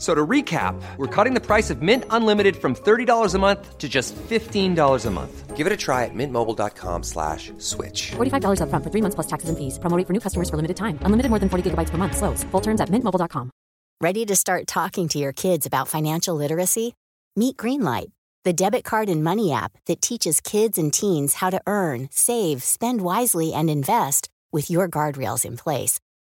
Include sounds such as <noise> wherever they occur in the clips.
F- So to recap, we're cutting the price of Mint Unlimited from $30 a month to just $15 a month. Give it a try at mintmobile.com slash switch. $45 upfront for three months plus taxes and fees. Promo rate for new customers for limited time. Unlimited more than 40 gigabytes per month. Slows. Full terms at mintmobile.com. Ready to start talking to your kids about financial literacy? Meet Greenlight, the debit card and money app that teaches kids and teens how to earn, save, spend wisely, and invest with your guardrails in place.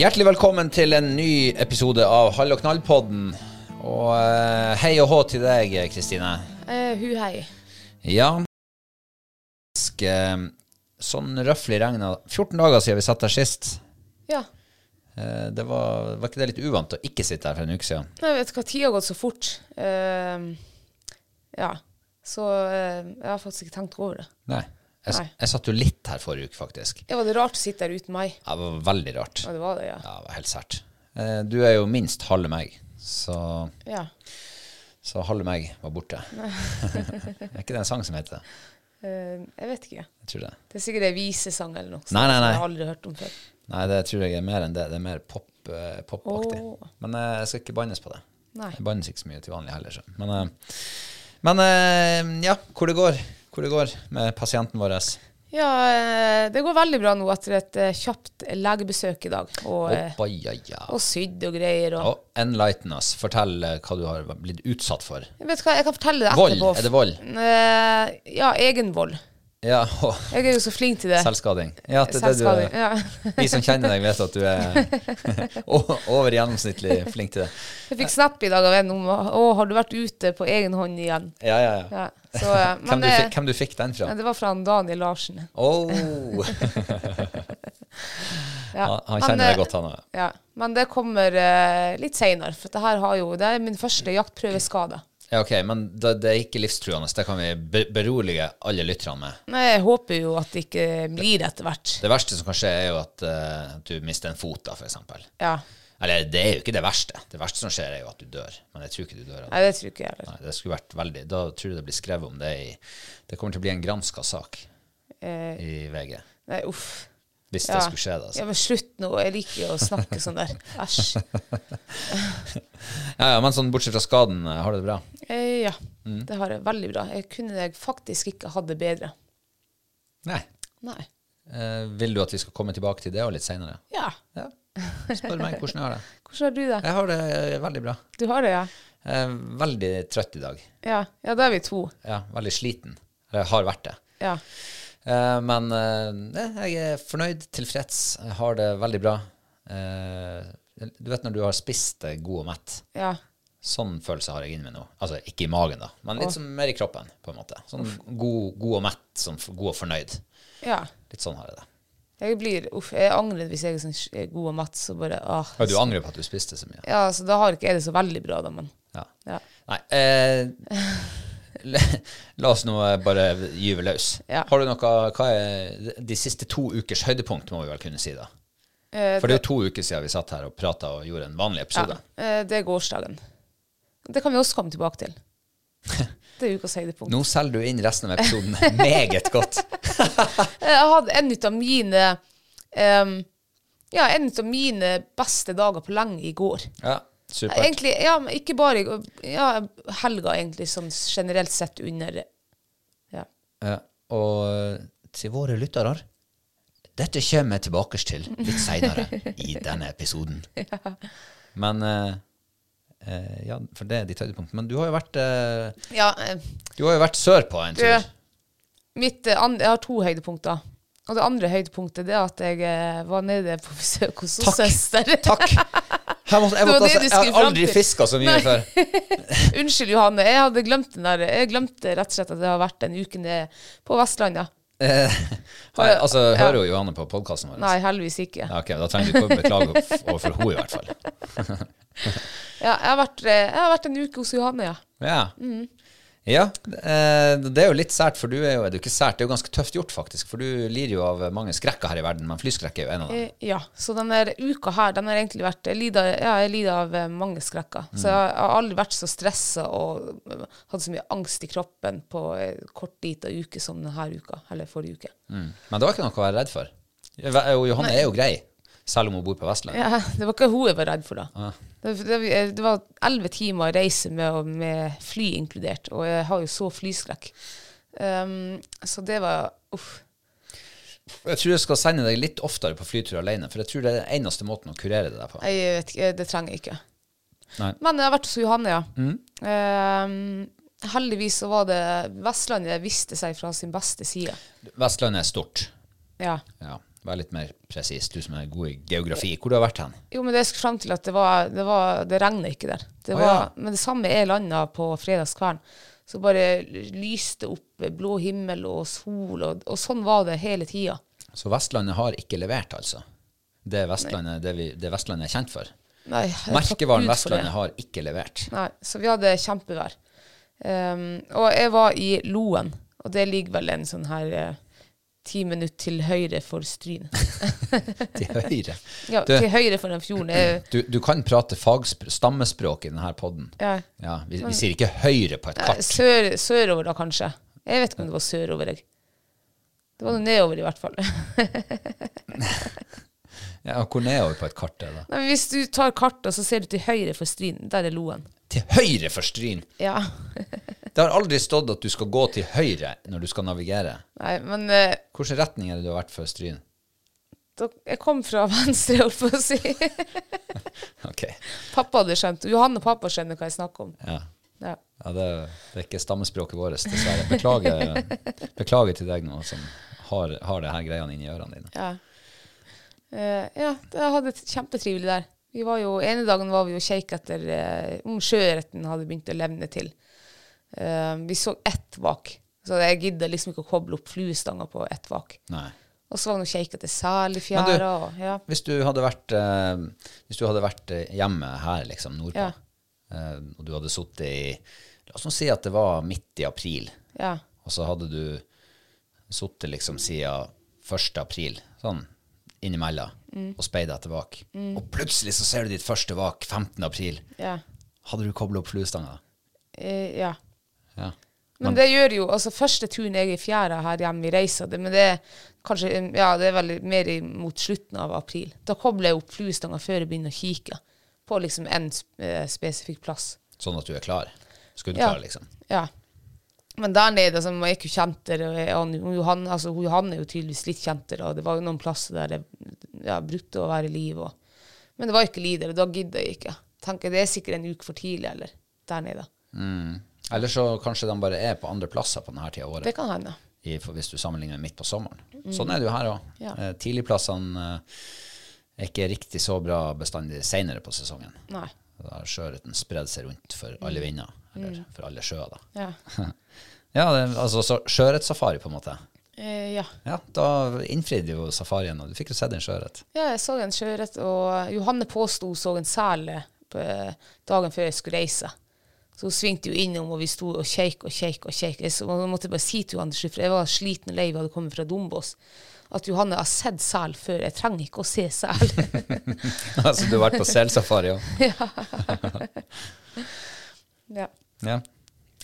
Hjertelig velkommen til en ny episode av Hall og knall-podden. Og eh, hei og hå til deg, Kristine. Uh, hu hei. Ja sk- eh, Sånn røftlig regna 14 dager siden vi satt her sist. Ja. Eh, Det var, var ikke det litt uvant å ikke sitte her for en uke siden? Jeg vet hva, tida har gått så fort. Eh, ja. Så eh, jeg har faktisk ikke tenkt over det. Nei. Jeg, jeg satt jo litt her forrige uke, faktisk. Ja, Var det rart å sitte her uten meg? Ja, Det var veldig rart. Ja, det var det, ja. Ja, det var helt sært. Eh, Du er jo minst halve meg, så, Ja. så halve meg var borte. <laughs> er ikke det en sang som heter det? Eh, jeg vet ikke. Jeg tror det. Det er sikkert en visesang eller noe. Nei, Nei, nei, som. Jeg har aldri hørt om før. Nei, det tror jeg er mer enn det. Det er mer pop-aktig popaktig. Åh. Men eh, jeg skal ikke bannes på det. Nei. Jeg bannes ikke så mye til vanlig heller. Så. Men, eh, men eh, ja, hvor det går. Hvor det går med pasienten vår. Ja, eh, det går veldig bra nå etter et eh, kjapt legebesøk i dag. Og, eh, Oppa, ja, ja. og sydd og greier. Og, Og enlighten us. Fortell eh, hva du har blitt utsatt for. Jeg vet hva, jeg kan fortelle det Vold. Er det vold? Eh, ja, egenvold. Ja, og Jeg er jo så flink til det. selvskading. Ja, det, er det du, Ja. vi som kjenner deg, vet at du er <laughs> over gjennomsnittlig flink til det. Jeg fikk snap i dag av en om Å, har du vært ute på egen hånd igjen? Ja, ja, ja. Så, men, Hvem, du eh, fikk, hvem du fikk den fra? det var fra Daniel Larsen. Oh. <laughs> Ja. Han, han kjenner eh, deg godt, han òg. Ja, men det kommer uh, litt seinere, for det jo Det er min første jaktprøveskade. Ja, ok, men det, det er ikke livstruende. Det kan vi berolige alle lytterne med. Nei, jeg håper jo at det ikke blir det etter hvert. Det verste som kan skje, er jo at, uh, du mister en fot, da, eksempel. Ja. Eller det er jo ikke det verste. Det verste som skjer, er jo at du dør. Men jeg tror ikke du dør Eller? Nei, det tror ikke jeg heller. Nei, det skulle vært veldig Da tror jeg det blir skrevet om det i Det kommer til å bli en granska sak Eh, i VG. nei, uff. Hvis det skulle skje, da. Ja, Altså. men slutt nå. Jeg liker jo å snakke sånn der. Æsj. <laughs> Ja, ja, men sånn bortsett fra skaden, eh, har du det bra? Eh, ja, Mm. det har jeg veldig bra. Jeg kunne faktisk ikke hatt det bedre. Nei. Nei. Eh, vil du at vi skal komme tilbake til det og litt seinere? Ja. Ja. Spør meg hvordan jeg har det. <laughs> Hvordan har du det? Jeg har det eh, veldig bra. Du har det, ja? Jeg er veldig trøtt i dag. Ja, ja da er vi to. Ja, veldig sliten. Eller har vært det. Ja. Eh, men eh, jeg er fornøyd, tilfreds. Jeg har det veldig bra. Du vet når du har spist god og mett. Ja. Sånn følelse har jeg inni meg nå. Altså ikke i magen, da, men litt sånn mer i kroppen. på en måte. Sånn god, god og mett, sånn god og fornøyd. ja. Litt sånn har jeg det. Jeg blir, uff, jeg angrer hvis jeg er sånn god og matt, så bare åh. Og du angrer på at du spiste så mye? Ja, så da har ikke jeg det så veldig bra, da, men Ja. ja. Nei, eh, La oss nå bare gyve løs. Ja. Har du noe Hva er de siste to ukers høydepunkt, må vi vel kunne si, da? Eh, For det er jo to uker siden vi satt her og prata og gjorde en vanlig episode. Ja, eh, det er gårsdagen. Det kan vi også komme tilbake til. <laughs> Det er ukas høydepunkt. Nå selger du inn resten av episoden meget godt. <laughs> Jeg hadde en av mine um, Ja, en av mine beste dager på lenge i går. Ja, supert. Egentlig, ja, men ikke bare. Ja, helga, egentlig, sånn generelt sett under Ja. Ja, og eh, til våre lyttere Dette kommer jeg tilbake til litt seinere i denne episoden. <laughs> Men eh, eh, Ja, for det er ditt høydepunkt. Men du har jo vært eh, ja eh, Du har jo vært sørpå en tur. mitt, eh, jeg har to høydepunkter. Og det andre høydepunktet det er at jeg eh, var nede på besøk hos Takk. søster. <laughs> Takk! Jeg, måtte, jeg, måtte, altså, jeg har aldri fiska så mye Nei. før. <laughs> Unnskyld, Johanne. Jeg hadde glemt den der. Jeg glemte rett og slett at det har vært en uke nede på Vestlandet. Eh, <laughs> Hei, altså, Ja. hører jo Johanne på podkasten vår? Nei, heldigvis ikke. Ja, ok, Da trenger du ikke å beklage <laughs> overfor henne, i hvert fall. Ja, jeg, har vært, eh, jeg har vært en uke hos Johanne, ja. Ja. Ja, eh, det er jo litt sært, for du er jo, er ikke sært, det er jo ganske tøft gjort, faktisk. For du lider jo av mange skrekker her i verden, men flyskrekk er jo en av dem. Eh, Ja, så denne uka her, den har egentlig vært Jeg lider, ja, jeg lider av eh, mange skrekker. Så jeg har aldri vært så stressa og hatt så mye angst i kroppen på kort lita uke som denne uka, eller forrige uke. Mm. Men det var ikke noe å være redd for. Johanne er jo grei, selv om hun bor på Vestlandet. Ja, det var ikke hun jeg var redd for, da. Det, det, det var elleve timer reise med, med fly inkludert, og jeg har jo så flyskrekk. Um, så det var uff. Jeg tror jeg skal sende deg litt oftere på flytur alene, for jeg tror det er den eneste måten å kurere det der på. Jeg vet ikke, det trenger jeg ikke. Nei. Men jeg har vært hos Johanne, ja. Um, heldigvis så var det Vestlandet viste seg fra sin beste side. Vestlandet er stort. Ja. Ja, Vær litt mer presis, du som er god i geografi. Hvor du har vært hen? Jo, men det skal fram til at det var Det, var, det regner ikke der. Det var, var, ja. Men det samme er landa på fredagskvelden. Så bare lyste opp blå himmel og sol, og, og sånn var det hele tida. Så Vestlandet har ikke levert, altså? Det, Vestlandet, det, vi, det Vestlandet er kjent for? Nei, Merkevaren Vestlandet har ikke levert. Nei, så vi hadde kjempevær. Um, og jeg var i Loen, og det ligger vel en sånn her eh, ti minutter til høyre for Stryn. <laughs> Til høyre. Ja, Du- til høyre for den fjorden. Jeg, Du, du kan prate stammespråk i denne podden. ja, Ja, vi, vi sier ikke høyre på et kart. Sør, sørover da, kanskje. Jeg vet ikke om det var sørover. Jeg. Det var noe nedover, i hvert fall. <laughs> <laughs> Ja, hvor nedover på et kart er det? Nei, hvis du tar kartet, så ser du til høyre for Stryn. Der er Loen. Til høyre for Stryn! Ja. <laughs> Det har aldri stått at du skal gå til høyre når du skal navigere. Nei, men Uh, Hvilken retning er det du har vært for Stryn? jeg kom fra <laughs> venstre, holdt på å si. <laughs> Ok, pappa hadde skjønt. Johan og pappa skjønner hva jeg snakker om. ja. Ja. ja det, det er ikke stammespråket vårt, dessverre. Beklager, beklager til deg nå som har, har det her greiene inni ørene dine. Ja. Eh, ja, jeg hadde det kjempetrivelig der. Vi var jo, ene dagen var vi og kjekk etter eh, om sjøørreten hadde begynt å levne til. Eh, vi så ett vak, så jeg gidder liksom ikke å koble opp fluestanga på ett vak. Nei. Og så var det kjeik etter selfjæra. ja. Hvis du hadde vært, hvis du hadde vært hjemme her, liksom, nordpå, Ja. og du hadde sittet i La oss nå si at det var midt i april, ja. og så hadde du sittet liksom siden 1. april, sånn innimellom, Mm. og speida tilbake. Mm. Og plutselig så ser du ditt første vak 15. april. ja. Hadde du kobla opp fluestanga? Eh, ja. Ja. Men det gjør jo altså Første turen jeg er i fjæra her hjemme vi reiser det, men det er kanskje ja, det er vel mer mot slutten av april. Da kobler jeg opp fluestanga før jeg begynner å kikke på liksom en eh, spesifikk plass. Sånn at du er klar? Skuddklar, Ja. liksom? Ja. Men der nede, altså, man er ikke kjentere. Og Johan, altså, Johan er jo tydeligvis litt kjentere, og det var jo noen plasser der det ja, brukte å være liv. Og, men det var ikke liv der, og da gidder jeg ikke. Tenker Det er sikkert en uke for tidlig, eller der nede. Eller så kanskje de bare er på andre plasser på denne tida av året. Det kan hende. i, hvis du sammenligner midt på sommeren. Sånn er det jo her òg. Ja. Eh, tidligplassene eh, er ikke riktig så bra bestandig senere på sesongen. Nei. Da sjøørreten spredde seg rundt for alle vinder, eller for alle sjøer. da. Ja. <laughs> Ja, det, altså så sjøørretsafari, på en måte. Eh, ja. Ja, Da innfridde jo safarien, og du fikk jo sett en sjøørret. Ja, jeg så en sjøørret, og Johanne påsto hun så en sel dagen før jeg skulle reise. Så hun svingte jo innom, og vi sto og kjeik og kjeik og kjeik. Jeg måtte bare si til Johanne for jeg var sliten og lei, vi hadde kommet fra Dombås, at Johanne har sett sel før. Jeg trenger ikke å se sel. <laughs> altså, du har vært på selsafari òg? <laughs> <laughs> ja. Ja.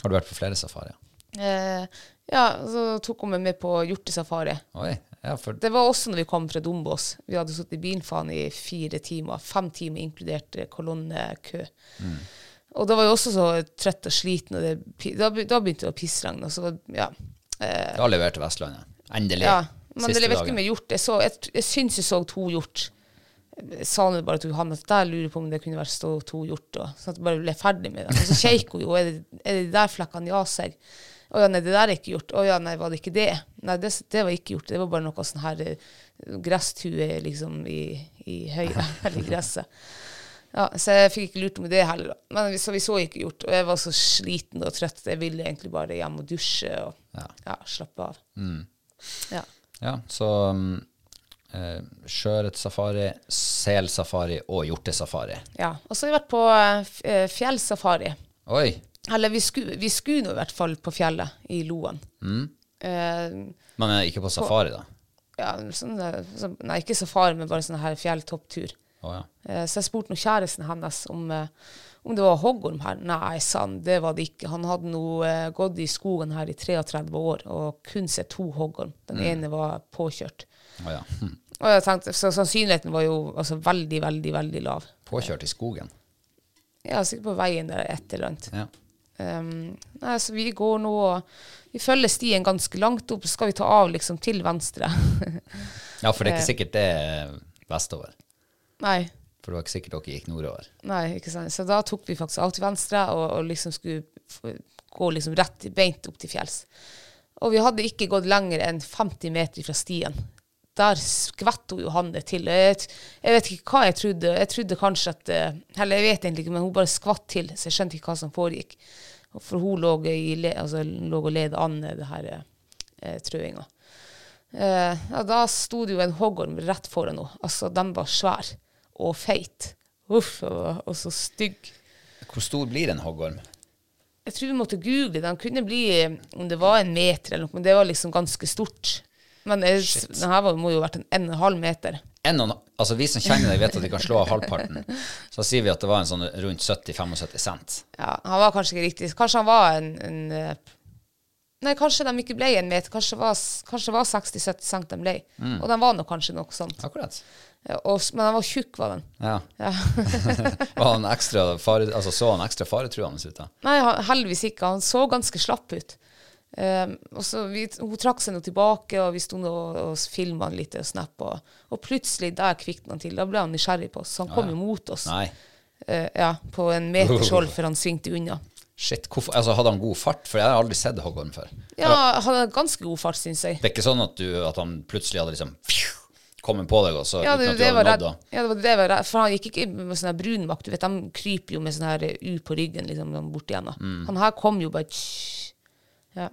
Har du vært på flere safarier? Eh, ja, så tok hun meg med på hjortesafari. Oi. Ja, for Det var også når vi kom fra Dombås. Vi hadde sittet i bilfaen i fire timer. Fem timer inkludert kolonnekø. kolonnekø. Og da var jeg også så trøtt og sliten, og det, da, da begynte det å pissregne. og Så, ja. Eh, da leverte Vestlandet. Endelig. ja. Men det Siste leverte ikke mye hjort. Jeg, så, jeg, jeg syns jeg så to hjort. Jeg sa nå bare til Johanne at der lurer på om det kunne vært stå to hjort. Og, sånn at jeg bare ble ferdig med det. Og så kjeik hun jo. Er det, er det de der flekkene? Ja, sa jeg. Å ja, nei, det der er ikke gjort. Å ja, nei, var det ikke det? Nei, det, det var ikke gjort. Det var bare noe sånn her eh, gresstue liksom i, i høyre, <laughs> eller i gresset. Ja, så jeg fikk ikke lurt med det heller. da. Men så vi så ikke gjort. Og jeg var så sliten og trøtt. Jeg ville egentlig bare hjem og dusje og Ja. ja, slappe av. Ja. Ja, så um, eh, sjøørretsafari, selsafari og hjortesafari. Ja, og så har vi vært på eh, eh, fjellsafari. Oi! Eller vi skulle, vi skulle nå i hvert fall på fjellet i Loen. Eh, Men eh, ikke på safari, da? ja, sånn, sånn, nei, ikke safari, men bare sånn her fjelltopptur. Oh, ja. Eh, så jeg spurte kjæresten hennes om, eh, om det var hoggorm her. Nei, sann, det var det ikke. Han hadde nå eh, gått i skogen her i 33 år og kun sett to hoggorm. Den ene var påkjørt. Å ja. Hm. <laughs> Og jeg tenkte, Så sannsynligheten var jo altså, veldig, veldig, veldig lav. Påkjørt i skogen. Er sikkert på veien der et eller annet. Ja. Um, nei, så vi går nå Vi følger stien ganske langt opp, så skal vi ta av liksom til venstre. <laughs> ja, for det er ikke Eh. sikkert det er vestover. nei, For det var ikke sikkert dere gikk nordover. nei, ikke sant. Så da tok vi faktisk av til venstre og, og liksom skulle gå liksom rett beint opp til fjells. Og vi hadde ikke gått lenger enn 50 meter fra stien. Der skvett Johanne til. Jeg, jeg vet ikke hva jeg trodde. Jeg trodde kanskje at eh, Eller jeg vet egentlig ikke, men hun bare skvatt til, så jeg skjønte ikke hva som foregikk. For hun lå, le- altså, lå og led an det her eh, trøinga. Eh, ja, da sto det jo en hoggorm rett foran henne. Altså, den var svær og feit. Uff, og, og så stygg. Hvor stor blir en hoggorm? Jeg tror vi måtte google. Den kunne bli om det var en meter eller noe, men det var liksom ganske stort. Men den her må jo ha vært en en halv meter. En og altså Vi som kjenner deg, vet at de kan slå av halvparten. Så sier vi at det var en sånn rundt 70-75 cent. Ja, han var kanskje ikke riktig. Kanskje han var en, en eh, Nei, kanskje de ikke ble en meter. Kanskje var, kanskje var 60-70 cent de ble. Og den var nok kanskje noe sånt. Akkurat. Ja, og, men den var tjukk, var den. Ja. Ja. <laughs> Var han ekstra fare, altså Så han ekstra faretruende ut da? Nei, han, heldigvis ikke. Han så ganske slapp ut. Um, og så vi, Hun trakk seg nå tilbake, og vi sto og, og filma litt og snappa. Og, og plutselig der kvikna han til. Da ble han nysgjerrig på oss. Så han kom jo mot oss. Eh, ja, på en meters hold før han svingte unna. Shit, hvorfor, altså Hadde han god fart? For jeg har aldri sett hoggorm før. Ja, han hadde ganske god fart, syns jeg. Det er ikke sånn at, du, at han plutselig hadde liksom kommet på deg, og så Ja, det, uten at du hadde nådd da? Ja, det var det var redd. For han gikk ikke med sånn brun makt. Du vet, de kryper jo med sånn her U på ryggen, liksom, bort igjen. Mm. Han her kom jo bare. Ja.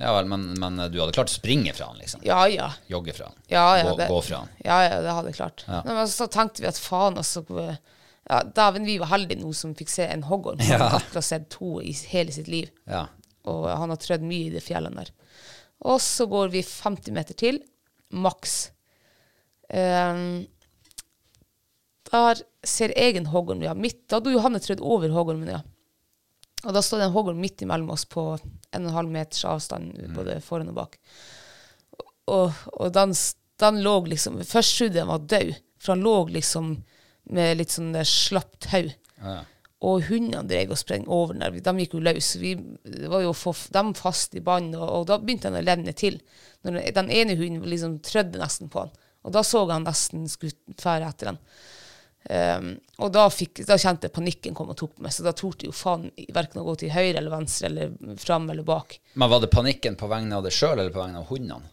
Ja vel, men, men du hadde klart å springe fra han, liksom? ja, ja. Jogge fra han? Ja, ja, gå, det, gå fra han? Ja, ja, det hadde jeg klart. Ja. Men så tenkte vi at faen, altså ja, Dæven, vi var heldige nå som fikk se en hoggorm. Han Ja. har akkurat sett to i hele sitt liv. Ja. Og han har trødd mye i de fjellene der. Og så går vi 50 meter til, maks. Um, der ser jeg en hoggorm, ja. Midt, da hadde Johanne trødd over hoggormen, ja. Og da står det en hoggorm midt imellom oss på en og en halv meters avstand, både foran og bak. Og, og den, den lå liksom Først trodde jeg den var død, for han lå liksom med litt sånn der slapt tau. Ja, ja. Og hundene drev og sprang over den. De gikk jo løs. Vi var jo for, dem fast i bånd, og, og da begynte han å levne til. Når den, ene hunden liksom trødde nesten på han. Og da så han nesten skulle fære etter han. Um, og da, fikk, da kjente jeg panikken kom og tok meg, så da torde jo faen verken å gå til høyre eller venstre eller fram eller bak. Men var det panikken på vegne av deg sjøl eller på vegne av hundene?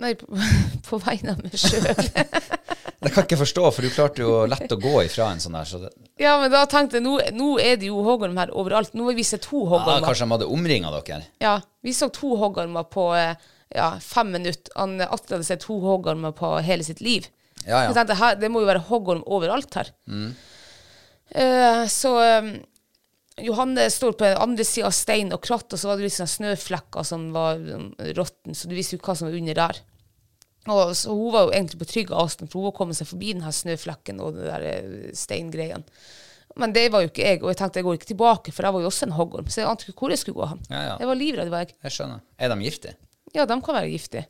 Nei, på, <laughs> på vegne av meg sjøl. <laughs> Det kan jeg ikke forstå, for du klarte jo lett å gå ifra en sånn der. Så ja, men da tenkte jeg nå, nå er det jo hoggorm her overalt. Nå har vi sett to hoggormer. ja, kanskje de hadde omringa dere? Ja, vi så to hoggormer på eh, ja, fem minutter. Han, Atle hadde sett to hoggormer på hele sitt liv. Ja, ja. Jeg tenkte, her, Det må jo være hoggorm overalt her. Eh, så um, Johanne står på den andre sida av stein og kratt, og så var det litt sånne snøflekker som var um, råtten, så du visste jo hva som var under der. Og så Hun var jo egentlig på trygg avstand, for hun var kommet seg forbi den her snøflekken og den der steingreien. Men det var jo ikke jeg, og jeg tenkte jeg går ikke tilbake, for jeg var jo også en hoggorm, så jeg ante ikke hvor jeg skulle gå hen. Ja, ja. Jeg var livredd, var jeg. Jeg skjønner. Er de giftige? Ja, de kan være giftige.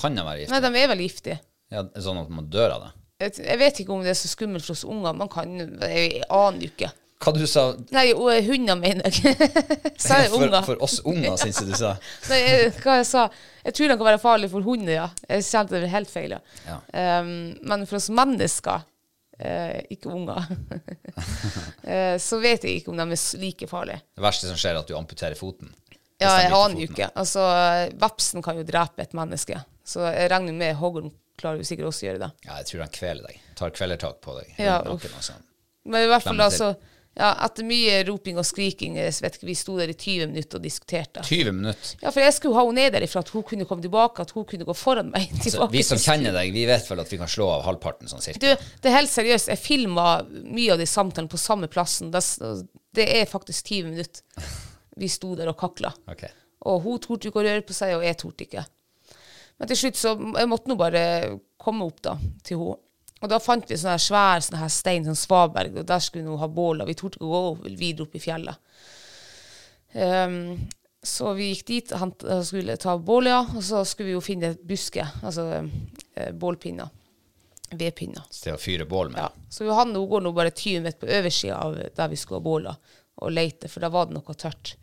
Kan de være giftige? Nei, de er vel giftige. Ja, sånn at man dør av det? Jeg, jeg vet ikke om det er så skummelt for oss unger. Man kan Jeg aner jo ikke. Hva du sa Nei, hunder, mener <laughs> jeg. Sa jeg unger? for oss unger, syns jeg du sa. <laughs> Nei, hva jeg sa Jeg tror den kan være farlig for hunder, ja. Jeg kjente det helt feil, ja. Ja. Um, men for oss mennesker, uh, ikke unger, uh, <laughs> så vet jeg ikke om de er like farlige. Det verste som skjer, er at du amputerer foten. Ja, jeg aner jo ikke. Altså, Vepsen kan jo drepe et menneske, så jeg regner med hoggorm klarer jo sikkert også å gjøre det. Ja, jeg tror han kveler deg. Tar kvelertak på deg. Ja, sånn. Men i hvert fall da, så... altså ja, Etter mye roping og skriking, vet ikke, vi sto der i 20 minutter og diskuterte. 20 minutter. Ja, for jeg skulle ha henne ned derifra, at hun kunne komme tilbake, at hun kunne gå foran meg. Altså, vi som kjenner deg, vi vet vel at vi kan slå av halvparten sånn cirka. Du, det er helt seriøst. Jeg filma mye av de samtalene på samme plassen. Det, det er faktisk 20 minutter vi sto der og kakla. Okay. Og hun torde ikke å røre på seg, og jeg torde ikke. Men til slutt så jeg måtte nå bare komme opp da, til henne. Og da fant vi sånn svær sånn her stein, sånn svaberg, og der skulle vi nå ha bål, og vi torde ikke å gå videre opp i fjellet. Um, så vi gikk dit og skulle ta bål, ja, og så skulle vi jo finne buske, altså eh, bålpinner, vedpinner. Til å fyre bål med. Ja. Så Johanne nå går nå bare 20 meter på oversida av der vi skulle ha båla, og leter, for da var det noe tørt.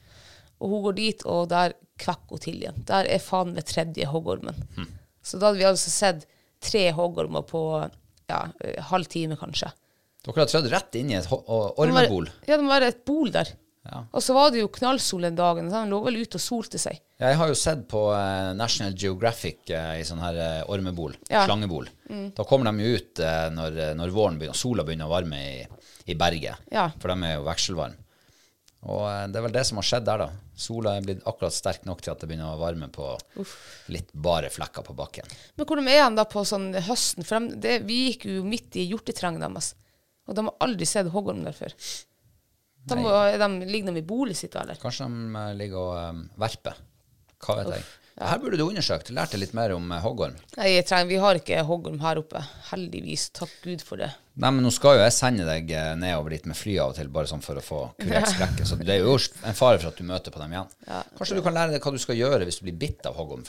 Og hun går dit, og der kvekker hun til igjen. Der er faen meg tredje hoggormen. Så da hadde vi altså sett tre hoggormer på ja, eh, halv time, kanskje. Dere har trødd rett inn i et ormebol. Ja, det må være et bol der. Ja. Og så var det jo knallsol den dagen, så han lå vel ute og solte seg. Jeg har jo sett på eh, National Geographic eh, i sånn her ormebol, Ja. Mm. slangebol. Da kommer de jo ut når, når våren begynner, sola begynner å varme i, i berget. Ja. For de er jo vekselvarme. Og eh, det er vel det som har skjedd der, da. Sola er blitt akkurat sterk nok til at det begynner å varme på litt bare flekker på bakken. Men hvordan er han da på sånn høsten? For de, det, vi gikk jo midt i hjortetrangen deres, og de har aldri sett hoggorm der før. De, må, de ligger de i bolig sitt, eller? Kanskje de eh, ligger og um, verper. Hva vet jeg. Her burde du undersøkt. Lært litt mer om eh, hoggorm. Nei, trenger, vi har ikke hoggorm her oppe. Heldigvis. Takk Gud for det. Nei, men nå skal jo jeg sende deg eh, nedover dit med fly av og til, bare sånn for å få kurert skrekken. Så det er jo en fare for at du møter på dem igjen. Kanskje du kan lære deg hva du skal gjøre hvis du blir bitt av hoggorm,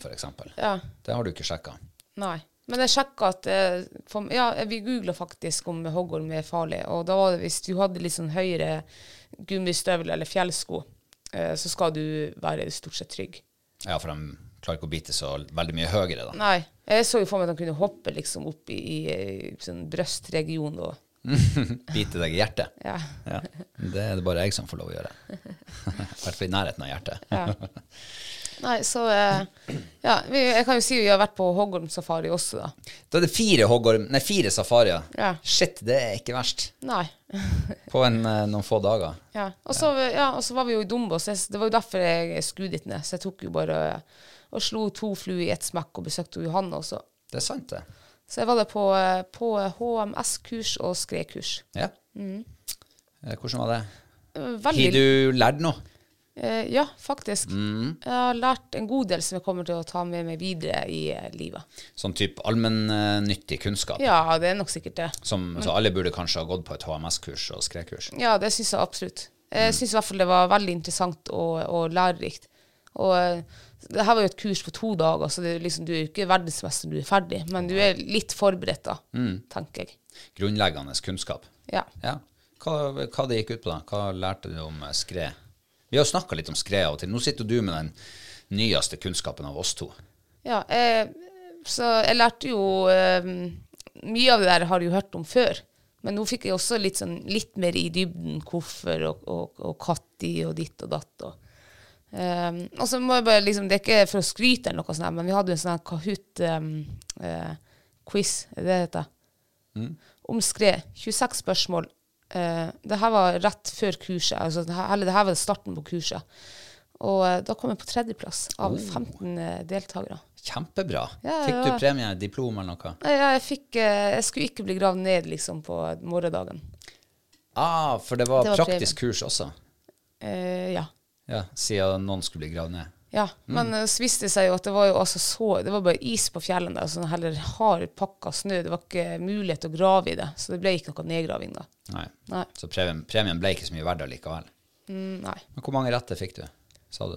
f.eks. Ja. Det har du ikke sjekka. Nei. Men jeg sjekka at eh, for, Ja, vi googla faktisk om hoggorm er farlig, og da var det hvis du hadde litt sånn høyere gummistøvler eller fjellsko, så skal du være stort sett trygg. Ja, for de klarer ikke å bite så veldig mye høyere, da. Nei. Jeg så jo for meg at de kunne hoppe liksom opp i, i, sånn brystregion og <laughs> Bite deg i hjertet. Ja. Ja. Det er det bare jeg som får lov å gjøre. <laughs> I hvert fall i nærheten av hjertet. Ja. <laughs> Nei, så eh, Ja, vi, jeg kan jo si vi har vært på hoggormsafari også, da. Da er det fire hoggorm, nei, fire safarier. Ja. Shit, det er ikke verst. Nei. <laughs> På en, eh, noen få dager. Ja. Og så ja, var vi jo i Dombås. Det var jo derfor jeg skulle dit ned. Så jeg tok jo bare og slo to fluer i ett smekk og besøkte Johanne også. Det er sant, det. Så jeg var der på, eh, på HMS-kurs og skredkurs. Ja. Mm. Hvordan var det? Veldig... Har du lært noe? Eh, Ja, faktisk. Mm. Jeg har lært en god del som jeg kommer til å ta med meg videre i eh, livet. Sånn type allmennyttig kunnskap? Ja, det er nok sikkert det. Som, så alle burde kanskje ha gått på et HMS-kurs og skredkurs? Ja, det syns jeg absolutt. Mm. Jeg syns i hvert fall det var veldig interessant og, og lærerikt. Og eh, det her var jo et kurs på to dager, så det liksom, du er jo ikke verdensmester når du er ferdig, men du er litt forberedt da, Mm. tenker jeg. Grunnleggende kunnskap. Ja. Ja. Hva, hva det gikk ut på, da? Hva lærte du om skred? Vi har snakka litt om skred av og til. Nå sitter du med den nyeste kunnskapen av oss to. ja eh, så jeg lærte jo eh, Mye av det der har jeg jo hørt om før. Men nå fikk jeg også litt, sånn, litt mer i dybden hvorfor og, og, og Katti og ditt og datt. Og, Um, og så må jeg bare liksom, Det er ikke for å skryte, eller noe sånt, men vi hadde jo en sånn Kahoot-quiz, er det det heter? Om skred. 26 spørsmål. Eh, det her var rett før kurset, altså, det her, eller det her var starten på kurset. Og uh, da kom jeg på tredjeplass av 15 uh, deltakere. Kjempebra. Ja, Fikk du premie, diplom eller noe? Ja, jeg, fikk, eh, jeg skulle ikke bli gravd ned liksom, på morgendagen. Ah, for det var, Det var praktisk kurs også, Eh, ja. ja, siden noen skulle bli gravd ned. Ja, men eh, så viste det seg jo at det var jo altså så Det var bare is på fjellene der, sånn heller hard pakka snø. Det var ikke mulighet til å grave i det, så det ble ikke noe nedgraving da. Nei. Nei. Så premien, premien ble ikke så mye verdt allikevel. Mm, nei. Men hvor mange retter fikk du? Sa du?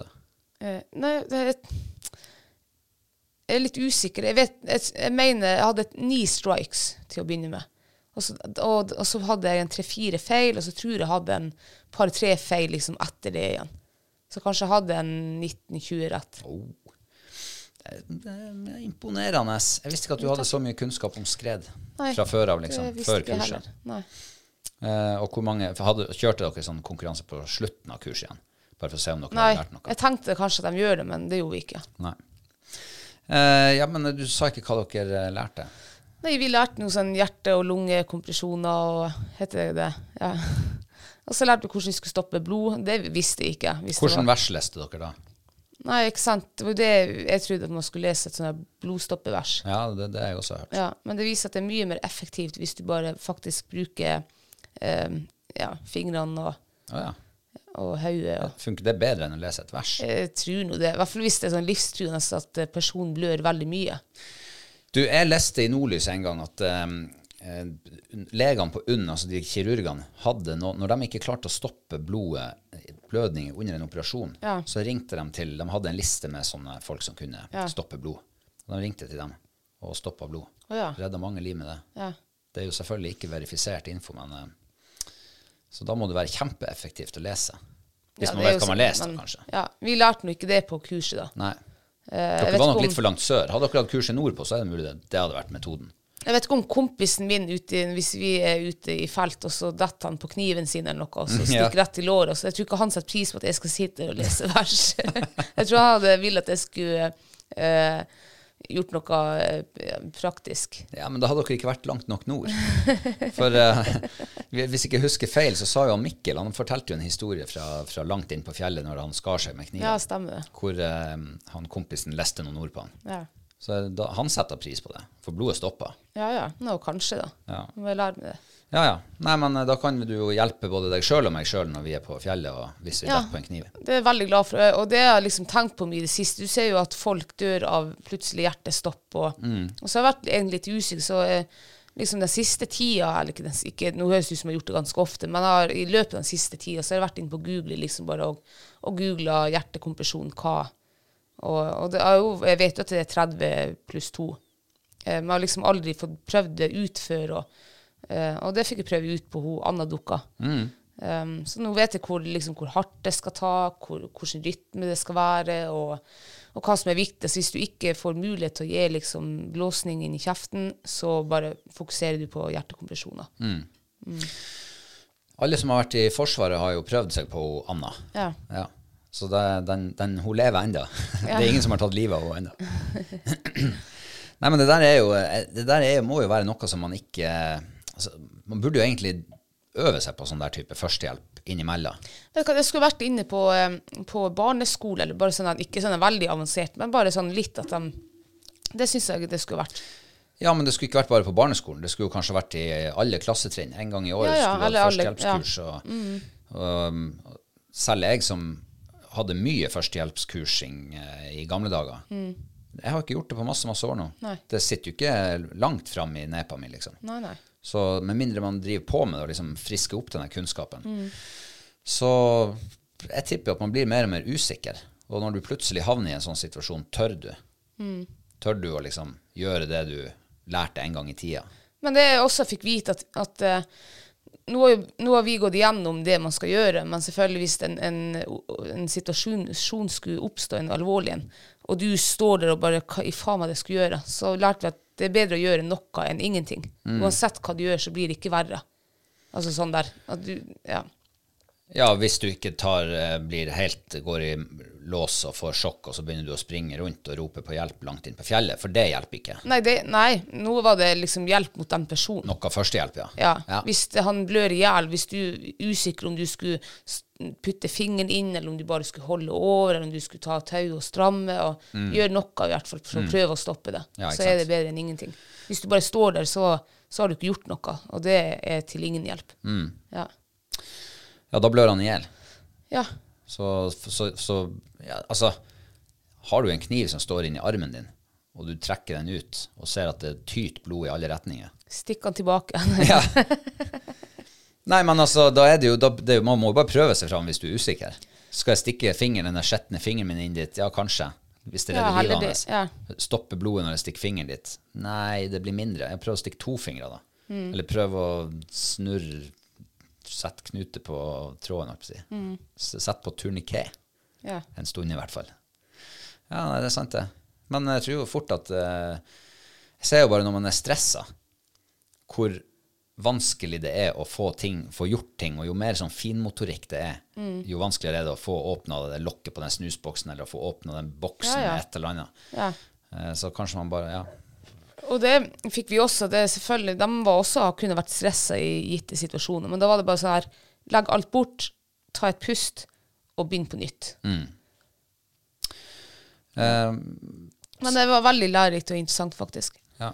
Eh, nei, det er Jeg er litt usikker. Jeg, vet, jeg, jeg mener jeg hadde ni strikes til å begynne med. Og så, og, og så hadde jeg en tre-fire feil, og så tror jeg hadde en par-tre feil liksom etter det igjen. Så kanskje hadde en 19-20 rett. Oh. Det, det er imponerende. Jeg visste ikke at du hadde så mye kunnskap om skred Nei, fra før av, liksom. Før kurset. Eh, og hvor mange hadde, Kjørte dere sånn konkurranse på slutten av kurset igjen? Bare for å se om dere Nei, hadde lært noe? jeg tenkte kanskje at de gjør det, men det gjorde vi ikke. Nei. Eh, ja, men du sa ikke hva dere eh, lærte. Nei, vi lærte noe sånn hjerte- og lungekompresjoner og Heter det det? Ja. Og så lærte vi hvordan vi skulle stoppe blod. Det visste jeg ikke. Visste hvordan vers leste dere da? Nei, ikke sant. Det var det jeg trodde at man skulle lese et sånt blodstoppevers. Ja, det, det har jeg også hørt. Ja, men det viser at det er mye mer effektivt hvis du bare faktisk bruker eh, ja, fingrene og, oh, ja. og hodet. Ja, Funker det bedre enn å lese et vers? jeg tror nå det. I hvert fall hvis det er sånn livstruende at personen blør veldig mye. Du, jeg leste i Nordlys en gang at eh, legene på UNN, altså de kirurgene, hadde no, når de ikke klarte å stoppe blodet, blødninger under en operasjon, Ja. så ringte de til De hadde en liste med sånne folk som kunne Ja. stoppe blod. Og de ringte til dem og stoppa blod. Oh, ja. Redda mange liv med det. Ja. Det er jo selvfølgelig ikke verifisert info, men eh, Så da må det være kjempeeffektivt å lese. Hvis man vet hva man leser, men- kanskje. Ja, Vi lærte nå ikke det på kurset, da. Nei. Eh, Dere var nok om- litt for langt sør. Hadde dere hatt kurset nordpå, så er det mulig det, det hadde vært metoden. Jeg vet ikke om kompisen min ute, hvis vi er ute i felt, og så detter han på kniven sin eller noe, og så Ja. stikker rett i låret. Så jeg tror ikke han setter pris på at jeg skal sitte og lese vers. <laughs> jeg tror han ville at jeg skulle eh, gjort noe eh, praktisk. Ja, men da hadde dere ikke vært langt nok nord. For eh, <laughs> hvis jeg ikke husker feil, så sa jo han Mikkel Han fortalte jo en historie fra, fra langt inn på fjellet når han skar seg med kniven. Ja, stemmer det. Hvor eh, han kompisen leste noen ord på han. Ja, Så da, han setter pris på det, for blodet stopper. ja. ja. Nå, kanskje, da. Ja. Jeg lære meg det. ja ja. Nei, men eh, da kan du jo hjelpe både deg sjøl og meg sjøl når vi er på fjellet og hvis vi Ja. detter på en kniv. Det er jeg veldig glad for, og det har jeg liksom tenkt på mye i det siste. Du ser jo at folk dør av plutselig hjertestopp, og, og så har jeg vært egentlig litt usikker. Så eh, liksom den siste tida, eller ikke, ikke Nå høres det ut som jeg har gjort det ganske ofte, men har, i løpet av den siste tida så har jeg vært inne på Google liksom bare og, og googla hjertekompresjon, hva Og, og det jo, jeg vet jo at det er 30 pluss 2. Eh, men jeg har liksom aldri fått prøvd det ut før, og, eh, og det fikk jeg prøve ut på hun Anna Dukka. Um, så nå vet jeg hvor, liksom, hvor hardt det skal ta, hvor, hvilken rytme det skal være, og, og hva som er viktigst. Hvis du ikke får mulighet til å gi liksom, blåsning inn i kjeften, så bare fokuserer du på hjertekompresjoner. Alle som har vært i Forsvaret, har jo prøvd seg på Anna. Ja. Ja. Så det, den, den, hun lever ennå. <laughs> Det er ingen som har tatt livet av henne ennå. <clears throat> Nei, men det der, er jo, det der er, må jo være noe som man ikke altså, Man burde jo egentlig øve seg på sånn der type førstehjelp innimellom. Jeg skulle vært inne på, eh, på barneskole, eller bare sånn at, ikke sånn veldig avansert, men bare sånn litt at de Det syns jeg det skulle vært. Ja, men det skulle ikke vært bare på barneskolen. Det skulle jo kanskje vært i alle klassetrinn. En gang i året Ja, ja, skulle du ha Ja. førstehjelpskurs. Og, og, selv jeg som hadde mye førstehjelpskursing eh, i gamle dager Jeg har ikke gjort det på masse masse år nå. Nei. Det sitter jo ikke langt fram i nepa mi, liksom. Nei, nei. Så med mindre man driver på med det og liksom frisker opp denne kunnskapen, så jeg tipper at man blir mer og mer usikker. Og når du plutselig havner i en sånn situasjon, tør du? Tør du å liksom gjøre det du lærte en gang i tida? Men det jeg også fikk vite, at, at eh, nå, har nå har vi gått igjennom det man skal gjøre, men selvfølgelig hvis en, en, en situasjon skulle oppstå, en alvorlig en, og du står der og bare Hva i faen var det jeg skulle gjøre? Så lærte vi at det er bedre å gjøre noe enn ingenting. Uansett hva du gjør, så blir det ikke verre. Altså sånn der. Du, ja. Ja, hvis du ikke tar, eh, blir helt, går i lås og får sjokk, og så begynner du å springe rundt og rope på hjelp langt inn på fjellet, for det hjelper ikke. Nei, det, nei, nå var det liksom hjelp mot den personen. Noe førstehjelp, ja. Ja, Ja. Hvis det, han blør i hjel, hvis du er usikker om du skulle putte fingeren inn, eller om du bare skulle holde over, eller om du skulle ta tau og stramme, og gjøre noe i hvert fall for å prøve å stoppe det, Mm. Ja, så er det bedre enn ingenting. Hvis du bare står der, så, så har du ikke gjort noe, og det er til ingen hjelp. Mm. Ja. Ja, da blør han i hjel. Ja. Så, så, så ja, altså Har du en kniv som står inni armen din, og du trekker den ut og ser at det tyter blod i alle retninger Stikk den tilbake. <laughs> <laughs> ja. Nei, men altså, da er det jo da, det, er Man må jo bare prøve seg fram hvis du er usikker. Skal jeg stikke fingeren, den skjetne fingeren min inn dit? Ja, kanskje. Hvis det Ja, redder ja, livet hans. Stoppe blodet når jeg stikker fingeren dit? Nei, det blir mindre. Jeg prøver å stikke to fingre, da. Mm. Eller prøve å snurre Sette knute på tråden, holdt jeg på å si. Mm. Sett på turniké. Ja. En stund i hvert fall. Ja, det er sant, det. Men jeg tror jo fort at eh, Jeg ser jo bare når man er stressa, hvor vanskelig det er å få ting, få gjort ting. Og jo mer sånn finmotorikk det er, Mm. jo vanskeligere er det å få åpna det lokket på den snusboksen, eller å få åpna den boksen Ja, ja. med et eller annet. Ja. Eh, Så kanskje man bare Ja. Og det fikk vi også. Det selvfølgelig, De var også, kunne vært stressa i gitte situasjoner, men da var det bare sånn her Legg alt bort, ta et pust, og begynn på nytt. Eh, Men det var veldig lærerikt og interessant, faktisk. ja.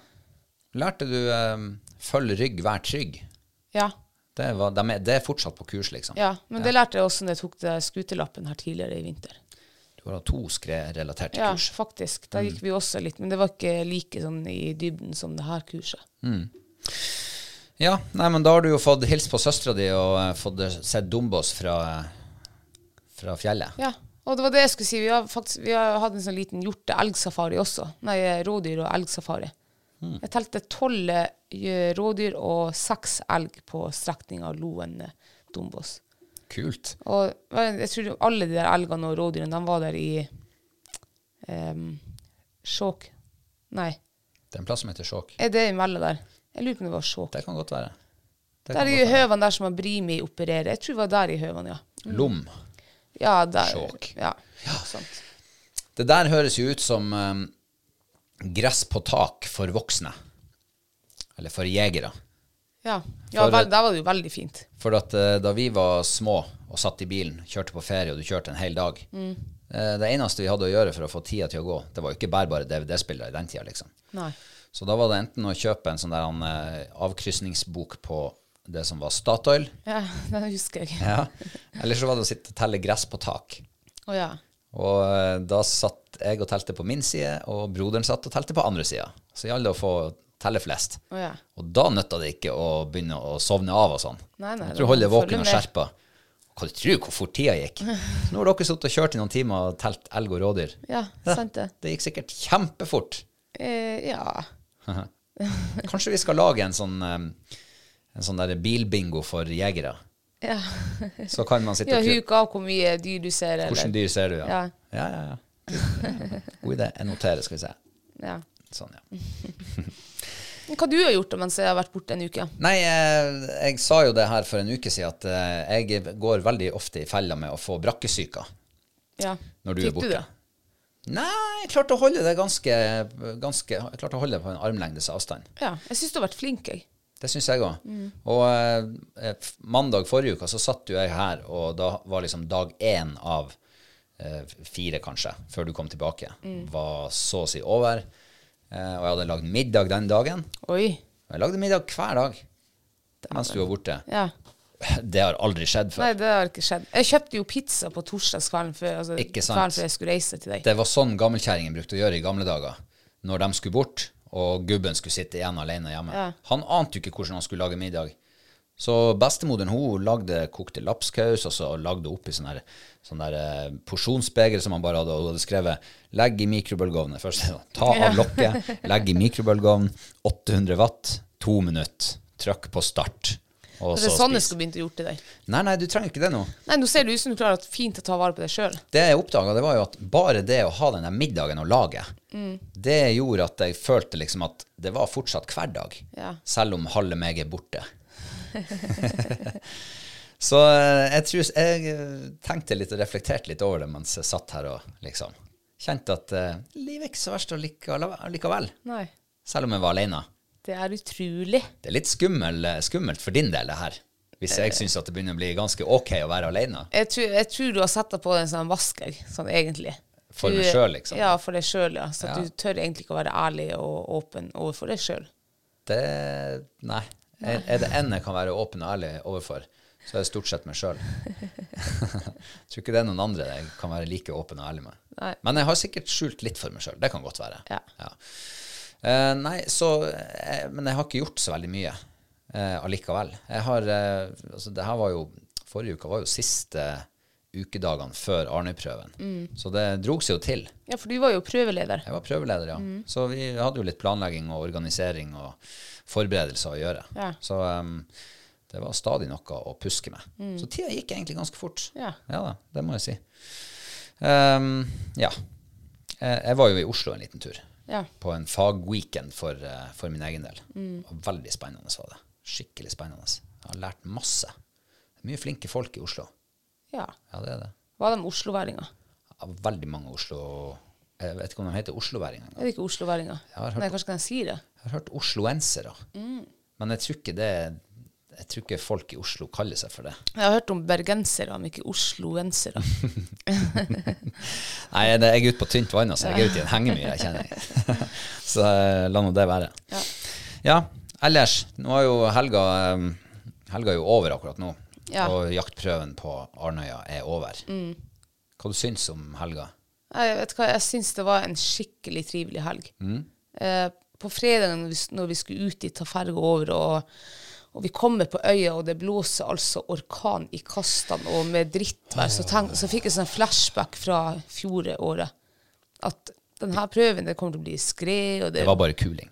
Lærte du eh, 'følg rygg, vær trygg'? Ja. Det, var, de er, det er fortsatt på kurs, liksom. ja. Men det lærte jeg også når jeg tok det skuterlappen her tidligere i vinter. Du det to skredrelaterte Ja, kurs. faktisk. Da gikk vi også litt, men det var ikke like sånn i dybden som det her kurset. Ja, nei, men da har du jo fått hilst på søstera di og uh, fått eh, sett Dombås fra, fra fjellet. Ja, og det var det jeg skulle si. Vi har faktisk vi har hatt en sånn liten hjorte-elgsafari også. Nei, rådyr- og elgsafari. Jeg telte tolv eh, rådyr og seks elg på strekninga Loen-Dombås. Kult. Og jeg tror alle de der elgene og rådyrene, de var der i um, Skjåk. Nei, Det er en plass som heter Skjåk. er det imellom der? Jeg lurer på om det var Skjåk. Det kan godt være. Det Der i høvene der som har Brimi opererer. Jeg tror det var der i høvene, ja. Lom. Ja, der. Skjåk. Ja, sant. Det der høres jo ut som um, gress på tak for voksne. Eller for jegere. Ja, ja For- vel, der var det jo veldig fint. For at eh, da vi var små og satt i bilen, kjørte på ferie, og du kjørte en hel dag Mm. eh, Det eneste vi hadde å gjøre for å få tida til å gå, det var jo ikke bærbare DVD-spillere i den tida, liksom. Nei. Så da var det enten å kjøpe en sånn der en, eh, avkrysningsbok på det som var Statoil, Ja, <laughs> det husker jeg. ja. eller så var det å sitte og telle gress på tak. Å ja. Og da satt jeg og telte på min side, og broderen satt og telte på andre sida. Så gjaldt det å få telle flest. Oh, ja. Og da nytter det ikke å begynne å sovne av og sånn. Nei, nei, du da tror holde må du våken og skjerpa. Hva du tror hvor fort tida gikk? <laughs> Nå har dere sittet og kjørt i noen timer og telt elg og rådyr. Ja, sant det. Det gikk sikkert kjempefort. Eh, ja. <laughs> Kanskje vi skal lage en sånn, en sånn der bilbingo for jegere. Ja, <laughs> Så kan man sitte ja og ja, huk av hvor mye dyr du ser, eller Hvilke dyr ser du, ja? Ja. Ja, ja, ja. God idé. Jeg noterer, skal vi se. Ja. Sånn, ja. Hva du har gjort mens jeg har vært borte en uke? Nei, jeg, jeg sa jo det her for en uke siden, at eh, jeg går veldig ofte i fella med å få brakkesyka. Ja. Når du er borte. du det? Nei, jeg klarte å holde det ganske, ganske Jeg klarte å holde det på en armlengdes avstand. Ja. Jeg syns du har vært flink, jeg. Det syns jeg òg. Og eh, mandag forrige uke så satt jo jeg her, og da var liksom dag én av eh, fire, kanskje, før du kom tilbake, var så å si over. Eh, og jeg hadde lagd middag den dagen. Oi. Og jeg lagde middag hver dag mens du var borte. Ja. <laughs> Det har aldri skjedd før. Nei, det har ikke skjedd. Jeg kjøpte jo pizza på torsdagskvelden før, altså, kvelden før jeg skulle reise til deg. Det var sånn gammelkjerringen brukte å gjøre i gamle dager. Når de skulle bort, og gubben skulle sitte igjen alene hjemme. Ja. Han ante jo ikke hvordan han skulle lage middag. Så bestemoderen hun lagde kokte lapskaus, og så lagde oppi sånn der, sånn der eh, porsjonsbeger som han bare hadde, og hun hadde skrevet 'legg i mikrobølgeovnen'. Først sånn, ta av lokket, legg i mikrobølgeovnen, 800 watt, to minutter, trykk på start. Og Det er så sånn jeg skulle begynt å gjøre til deg. Nei, nei, du trenger ikke det nå. Nei, nå ser det ut som du klarer at fint å ta vare på deg sjøl. Det jeg oppdaga, det var jo at bare det å ha den der middagen å lage, det gjorde at jeg følte liksom at det var fortsatt hverdag. Ja. Selv om halve meg er borte. <laughs> Så eh, jeg tror jeg eh, tenkte litt og reflekterte litt over det mens jeg satt her og liksom kjente at uh, livet er ikke så verst likevel, Nei. Selv om jeg var alene. Det er utrolig. Det er litt skummel, skummelt for din del, det her. Hvis jeg syns at det begynner å bli ganske ok å være alene. Jeg tror, jeg tror du har satt deg på en sånn vasker, sånn egentlig. For deg sjøl, liksom. Ja, for deg sjøl, ja. Så Ja. du tør egentlig ikke å være ærlig og åpen overfor deg sjøl. Det Nei. Er, det én jeg kan være åpen og ærlig overfor, så er det stort sett meg sjøl. <laughs> Tror ikke det er noen andre jeg kan være like åpen og ærlig med. Nei. Men jeg har sikkert skjult litt for meg sjøl. Det kan godt være. Ja. Eh, nei, så uh, Men jeg har ikke gjort så veldig mye uh, allikevel. Jeg har Altså, det her var jo Forrige uka var jo siste ukedagene før Arnøy-prøven. Mm. Så det drog seg jo til. Ja, for du var jo prøveleder. Jeg var prøveleder, ja. Så vi hadde jo litt planlegging og organisering og forberedelser å gjøre. Ja. Så um, det var stadig noe å puske med. Så tida gikk egentlig ganske fort. Ja. da, det må jeg si. Um, ja. Jeg, var jo i Oslo en liten tur. Ja. På en fagweekend for, eh, for min egen del. Og veldig spennende var det. Skikkelig spennende. Jeg har lært masse. Er mye flinke folk i Oslo. ja. Ja, det er det. Var de osloværinger? Av veldig mange Oslo... Jeg vet ikke om de heter osloværinger. Er det ikke osloværinger? Nei, kanskje kan jeg si det? Jeg har hørt osloensere. Mm. Men jeg tror ikke det Jeg tror ikke folk i Oslo kaller seg for det. Jeg har hørt om bergensere, men ikke osloensere. <laughs> Nei, jeg er ute på tynt vann, altså. Jeg er ute i en hengemyr, jeg kjenner jeg. <laughs> Så eh, la nå det være. Ja. Ja, ellers Nå er jo helga eh, Helga er jo over akkurat nå. Ja. Mm. Og jaktprøven på Arnøya er over. Hva du syns om helga? Jeg vet hva, jeg syns det var en skikkelig trivelig helg. Mm. Eh, på fredagen når vi, når vi skulle ut dit, ta ferga over, og, og vi kommer på øya, og det blåser altså orkan i kastene, og med drittvær, så, tenk, så fikk jeg sånn flashback fra fjoråret. At denne prøven, det kommer til å bli skred, det, Det var bare kuling.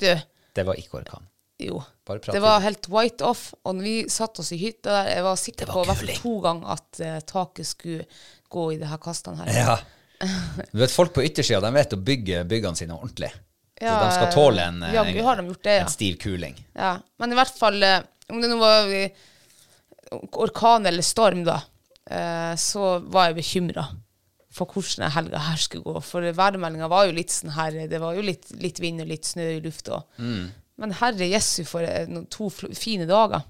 det, Det var ikke orkan. Jo. Det var helt white off, og når vi satt oss i hytta der, jeg var sikker var på i hvert fall to ganger at uh, taket skulle gå i de her kastene her. Ja. <laughs> Du vet, folk på yttersida vet å bygge byggene sine ordentlig. Ja, så de skal tåle en, ja, de gjort det, ja. en stiv kuling. Ja, men i hvert fall eh, Om det nå var eh, orkan eller storm, da, eh, så var jeg bekymra for hvordan helga her skulle gå. For værmeldinga var jo litt sånn her Det var jo litt, litt vind og litt snø i lufta. Men herre jesu, for eh, to fine dager.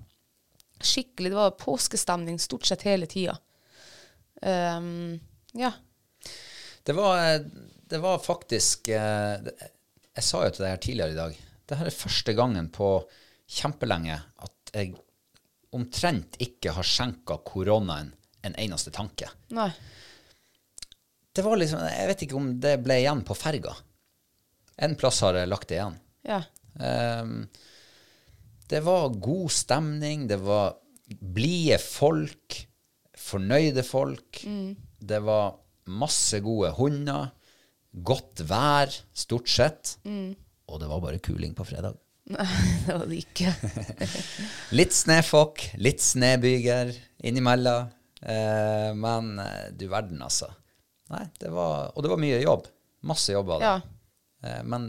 Skikkelig. Det var påskestemning stort sett hele tida. Um, ja. Det var, det var faktisk eh, Jeg sa jo til deg her tidligere i dag Det her er første gangen på kjempelenge at jeg omtrent ikke har skjenka koronaen en eneste tanke. Nei. Det var liksom, Jeg vet ikke om det ble igjen på ferga. En plass har jeg lagt det igjen. Ja. Um, det var god stemning, det var blide folk, fornøyde folk. Det var masse gode hunder, godt vær, stort sett. Og det var bare kuling på fredag. Nei, <laughs> det var det ikke. <laughs> Litt snøfokk, litt snøbyger innimellom. Eh, men eh, du verden, altså. Nei, det var, og det var mye jobb. Masse jobb av det. Ja. Eh, men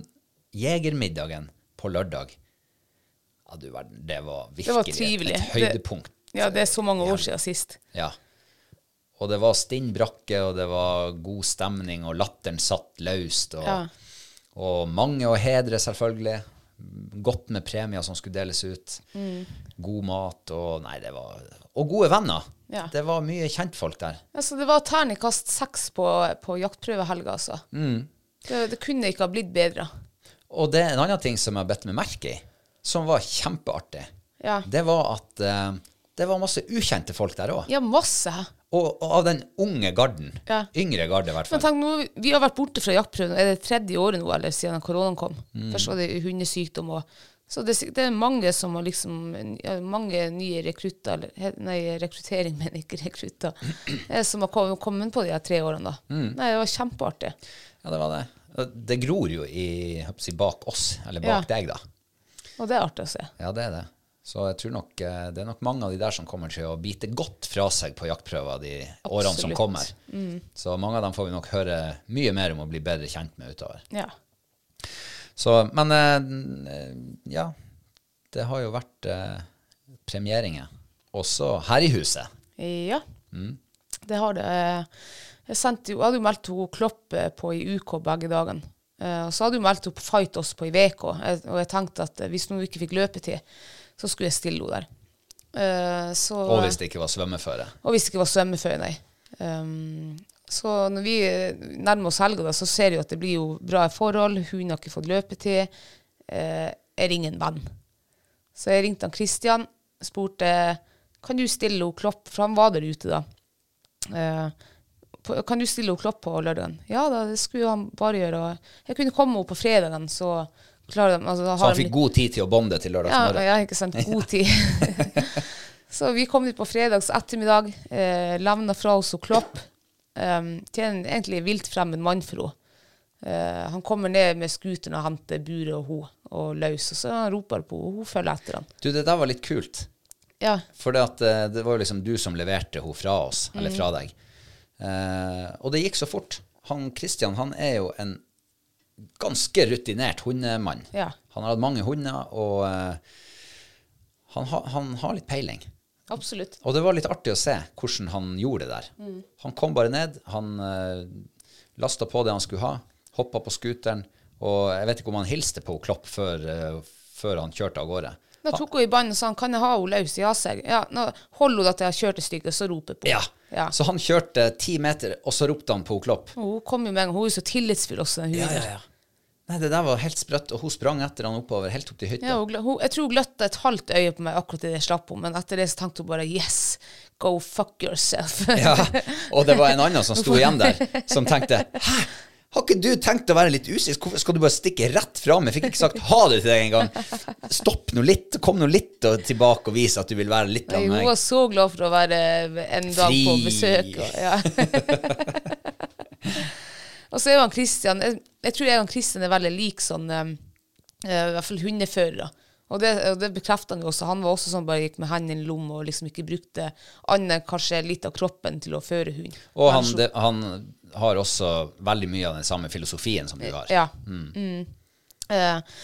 jegermiddagen på lørdag Ja, du verden, det var Det var virkelig et, høydepunkt. Ja, det er så mange år siden sist. Ja. Og det var stinn brakke, og det var god stemning, og latteren satt løst. Og, Ja. og mange å hedre, selvfølgelig. Godt med premier som skulle deles ut. Mm. God mat og Nei, det var Og gode venner. Ja. Det var mye kjentfolk der. Altså, det var terningkast seks på, på jaktprøvehelga, altså. Mm. Det, det kunne ikke ha blitt bedre. Og det er en annen ting som jeg har bedt meg merke i, som var kjempeartig. Ja. Det var at eh, det var masse ukjente folk der òg. Ja, masse. Og, og av den unge garden. Ja. Yngre garde, i hvert Men fall. tenk, nå, vi har vært borte fra jaktprøven. Er det tredje året nå, eller siden koronaen kom? Mm. Først var det hundesykdom. Og, så det, det er mange som har liksom Mange nye rekrutter, eller nei, rekruttering, <laughs> men ikke rekrutter, eh, som har kommet, på de her tre årene. da. Mm. Nei, det var kjempeartig. Ja, det var det. Det gror jo i, si, bak oss, eller bak Ja. deg, da. Og det er artig å se. Ja, det er det. Så jeg tror nok eh, det er nok mange av de der som kommer til å bite godt fra seg på jaktprøver de årene som kommer. Mm. Så mange av dem får vi nok høre mye mer om og bli bedre kjent med utover. Ja. Så, men eh, ja, det har jo vært eh, premieringer også her i huset. Ja, Mm. det har det. Jeg, sendte jeg hadde jo meldt henne Klopp på i UK begge dagene. Eh, og så hadde hun meldt henne på Fight oss på i VK, og jeg tenkte at hvis hun ikke fikk løpetid, så skulle jeg stille henne der. Uh, så, Og hvis det ikke var svømmeføre. og hvis det ikke var svømmeføre, nei. Um, så når vi eh, nærmer oss helga, så ser jeg at det blir jo bra forhold. Hun har ikke fått løpetid. Uh, jeg ringer en venn. Så jeg ringte han Christian, spurte kan du stille henne Klopp, for han var der ute da. Uh, kan du stille henne Klopp på lørdagen? Ja da, det skulle han bare gjøre. Jeg kunne komme henne på fredagen, så klarer de altså, Så han fikk litt- god tid til å bonde til ja, lørdagsmorgen. ja, ikke sant. God tid. <laughs> så vi kom dit på fredags ettermiddag, eh, levna fra oss og Klopp Um, til en egentlig vilt fremmed mann for henne. Uh, han kommer ned med scooteren og henter buret og hun og løs, og så han roper på henne, og hun følger etter han. Du, det der var litt kult. Ja, For det, at, eh, det var jo liksom du som leverte henne fra oss, eller Mm. fra deg. Uh, og det gikk så fort. Han Christian han er jo en ganske rutinert hundemann. Ja. Han har hatt mange hunder, og eh, han, ha, han har litt peiling. absolutt. Og det var litt artig å se hvordan han gjorde det der. Mm. Han kom bare ned, han uh, lasta på det han skulle ha, hoppa på scooteren, og jeg vet ikke om han hilste på Klopp før, uh, før han kjørte av gårde. Da tok hun i bånd og sa han, kan jeg ha henne løs? Ja, sa. Ja, nå holder hun at jeg har kjørt et stykke, så roper på Ja. Ja. Så han kjørte ti meter, og så ropte han på Klopp. Og Hun kom jo med en gang. Hun er jo så tillitsfull også, den ja, ja, ja. Nei, det der var helt sprøtt, og hun sprang etter han oppover, helt opp til hytta. Ja, hun, hun, jeg tror hun gløtta et halvt øye på meg akkurat idet jeg slapp henne, men etter det så tenkte hun bare yes, go fuck yourself. Ja, og det var en annen som <laughs> sto igjen der, som tenkte <laughs> Hæ, har ikke du tenkt å være litt usikker? Hvorfor skal du bare stikke rett fram? Jeg fikk ikke sagt ha det til deg engang. Stopp nå litt, kom nå litt tilbake og vis at du vil være litt av hun meg. var så glad for å være en dag på besøk. Og, ja. <laughs> og så er han Christian Jeg, jeg tror jeg og Christian er veldig lik sånn um, eh, I hvert fall hundeførere. Og det, og det bekrefter han jo også. Han var også sånn bare gikk med hendene i lomma og liksom ikke brukte annet kanskje litt av kroppen til å føre hund. Og han, det, han har også veldig mye av den samme filosofien som du har. Ja. Mm. Eh,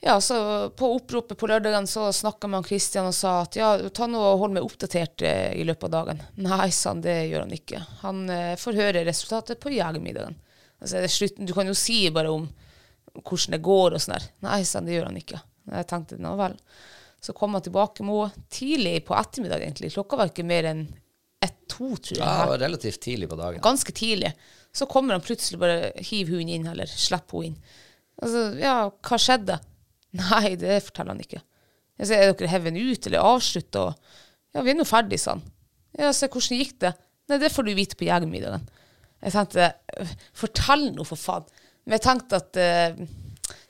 ja, så på oppropet på lørdagen så snakka med Kristian Christian og sa at ja, ta nå og hold meg oppdatert eh, i løpet av dagen. Nei, sa han, det gjør han ikke. Han eh, får høre resultatet på jegermiddagen. Altså, slutten. Du kan jo si bare om hvordan det går og sånn der. Nei, sa han, det gjør han ikke. Jeg tenkte nå vel. Så kom han tilbake med henne tidlig på ettermiddag, egentlig. Klokka var ikke mer enn ett-to, tror jeg. Ja, relativt tidlig på dagen. Ganske tidlig. Så kommer han plutselig bare hiver hun inn, eller slipper hun inn. Altså, ja, hva skjedde? Nei, det forteller han ikke. Jeg sier, er dere hevet ut, eller avslutta? Ja, vi er nå ferdig, sa han. Ja, se, hvordan gikk det? Nei, det får du vite på jegermiddagen. Jeg tenkte, «Øh, fortell nå, for faen. Men jeg tenkte at uh,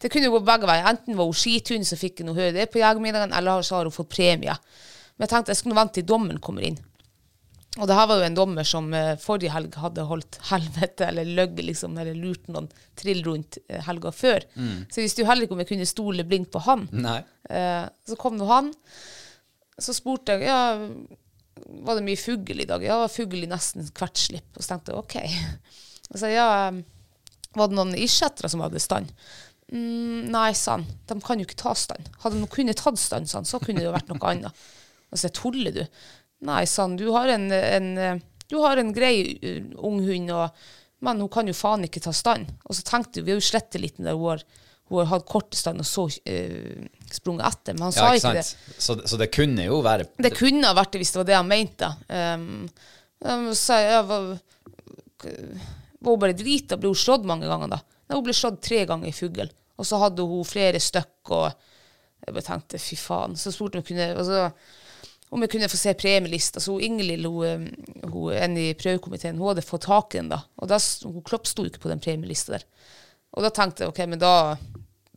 det kunne gå begge veier. Enten var hun skithund som fikk noe høre det på jegermiddagen, eller så har hun fått premie. Men jeg tenkte jeg skulle vente til dommen kommer inn. Og det her var jo en dommer som eh, forrige helg hadde holdt helvete, eller løgget, liksom, eller lurt noen trill rundt eh, helga før. Så jeg visste jo heller ikke om jeg kunne stole blindt på han. Nei. Eh, så kom nå han. Så spurte jeg ja, var det mye fugl i dag. Ja, det var fugl i nesten hvert slipp. Og så tenkte jeg OK. <laughs> Og så ja, var det noen irskjettere som hadde stand? Mm, nei, sa han. De kan jo ikke ta stand. Hadde de kunnet tatt stand, sa han, så kunne det jo vært noe annet. <laughs> Og så tuller du? Nei, sann. Du har en, en, eh, du har en grei uh, ung hund, og, men hun kan jo faen ikke ta stand. Og så tenkte vi, jo slettet litt det hun har, hun har hatt kort stand og så uh, sprunget etter. Men han Ja, sa ikke sant? det. Så, så det kunne jo være Det kunne ha vært det hvis det var det han mente. Um, um, så jeg var, var hun bare drita? Ble hun slått mange ganger da? Nei, hun ble slått tre ganger i fugl. Og så hadde hun flere stykk, og jeg bare tenkte fy faen. Så spurte hun kunne, altså, om jeg kunne få se premielista. Så hun Ingelill, hun, um, hun en i prøvekomiteen, hun hadde fått tak i den da. Og da, hun Klopp sto ikke på den premielista der. Og da tenkte jeg ok, men da,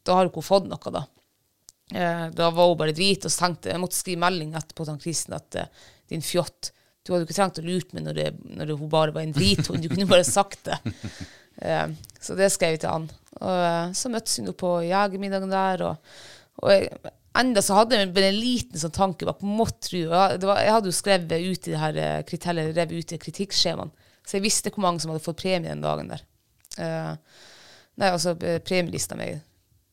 da har ikke hun fått noe, da. Eh, da var hun bare drit, og så tenkte jeg jeg måtte skrive melding etterpå til Kristen at eh, din fjott, du hadde ikke trengt å lure meg når, det, når det, hun bare var en drithund, du kunne bare sagt det. Eh, så det skrev jeg til han. Og eh, så møttes vi nå på jegermiddagen der, og, og jeg, enda så hadde jeg en liten sånn tanke bak, og jeg hadde jo skrevet ut i det her, eh, eller revet ut i kritikkskjemaene, så jeg visste hvor mange som hadde fått premie den dagen der. Uh, nei, altså eh, premielista mi.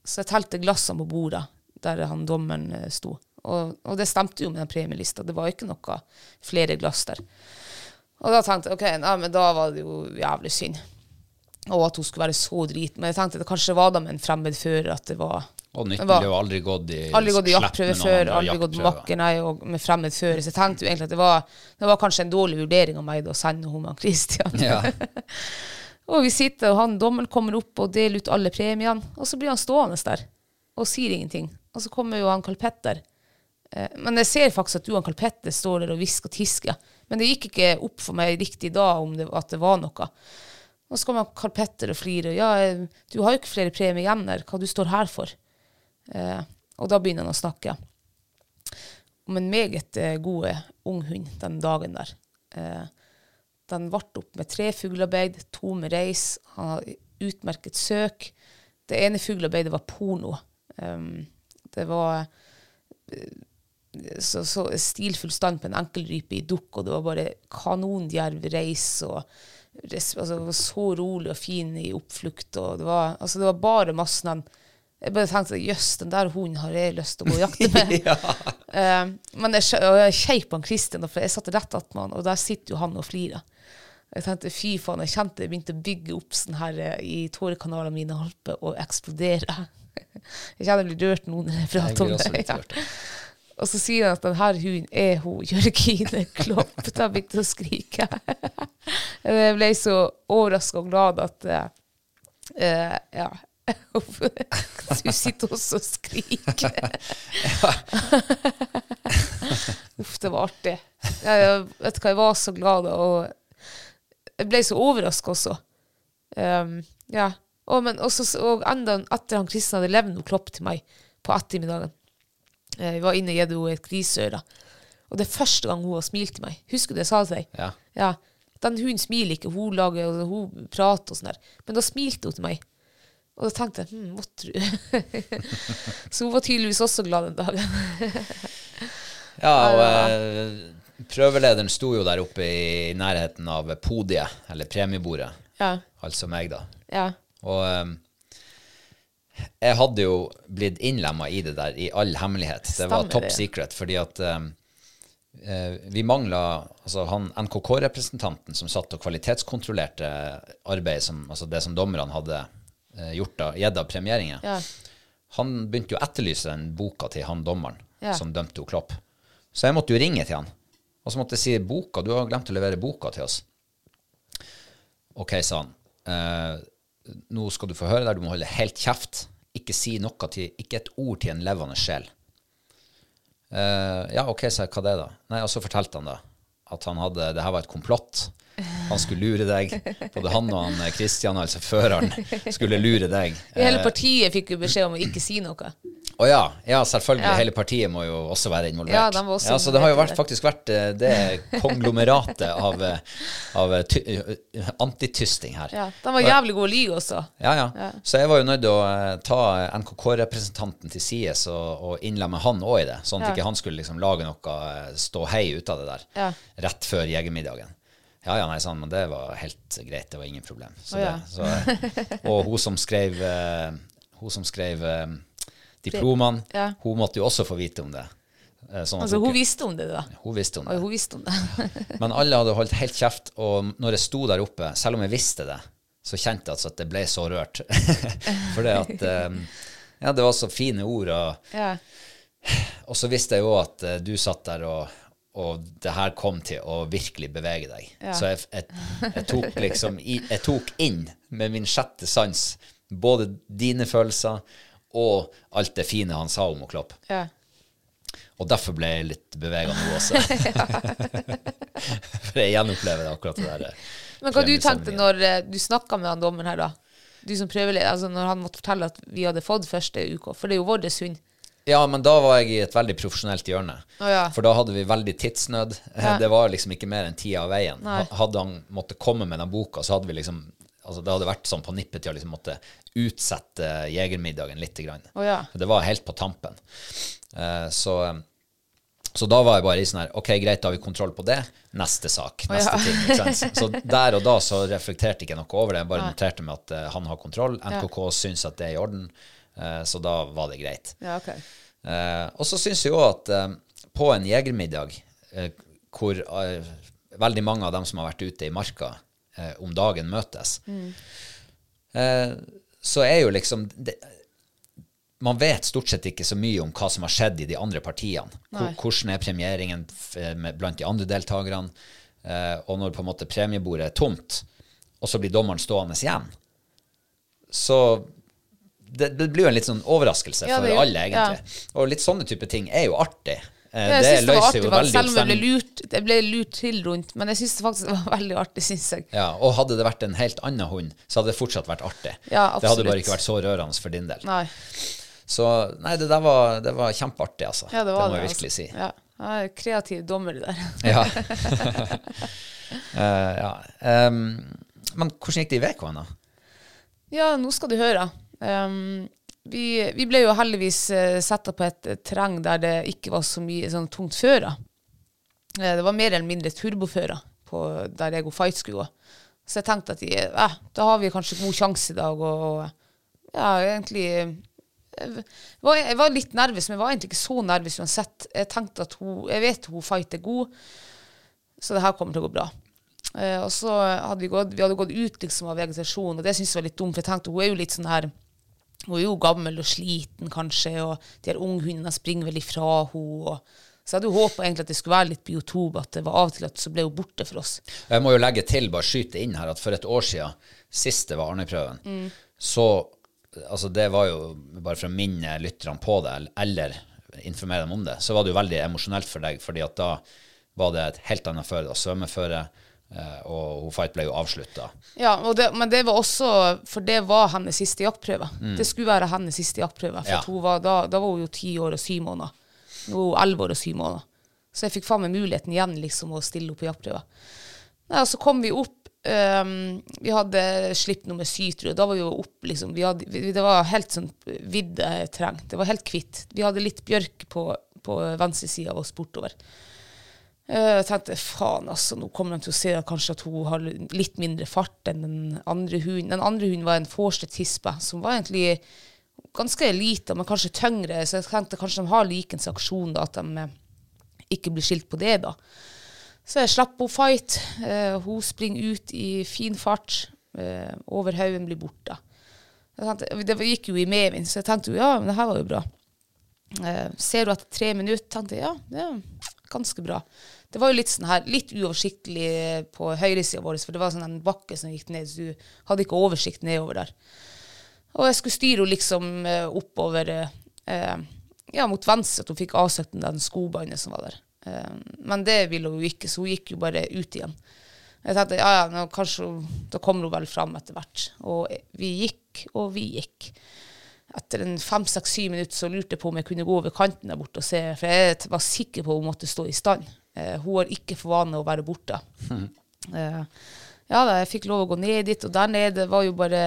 Så jeg telte glassene på bordet der han dommeren sto. Og, og det stemte jo med den premielista. Det var ikke noe flere glass der. Og da tenkte jeg ok, nei, men da var det jo jævlig synd. Og at hun skulle være så drit. Men jeg tenkte det kanskje var da med en fremmed fører at det var Og nytt det var- ville jo aldri gått i Aldri gått i jaktprøve før, aldri gått på nei, og med fremmed fører. Så jeg tenkte jo egentlig at det var, det var kanskje en dårlig vurdering av meg å sende henne med Christian. Ja. <laughs> Og vi sitter, og han dommeren kommer opp og deler ut alle premiene, og så blir han stående der og sier ingenting. Og så kommer jo han Karl Petter Eh, men jeg ser faktisk at du og Karl Petter står der og hvisker og tisker. Men det gikk ikke opp for meg riktig da om det, at det var noe. Og så kommer Karl Petter og flirer. Ja, eh, du har jo ikke flere premier igjen der. Hva du står her for? Eh, og da begynner han å snakke om en meget eh, god unghund ung hund den dagen der. Eh, den ble opp med tre fuglearbeid, to med reis. Han har utmerket søk. Det ene fuglearbeidet var porno. Um, det var eh, så, så stilfull stand på en enkelrype i dukk, og det var bare kanondjerv reis. og altså, det var Så rolig og fin i oppflukt. og Det var, altså, det var bare masse den Jeg bare tenkte jøss, den der hunden har jeg lyst til å gå og jakte <laughs> med. Eh, men jeg, jeg kjeip han Christian, for jeg satt rett attmed han, og der sitter jo han og flirer. Jeg tenkte fy faen, jeg kjente det begynte å bygge opp sånn her eh, i tårekanalene mine, holdt på å eksplodere. <laughs> Jeg kjenner jeg blir rørt nå når jeg Jeg prater om det. Ja. Og så sier han at denne hunden er hun Jørgine Klopp. <laughs> Da begynte jeg å skrike. Jeg ble så overraska og glad at uh, Ja. Du sitter også og skriker. Uff, det var artig. Jeg, vet hva, jeg var så glad, og jeg ble så overraska også. Um, ja. Og, men også, og enda etter han Kristin hadde levd noe klopp til meg på ettermiddagen. Eh, vi var inne og gitt henne et griseøre. Og det er første gang hun har smilt til meg. Husker du det jeg sa til deg? Ja. Ja. Den hunden smiler ikke, hun lager, hun prater og sånn der. Men da smilte hun til meg. Og da tenkte jeg, hm, måtte du? Så hun var tydeligvis også glad den dagen. <laughs> Ja, og eh, prøvelederen sto jo der oppe i nærheten av podiet, eller premiebordet. Ja. Altså meg, da. Ja. Og eh, jeg hadde jo blitt innlemma i det der i all hemmelighet. Det var top secret, fordi at eh, eh, vi mangla altså han NKK-representanten som satt og kvalitetskontrollerte arbeidet som, altså det som dommerne hadde gjort av, gitt av premieringer. Ja. Han begynte jo å etterlyse den boka til han dommeren Ja. som dømte jo Klopp. Så jeg måtte jo ringe til han. Og så måtte jeg si boka, du har glemt å levere boka til oss. Ok, sa han. Eh, nå skal du få høre der, du må holde helt kjeft. Ikke si noe til, ikke et ord til en levende sjel. Eh, ja, ok, sa jeg, hva det er da? Nei, og så fortalte han da at han hadde, det her var et komplott. Han skulle lure deg. Både han og han Kristian, altså føreren, skulle lure deg. Hele partiet fikk jo beskjed om å ikke si noe. Å ja, ja, selvfølgelig. Ja. Hele partiet må jo også være involvert. Ja, de var også så det har jo vært, faktisk vært eh, det konglomeratet av, eh, av eh, ty, eh, antitysting her. Ja, De var jævlig gode å lyve også. Ja, ja. Så jeg var jo nødt til å eh, ta NKK-representanten til side og, og innlemme han òg i det, sånn at Ja. ikke han skulle liksom lage noe Stå ståhei ut av det der Ja. rett før jegermiddagen. Ja, ja, nei, sånn, men det var helt greit. Det var ingen problem. Så oh, ja. det, så, eh, og hun som skrev, eh, hun som skrev eh, diplomene, Ja. hun måtte jo også få vite om det. Sånn Altså, hun hun, visste om det, da. hun visste om det. hun visste om det. <laughs> Men alle hadde holdt helt kjeft, og når jeg sto der oppe, selv om jeg visste det, så kjente jeg altså at det ble så rørt. <laughs> For det at Ja, det var så fine ord, og, Ja. og så visste jeg jo at du satt der, og, og det her kom til å virkelig bevege deg. Ja. Så jeg, jeg, jeg tok liksom i, Jeg tok inn med min sjette sans både dine følelser og alt det fine han sa om Klopp. ja. Og derfor ble jeg litt bevega nå også. <laughs> <laughs> For jeg gjenopplever akkurat det der. eh, Men hva du tenkte når eh, du snakka med han dommeren her, da? Du som prøveleder, altså når han måtte fortelle at vi hadde fått første UK, for det er jo vår hund. Ja, men da var jeg i et veldig profesjonelt hjørne. Oh, ja. For da hadde vi veldig tidsnød. Ja. Det var liksom ikke mer enn tida av veien. Nei. Hadde han måttet komme med den boka, så hadde vi liksom altså Det hadde vært sånn på nippet til å liksom måtte utsette jegermiddagen litt. Grann. Oh, ja. Det var helt på tampen. Eh, så, så da var jeg bare i sånn her OK, greit, da har vi kontroll på det. Neste sak. Neste Neste ja. ting. Så der og da så reflekterte ikke jeg noe over det. Jeg bare noterte meg at uh, han har kontroll. NKK syns at det er i orden. Eh, så da var det greit. Ja, ok. Eh, og så syns jeg jo at eh, på en jegermiddag, hvor veldig mange av dem som har vært ute i marka om dagen, møtes, mm. så er jo liksom det, Man vet stort sett ikke så mye om hva som har skjedd i de andre partiene. Nei. hvordan er premieringen blant de andre deltakerne? Og når på en måte premiebordet er tomt, og så blir dommeren stående igjen, så det, det blir jo en litt sånn overraskelse Ja, for det alle, egentlig. Og litt sånne type ting er jo artig. Eh, det løser det artig, jo veldig Selv om jeg ble, lurt, jeg ble lurt til rundt, men jeg syns faktisk det var <laughs> veldig artig, syns jeg. Ja, og hadde det vært en helt annen hund, så hadde det fortsatt vært artig. Ja, det hadde bare ikke vært så rørende for din del. Nei. Så nei, det der var, det var kjempeartig, altså. Ja, det var må det. jeg virkelig altså. si. Ja. Ja, kreativ dommer, det der. Ja. uh, <laughs> <laughs> ja. Um, men hvordan gikk det i Vekvann, da? Ja, nå skal du høre. Um, vi, vi ble jo heldigvis uh, satt på et eh, terreng der det ikke var så mye sånn tungt føre. Uh, det var mer eller mindre turboføre der jeg og Fight skulle gå. Så jeg tenkte at eh, da har vi kanskje god sjanse i dag, og, ja, egentlig jeg var, jeg var litt nervøs, men jeg var egentlig ikke så nervøs uansett. Jeg tenkte at hun, jeg vet hun Fight er god, så det her kommer til å gå bra. Uh, og så hadde vi gått, vi hadde gått ut liksom av vegetasjon, og det syntes jeg var litt dumt, for jeg tenkte hun er jo litt sånn her Hun er jo gammel og sliten, kanskje, og de her unghundene springer vel ifra henne. Så jeg hadde jo håpa at det skulle være litt biotop, at det var av og til at så ble hun borte for oss. Jeg må jo legge til, bare skyte inn her, at for et år siden, sist det var Arne-prøven, Mm. så Altså, det var jo bare for å minne lytterne på det, eller informere dem om det, så var det jo veldig emosjonelt for deg, fordi at da var det et helt annet føre, da, svømmeføre, og hun Fight ble jo avslutta. Ja, og det, men det var også For det var hennes siste jaktprøve. Det skulle være hennes siste jaktprøve. For Ja. var, da, da var hun jo ti år og syv måneder. Nå er hun elleve år og syv måneder. Så jeg fikk faen meg muligheten igjen liksom å stille opp på jaktprøve. Nei, og så kom vi opp. Um, vi hadde slipp nummer syv, tror jeg. Da var vi jo opp, liksom. Vi hadde, vi, det var helt sånn vidde terreng. Det var helt hvitt. Vi hadde litt bjørk på, på venstre side av oss bortover. Eh, Jeg tenkte faen, altså, nå kommer de til å se kanskje at hun har litt mindre fart enn den andre hunden. Den andre hunden var en Forstedt tispe, som var egentlig ganske lita, men kanskje tyngre. Så jeg tenkte kanskje de har likens aksjon, da, at de eh, ikke blir skilt på det, da. Så jeg slapp henne fight. Eh, hun springer ut i fin fart. Over haugen blir borte. Tenkte, det gikk jo i medvind, så jeg tenkte jo ja, men det her var jo bra. Ser du etter tre minutter, tenkte jeg ja, det er ganske bra. Det var jo litt sånn her, litt uoversiktlig på høyresida vår, for det var sånn en bakke som gikk ned, så du hadde ikke oversikt nedover der. Og jeg skulle styre henne liksom eh, oppover eh, ja, mot venstre, at hun fikk avsøkt den skobåndet som var der. Eh, men det ville hun ikke, så hun gikk jo bare ut igjen. Jeg tenkte ja, ja, nå kanskje da kommer hun vel fram etter hvert. Og vi gikk, og vi gikk. Etter en fem, seks, syv minutter så lurte jeg på om jeg kunne gå over kanten der borte og se, for jeg var sikker på hun måtte stå i stand. Eh, hun har ikke for vane å være borte. Eh, ja da, jeg fikk lov å gå ned dit, og der nede var jo bare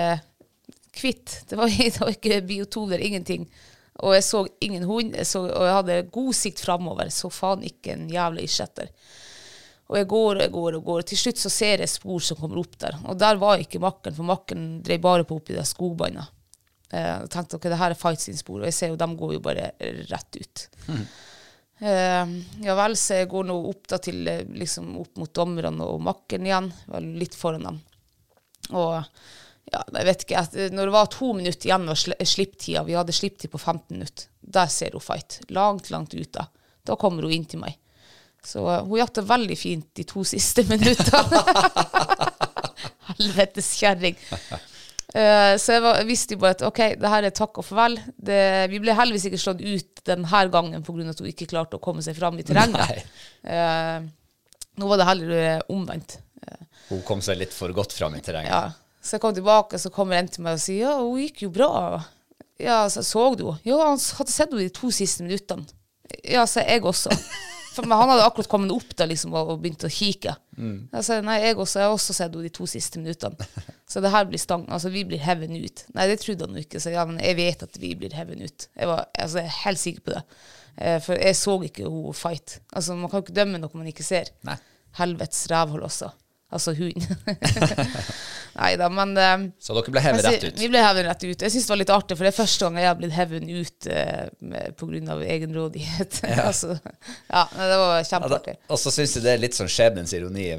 kvitt. Det var, <laughs> det var ikke biotoler, ingenting. Og jeg så ingen hund, jeg så, og jeg hadde god sikt framover. Så faen ikke en jævla isjetter. Og jeg går og jeg går og går. Til slutt så ser jeg spor som kommer opp der. Og der var ikke makkeren, for makkeren drev bare på oppi det skogbåndet. Eh, Jeg tenkte ok, det her er Fight sin spor, og jeg ser jo de går jo bare rett ut. Eh, ja vel, så jeg går nå opp da til eh, liksom opp mot dommerne og makkeren igjen. Var litt foran dem. Og ja, jeg vet ikke, eh, når det var to minutter igjen av slipptida, vi hadde slipptid på 15 minutter, der ser hun fight. Langt, langt ut Da Da kommer hun inn til meg. Så eh, hun jakta veldig fint de to siste minuttene. <laughs> Helvetes kjerring. Eh, så jeg, var, visste jo bare at ok, det her er takk og farvel. Det, vi ble heldigvis ikke slått ut denne gangen pga. at hun ikke klarte å komme seg fram i terrenget. <laughs> Uh, nå var det heller eh, omvendt. Hun kom seg litt for godt fram i terrenget. Ja. Så jeg kom tilbake, så kommer en til meg og sier ja, hun gikk jo bra. Ja, så så du henne? Ja, han hadde sett henne de to siste minuttene. Ja, så jeg også. <laughs> For han hadde akkurat kommet opp da liksom, og og begynt å kikke. Jeg sa nei, jeg også, jeg har også sett henne de to siste minuttene. Så det her blir stang, altså vi blir hevet ut. Nei, det trodde han jo ikke. Så ja, men jeg vet at vi blir hevet ut. Jeg var altså, jeg er helt sikker på det. Eh, for jeg så ikke hun fight. Altså, man kan ikke dømme noe man ikke ser. Nei. Helvetes rævhold også. Altså hund. <laughs> Nei da, men eh, Så dere ble hevet rett ut. Vi ble hevet rett ut. Jeg syns det var litt artig, for det er første gang jeg har blitt hevet ut uh, pga. på grunn av egenrådighet. <laughs> altså, ja, det var Ja, kjempeartig. og så syns jeg det er litt sånn skjebnens ironi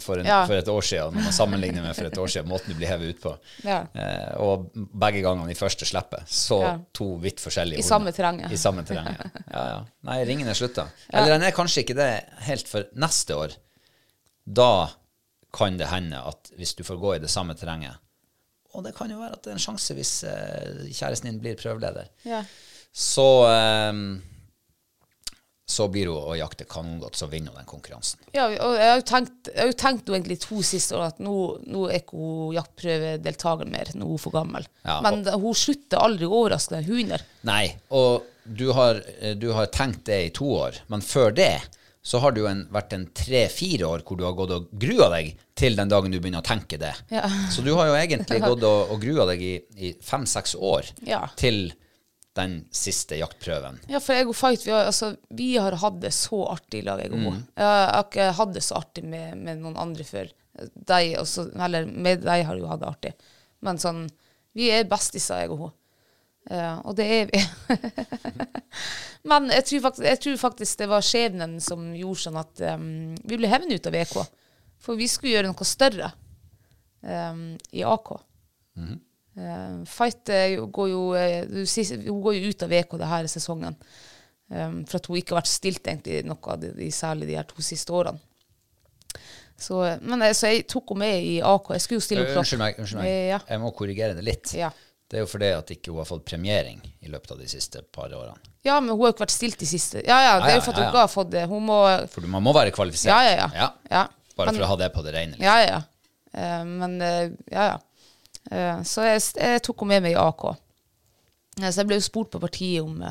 for, en, Ja. for et år siden, når man sammenligner med for et år siden, måten du blir hevet ut på. Ja. Eh, og begge gangene i første slippet, så Ja. to vidt forskjellige I samme terrenget. I samme terrenget. Ja, ja. Nei, ringen er slutta. Eller den er kanskje ikke det helt for neste år. Da kan det hende at hvis du får gå i det samme terrenget Og det kan jo være at det er en sjanse hvis eh, kjæresten din blir prøveleder Ja. så, eh, så blir hun å jakte kanongodt, så vinner hun den konkurransen. Ja, og jeg har jo tenkt, jeg tenkt nå egentlig to siste år at nå, nå er ikke hun jaktprøvedeltakeren mer, er hun for gammel. Ja, Men da- hun slutter aldri å overraske deg. hunden der. Nei, og du har, eh, du har tenkt det i to år, men før det så har det jo en, vært en tre-fire år hvor du har gått og grua deg til den dagen du begynner å tenke det. Ja. Så du har jo egentlig <laughs> gått og, og grua deg i, i fem-seks år Ja. til den siste jaktprøven. Ja, for jeg og Fight, vi har, altså, vi har hatt det så artig i lag, jeg og Mm. Jeg har ikke hatt det så artig med, med noen andre før. Deg også, eller med deg har jeg jo hatt det artig. Men sånn, vi er bestiser, jeg og hun. Ja, og det er vi. <laughs> Men jeg tror, faktisk, jeg tror faktisk det var skjebnen som gjorde sånn at um, vi ble hevnet ut av VK. For vi skulle gjøre noe større um, i AK. Eh, Fight eh, går jo, hun går jo ut av VK denne sesongen. Um, for at hun ikke har vært stilt egentlig noe av de, særlig de her to siste årene. Så, men så jeg tok henne med i AK. Jeg skulle jo stille opp. unnskyld meg, unnskyld meg. Ja. jeg må korrigere det litt. Ja. Det er jo fordi at ikke hun har fått premiering i løpet av de siste par årene. ja, men hun har jo ikke vært stilt de siste. Ja, ja, det er jo for at hun ikke har fått det. Hun må For man må være kvalifisert. Ja, ja, ja. ja. Bare for å ha det på det rene. Liksom. Ja, ja. Uh, men uh, ja, ja. Uh, så jeg, jeg tok henne med meg i AK. Så jeg ble jo spurt på partiet om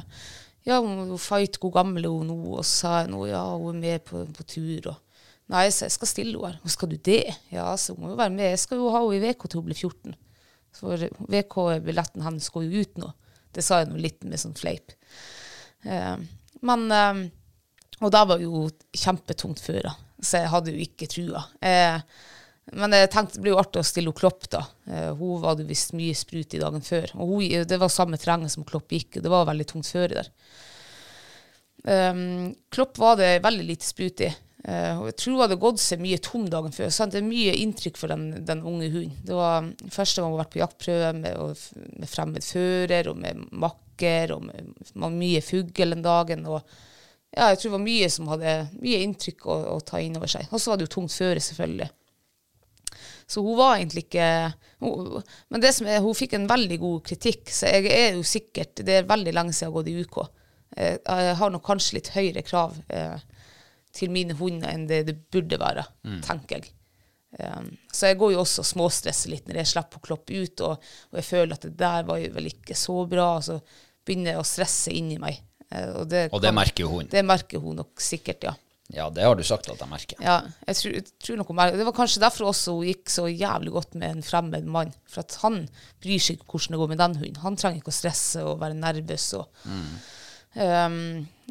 ja, om hun fight, hvor gammel er hun nå? Og sa jeg nå, ja, hun er med på, på tur. Og, nei, så jeg skal stille henne her. Skal du det? Ja, så hun må jo være med. Jeg skal jo ha henne i VK til hun blir 14. For VK-billetten hennes går jo ut nå. Det sa jeg nå litt med sånn fleip. Eh, men eh, Og da var jo kjempetungt før, da. så jeg hadde jo ikke trua. Eh, men jeg tenkte det blir jo artig å stille Klopp, da. Hun hadde visst mye sprut i dagen før. Og hun, det var samme terrenget som Klopp gikk, og det var veldig tungt føre der. Um, Klopp var det veldig lite sprut i. Og jeg tror hun hadde gått seg mye tom dagen før. Sant? Det er mye inntrykk for den, den unge hunden. Det var første gang hun har vært på jaktprøve med, med fremmed fører og med makker og med, med mye fugl den dagen. Og ja, jeg tror det var mye som hadde mye inntrykk å, å ta inn over seg. Og så var det jo tungt føre, selvfølgelig. Så hun var egentlig ikke hun, Men det som er, hun fikk en veldig god kritikk, så jeg er jo sikkert Det er veldig lenge siden jeg har gått i UK. Eh, Jeg har nok kanskje litt høyere krav eh, til mine hunder enn det det burde være, tenker jeg. Um, så jeg går jo også og småstresser litt når jeg slipper å kloppe ut, og, og jeg føler at det der var jo vel ikke så bra, og så begynner jeg å stresse inni meg. Uh, og det, Og det merker jo hun. Det merker hun nok sikkert, ja. Ja, det har du sagt at jeg merker. Ja, jeg tror, jeg tror nok hun merker- Det var kanskje derfor også hun gikk så jævlig godt med en fremmed mann. For at han bryr seg ikke hvordan det går med den hunden. Han trenger ikke å stresse og være nervøs. Og, um,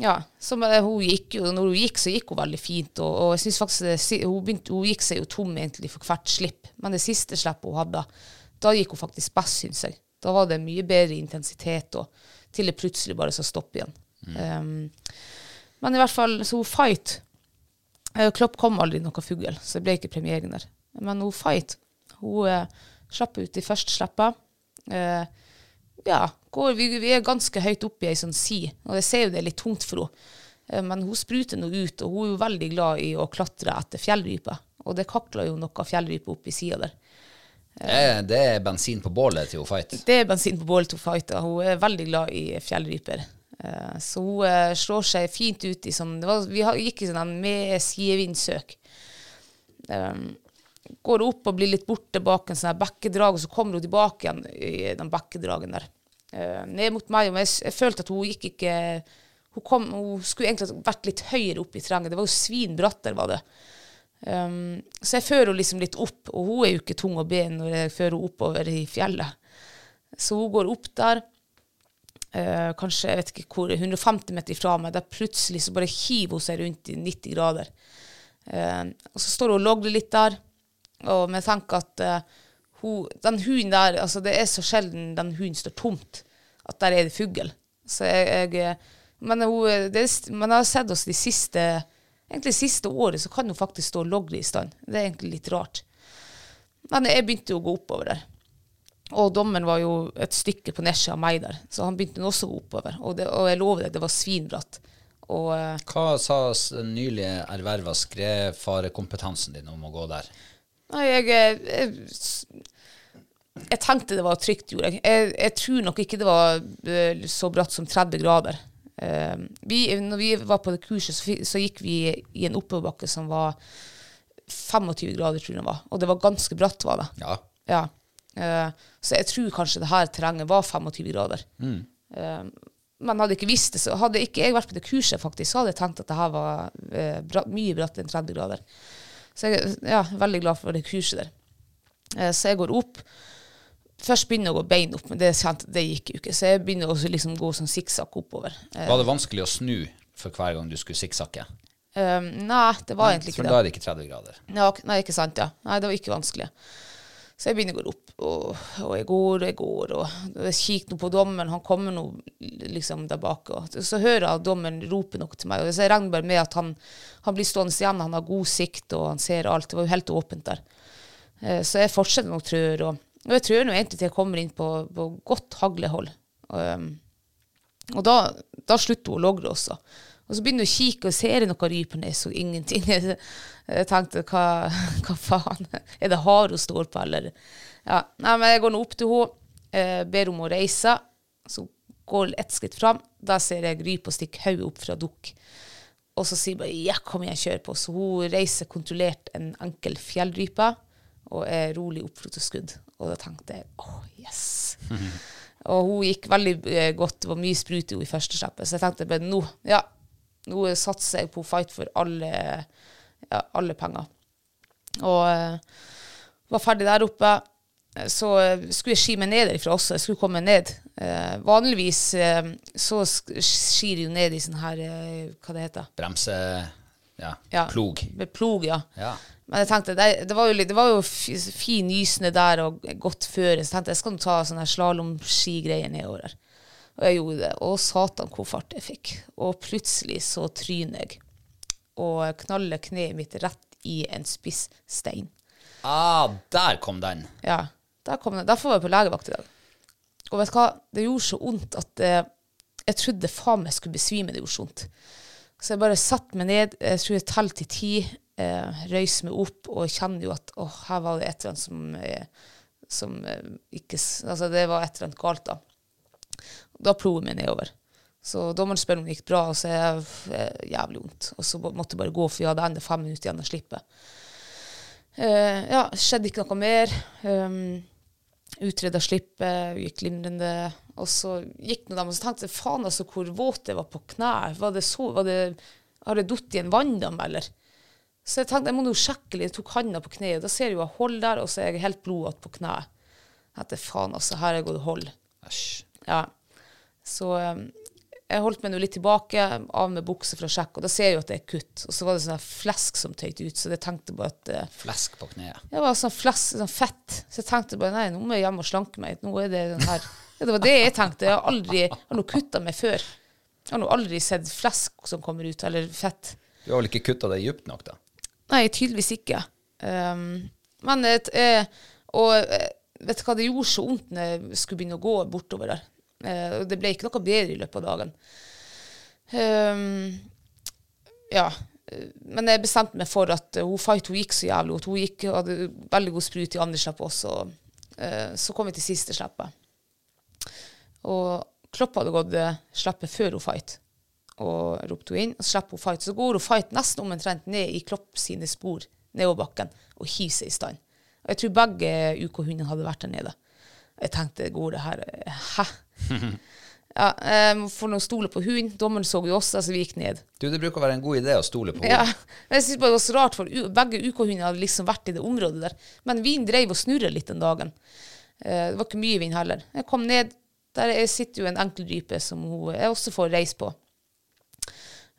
ja, så hun gikk jo, når hun gikk, så gikk hun veldig fint. Og, og jeg synes faktisk det, hun, begynte, hun gikk seg jo tom egentlig for hvert slipp. Men det siste slippet hun hadde, da gikk hun faktisk best, syns jeg. Da var det mye bedre intensitet, og til det plutselig bare så stopp igjen. Um, men i hvert fall, så hun fight. Eh, Klopp kom aldri noe fugl, så det ble ikke premiering der. Men hun Fight hun eh, slapp ut i første slippet. Eh, ja, går, vi, vi er ganske høyt oppe i ei sånn si, og jeg ser jo det er litt tungt for henne. Eh, men hun spruter nå ut, og hun er jo veldig glad i å klatre etter fjellrype. Og det kakler jo noe fjellrype opp i sida der. Det er, det er bensin på bålet til hun Fight. Det er bensin på bålet til hun Fight. og Hun er veldig glad i fjellryper. Eh, Så hun eh, slår seg fint ut i sånn det var, Vi gikk i sånn med sidevindsøk. Um, går opp og blir litt borte bak en sånn bekkedrag, og så kommer hun tilbake igjen i den bekkedragen der. Eh, ned mot meg, og jeg, jeg følte at hun gikk ikke hun, kom, hun skulle egentlig vært litt høyere opp i terrenget. Det var jo svinbratt der, var det. Um, så jeg fører henne liksom litt opp, og hun er jo ikke tung å be når jeg fører henne oppover i fjellet. Så hun går opp der, uh, kanskje jeg vet ikke hvor, 150 meter ifra meg, der plutselig så bare hiver hun seg rundt i 90 grader. Uh, og så står hun og logrer litt der, og jeg tenker at eh, hun, den hunden der, altså det er så sjelden den hunden står tomt, at der er det fugl. Men, hun, det, men jeg har sett oss de siste, egentlig siste året, så kan hun faktisk stå og logre i stand. Det er egentlig litt rart. Men jeg begynte jo å gå oppover der. Og dommeren var jo et stykke på nesje av meg der, så han begynte også å gå oppover. Og, det, og jeg lover deg, det var svinbratt. Og eh, Hva sa den nylig erverva skredfarekompetansen din om å gå der? Nei, jeg, jeg, jeg, jeg tenkte det var trygt, gjorde jeg. jeg. Jeg tror nok ikke det var eh, så bratt som 30 grader. Eh, vi, når vi var på det kurset, så, så gikk vi i en oppoverbakke som var 25 grader, tror jeg det var. Og det var ganske bratt, var det. Ja. Ja. Eh, så jeg tror kanskje det her terrenget var 25 grader. Mm. men hadde ikke visst det, så hadde ikke jeg vært på det kurset, faktisk, så hadde jeg tenkt at det her var eh, mye brattere enn 30 grader. Så jeg er ja, veldig glad for det kurset der. Eh, så jeg går opp. Først begynner jeg å gå bein opp, men det, det gikk jo ikke. Så jeg begynner å liksom gå sånn sikksakk oppover. Eh, Var det vanskelig å snu for hver gang du skulle sikksakke? Um, nei, det var egentlig ikke For det. da er det ikke 30 grader. Ja, nei, ikke sant, ja. Nei, det var ikke vanskelig. Så jeg begynner å gå opp, og, og jeg går og jeg går, og jeg kikker på dommeren, han kommer nå liksom der bak, og så hører jeg at dommeren roper noe til meg, og jeg regner bare med at han, han blir stående igjen, han har god sikt, og han ser alt, det var jo helt åpent der. Eh, Så jeg fortsetter nok trør, og, og jeg trør nå egentlig til jeg kommer inn på, på godt haglehold. Og, og da, da slutter hun å logre også. Og så begynner hun å kikke, og ser jeg noe ryp på nesa, og ingenting. <laughs> Jeg tenkte, hva, hva faen? Er det hare hun står på, eller? Ja, nei, men jeg går nå opp til henne, eh, ber om å reise, så går ett skritt fram, da ser jeg ryp og stikke hodet opp fra dukk. Og så sier hun bare, ja, kom igjen, kjør på. Så hun reiser kontrollert en enkel fjellrype, og er rolig opp for skudd. Og da tenkte jeg, åh, yes. <laughs> Og hun gikk veldig eh, godt, det var mye sprut i henne i første slippet, så jeg tenkte bare, nå, ja, nå satser jeg på fight for alle, ja, alle penger. Og uh, var ferdig der oppe, eh, så skulle jeg ski meg ned derifra også, jeg skulle komme ned. Uh, vanligvis uh, så skir jo ned i sånn her, hva det heter? Bremse ja, Ja, plog. Med plog, ja. Ja. Men jeg tenkte, det, det var jo, litt, det var jo fin nysende der og godt føre, så jeg tenkte jeg skal ta sånne her slalåmskigreier nedover der. Og jeg gjorde det, og satan hvor fart jeg fikk. Og plutselig så tryner jeg, og knaller kneet mitt rett i en spiss stein. Ah, der kom den. Ja, der kom den. Derfor var jeg på legevakt i dag. Og vet du hva, det gjorde så vondt at eh, jeg trodde faen meg skulle besvime, det gjorde så vondt. Så jeg bare satte meg ned, jeg tror jeg telte til ti, eh, røys meg opp, og kjenner jo at åh, her var det et eller annet som, eh, som eh, ikke Altså, det var et eller annet galt, da. Da ploen min nedover. Så dommeren spør om det gikk bra, og så er jeg eh, jævlig vondt. Og så måtte jeg bare gå, for jeg hadde enda fem minutter igjen å slippe. Uh, ja, skjedde ikke noe mer. Um, Utreda slippet, gikk glimrende. Og så gikk nå dem, og så tenkte jeg faen altså hvor våt jeg var på knær. Var det så, var det, har det falt i en vanndam, eller? Så jeg tenkte jeg må nå sjekke litt. Jeg tok handa på kneet, og da ser jeg jo jeg hold der, og så er jeg helt blodete på kneet. Jeg tenkte faen, altså, her er det gått hold. Æsj. Ja. Så um, jeg holdt meg nå litt tilbake, av med bukse for å sjekke, og da ser jeg jo at det er kutt. Og så var det sånn flesk som tøyte ut, så jeg tenkte bare at eh, Flesk på kneet. det var sånn flesk, sånn fett. Så jeg tenkte bare nei, nå må jeg hjem og slanke meg. Nå er det den her. Ja, det var det jeg tenkte. Jeg har aldri jeg har kutta meg før. Jeg har nå aldri sett flesk som kommer ut, eller fett. Du har vel ikke kutta det dypt nok, da? Nei, tydeligvis ikke. Um, men et, eh, Og eh, vet du hva, det gjorde så vondt når jeg skulle begynne å gå bortover der. Eh, og det ble ikke noe bedre i løpet av dagen. Um, ja. Men jeg bestemte meg for at eh, hun fight hun gikk så jævlig godt. Hun gikk, hadde veldig god sprut i andre slipp også. Uh, så kom vi til siste slippet. Og Klopp hadde gått slippet før hun fight og ropte hun inn, og så slipper hun fight. Så går hun fight nesten omtrent ned i Klopp sine spor nedover bakken og hiver seg i stand. Og jeg tror begge UK-hundene hadde vært der nede. Jeg tenkte, går det her Hæ? <laughs> ja, um, for nå stole på hunden. Dommeren så jo oss, altså vi gikk ned. Du, det bruker å være en god idé å stole på Ja, men jeg synes bare det var så rart, for begge UK-hundene hadde liksom vært i det området der. Men vinen drev og snurra litt den dagen. Uh, det var ikke mye vind heller. Jeg kom ned, der er- sitter jo en enkelrype som hun, jeg også får reise på.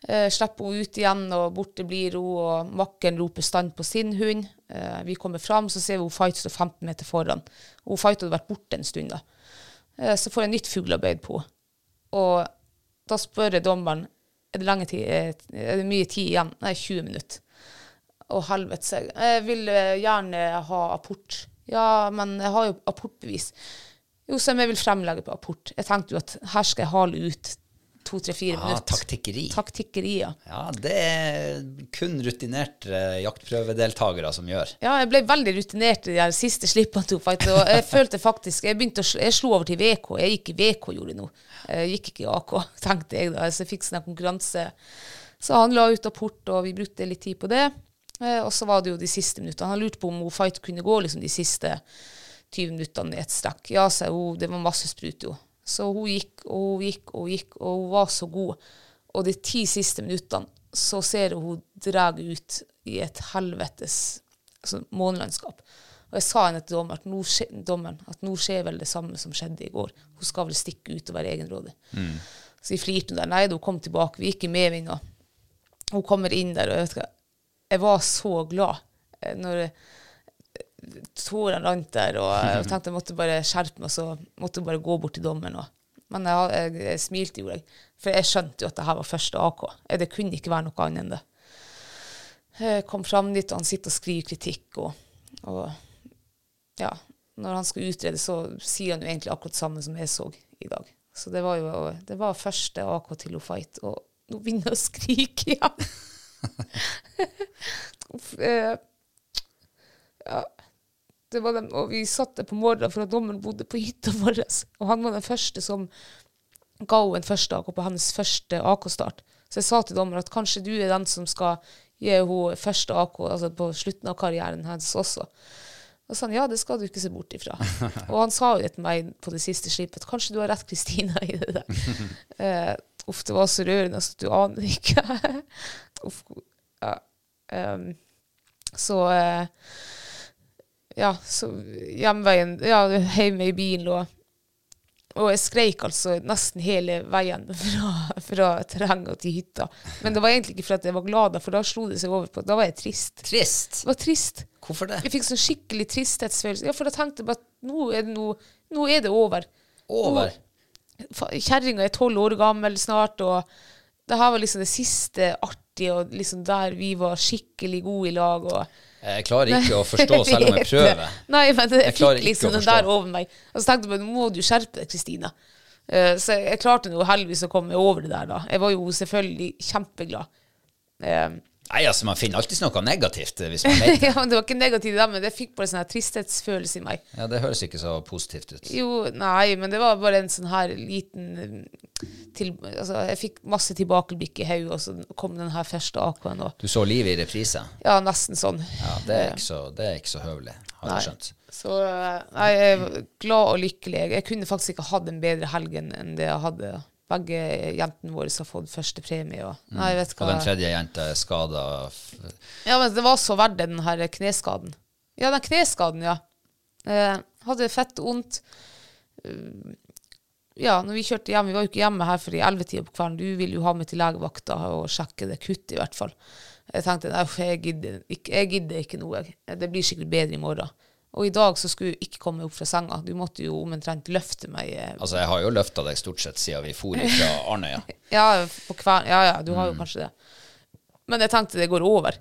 Uh, slipper hun ut igjen, og borte blir hun, og makken roper stand på sin hund. Uh, vi kommer fram, så ser vi hun Fight står 15 meter foran. Hun Fight hadde vært borte en stund da. Eh, så får jeg nytt fuglearbeid på. Og da spør jeg dommeren, er det, tid, eh, er det mye tid igjen? Nei, 20 minutter. Og helvete seg. Jeg vil eh, gjerne ha apport. Ja, men jeg har jo apportbevis. Jo, så jeg vil fremlegge på apport. Jeg tenkte jo at her skal jeg hale ut to, tre, fire Ah, minutter. taktikkeri. Taktikkeri, ja. Ja, det er kun rutinerte jaktprøvedeltakere som gjør. Ja, jeg ble veldig rutinert i de siste slippene to fight, og jeg følte faktisk Jeg begynte å jeg slo over til VK. Jeg gikk i VK, gjorde jeg nå. Jeg gikk ikke i AK, <laughs> tenkte jeg da. Så jeg fikk sånn en konkurranse. Så han la ut apport, og vi brukte litt tid på det. Eh, og så var det jo de siste minuttene. Han lurte på om fight kunne gå liksom de siste 20 minuttene i ett strekk. Ja, sa hun. Det var masse sprut, jo. Så hun gikk og hun gikk og hun gikk, og hun var så god. Og de ti siste minuttene så ser hun drar ut i et helvetes altså, månelandskap. Og jeg sa henne til dommeren at, nå skje, dommeren at nå skjer vel det samme som skjedde i går. Hun skal vel stikke ut og være egenrådig. Så jeg flirte der. Nei, da, hun kom tilbake. Vi gikk i medvind. og Hun kommer inn der, og jeg, jeg var så glad eh, når jeg- tårene rant der, og jeg <laughs> tenkte jeg måtte bare skjerpe meg, så måtte jeg bare gå bort til dommeren. Men jeg, jeg, jeg smilte, jo, jeg. For jeg skjønte jo at det her var første AK. Eh, Det kunne ikke være noe annet enn det. Jeg kom fram dit, og han sitter og skriver kritikk, og, og ja, når han skal utrede, så sier han jo egentlig akkurat det samme som jeg så i dag. Så det var jo det var første AK til å fight, og nå begynner jeg å skrike igjen. <laughs> <laughs> Eh, ja, var dem, og vi satt der på morgenen for at dommeren bodde på hytta <laughs> vår, og han var den første som ga henne en første AK på hennes første AK-start. Så jeg sa til dommeren at kanskje du er den som skal gi henne første AK altså på slutten av karrieren hennes også. Og sa han ja, det skal du ikke se bort ifra. <laughs> og han sa jo det til meg på det siste slipet, kanskje du har rett, Kristina, i det der. uh, <laughs> uff, det var så rørende at du aner ikke. uff, ja. um, så eh, ja, hjemveien Ja, hjemme i bilen og og jeg skreik altså nesten hele veien fra, fra terrenget til hytta. Men det var egentlig ikke for at jeg var glad, for da slo det seg over på Da var jeg trist. Trist. Det var trist. Hvorfor det? Jeg fikk sånn skikkelig tristhetsfølelse. Ja, for da tenkte jeg bare at nå er det, noe, nå er det over. Over. Kjerringa er tolv år gammel snart, og det her var liksom det siste artige, og liksom der vi var skikkelig gode i lag. og Jeg klarer ikke å forstå, <laughs> selv om jeg prøver. Nei, men jeg, Jeg fikk liksom den der over meg. Og så tenkte jeg nå må du skjerpe deg, Kristina. Uh, så jeg, klarte nå heldigvis å komme over det der, da. Jeg var jo selvfølgelig kjempeglad. Eh, Nei, altså, man finner alltid noe negativt eh, hvis man <laughs> det. ja, det var ikke negativt, da, men det fikk bare en sånn tristhetsfølelse i meg. Ja, det høres ikke så positivt ut. Jo, nei, men det var bare en sånn her liten eh, til, altså, Jeg fikk masse tilbakeblikk i hodet, og så kom den her første AK-en, Du så livet i reprise. ja, nesten sånn. Ja, det er ikke så, det er ikke så høvelig, har Nei. jeg skjønt. Så eh, nei, jeg er glad og lykkelig. Jeg, kunne faktisk ikke hatt en bedre helg enn det jeg hadde. Begge jentene våre har fått første premie. Og, nei, Og den tredje jenta er skada. Ja, men det var så verdt det, den her kneskaden. Ja, den kneskaden, ja. Eh, hadde fett vondt. Eh, ja, når vi kjørte hjem, vi var jo ikke hjemme her før i ellevetida på kvelden. Du ville jo ha meg til legevakta og sjekke det kuttet, i hvert fall. Jeg tenkte nei, jeg gidder ikke, jeg gidder ikke noe. Det blir sikkert bedre i morgen. Og i dag så skulle jeg ikke komme opp fra senga. Du måtte jo omtrent løfte meg. eh, Altså, jeg har jo løfta deg stort sett siden vi for fra Arnøya. Ja. <laughs> Ja, ja, du har jo kanskje det. Men jeg tenkte det går over.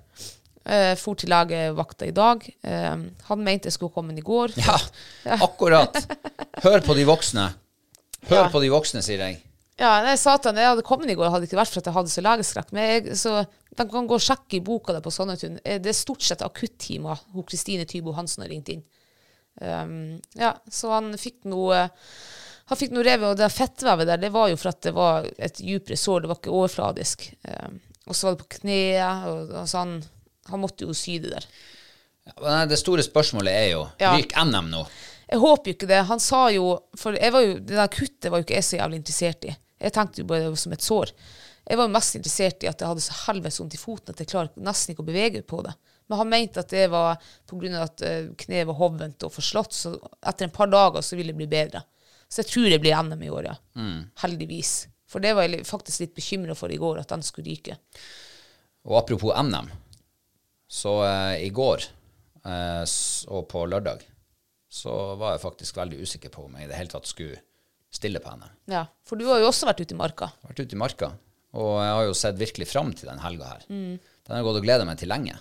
Eh, for til legevakta i dag. Eh, han mente jeg skulle komme i går. <laughs> Ja, akkurat. Hør på de voksne. Hør Ja. på de voksne, sier jeg. Ja, nei, jeg sa til jeg hadde kommet i går, hadde det ikke vært for at jeg hadde så legeskrekk. Men jeg, så de kan gå og sjekke i boka der på Sandnetun. Eh, Det er stort sett akuttimer hun Kristine Tybo Hansen har ringt inn. Um, ja, så han fikk noe han fikk noe revet, og det fettvevet der, det var jo for at det var et djupere sår, det var ikke overfladisk. Um, og så var det på kneet, og, og så han, han måtte jo sy det der. Ja, Det store spørsmålet er jo Ja. Ryker NM nå? Jeg håper jo ikke det. Han sa jo For jeg var jo, det der kuttet var jo ikke jeg så jævlig interessert i. Jeg tenkte jo bare det var som et sår. Jeg var mest interessert i at jeg hadde så helvetes vondt i foten at jeg klarer nesten ikke å bevege på det. Men han mente at det var pga. at eh, kneet var hovent og forslått, så etter en par dager så ville det bli bedre. Så jeg tror det blir NM i år, ja. Heldigvis. For det var jeg faktisk litt bekymra for i går, at den skulle ryke. Og apropos NM, så uh, i går uh, og på lørdag så var jeg faktisk veldig usikker på om jeg i det hele tatt skulle stille på henne. Ja, For du har jo også vært ute i marka. Vært ute i marka, og jeg har jo sett virkelig fram til den helga her. Den har jeg gått og gleda meg til lenge.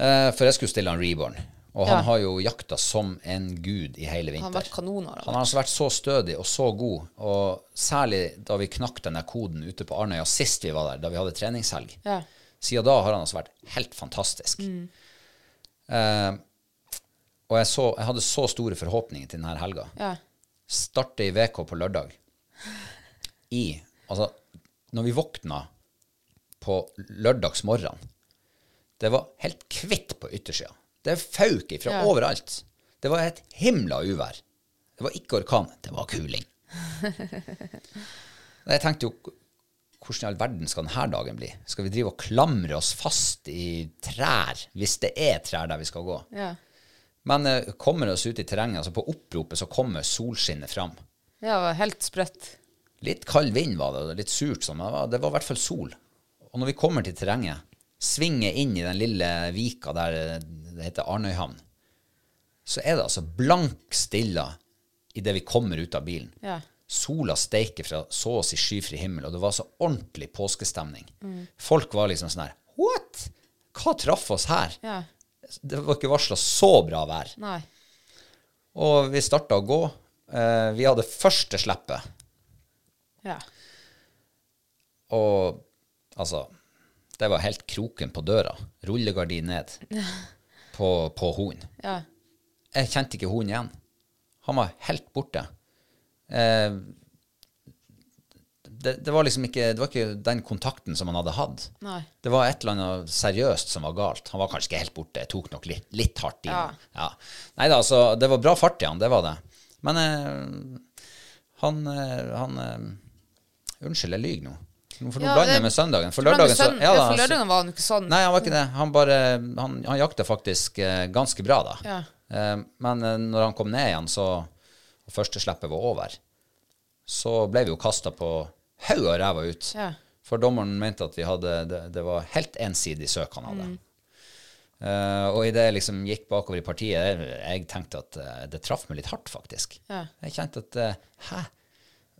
Eh, for jeg skulle stille han Reborn. Og Ja. han har jo jakta som en gud i hele vinter. Han har vært kanoner. Han har altså vært så stødig og så god, og særlig da vi knakk denne koden ute på Arnøya sist vi var der, da vi hadde treningshelg. Ja. Siden da har han altså vært helt fantastisk. Eh, og jeg, så, jeg hadde så store forhåpninger til denne helga. Ja. Starte i VK på lørdag. I Altså, når vi våkna på lørdagsmorgen, det var helt kvitt på yttersida. Det fauk ifra Ja. overalt. Det var et himla uvær. Det var ikke orkan, det var kuling. <laughs> Jeg tenkte jo hvordan i all verden skal denne dagen bli? Skal vi drive og klamre oss fast i trær, hvis det er trær der vi skal gå? Ja. Men eh, kommer oss ut i terrenget, altså på oppropet, så kommer solskinnet fram. ja, det var helt sprøtt. Litt kald vind var det, litt surt sånn, men det var, det var i hvert fall sol. Og når vi kommer til terrenget, svinger inn i den lille vika der eh, det heter Arnøyhamn, så er det altså blank stilla idet vi kommer ut av bilen. Ja. Sola steiker fra så å si skyfri himmel, og det var så ordentlig påskestemning. Folk var liksom sånn her What? Hva traff oss her? Ja. Det var ikke varsla så bra vær. Nei. Og vi starta å gå. Eh, vi hadde første slippet. Ja. Og altså Det var helt kroken på døra. Rullegardin ned <laughs> på, på hunden. Ja. Jeg kjente ikke hunden igjen. Han var helt borte. Eh, det, det var liksom ikke Det var ikke den kontakten som han hadde hatt. Nei. Det var et eller annet seriøst som var galt. Han var kanskje ikke helt borte. Jeg tok nok litt, litt hardt i. Ja. Ja. Nei da, altså, det var bra fart i han, det var det. Men eh, han, eh, han eh, Unnskyld, jeg lyver nå. For nå Ja, blander jeg med søndagen. For lørdagen så ja, da, for lørdagen var han ikke sånn. Nei, han var ikke det. Han bare Han, han jakta faktisk eh, ganske bra, da. Ja. Eh, men eh, når han kom ned igjen, så og første slippet var over, så ble vi jo kasta på haug og ræva ut. Ja. For dommeren mente at vi hadde Det, det var helt ensidig søk han hadde. Mm. Uh, og idet jeg liksom gikk bakover i partiet, jeg, jeg tenkte at uh, det traff meg litt hardt, faktisk. Ja. Jeg kjente at uh, Hæ?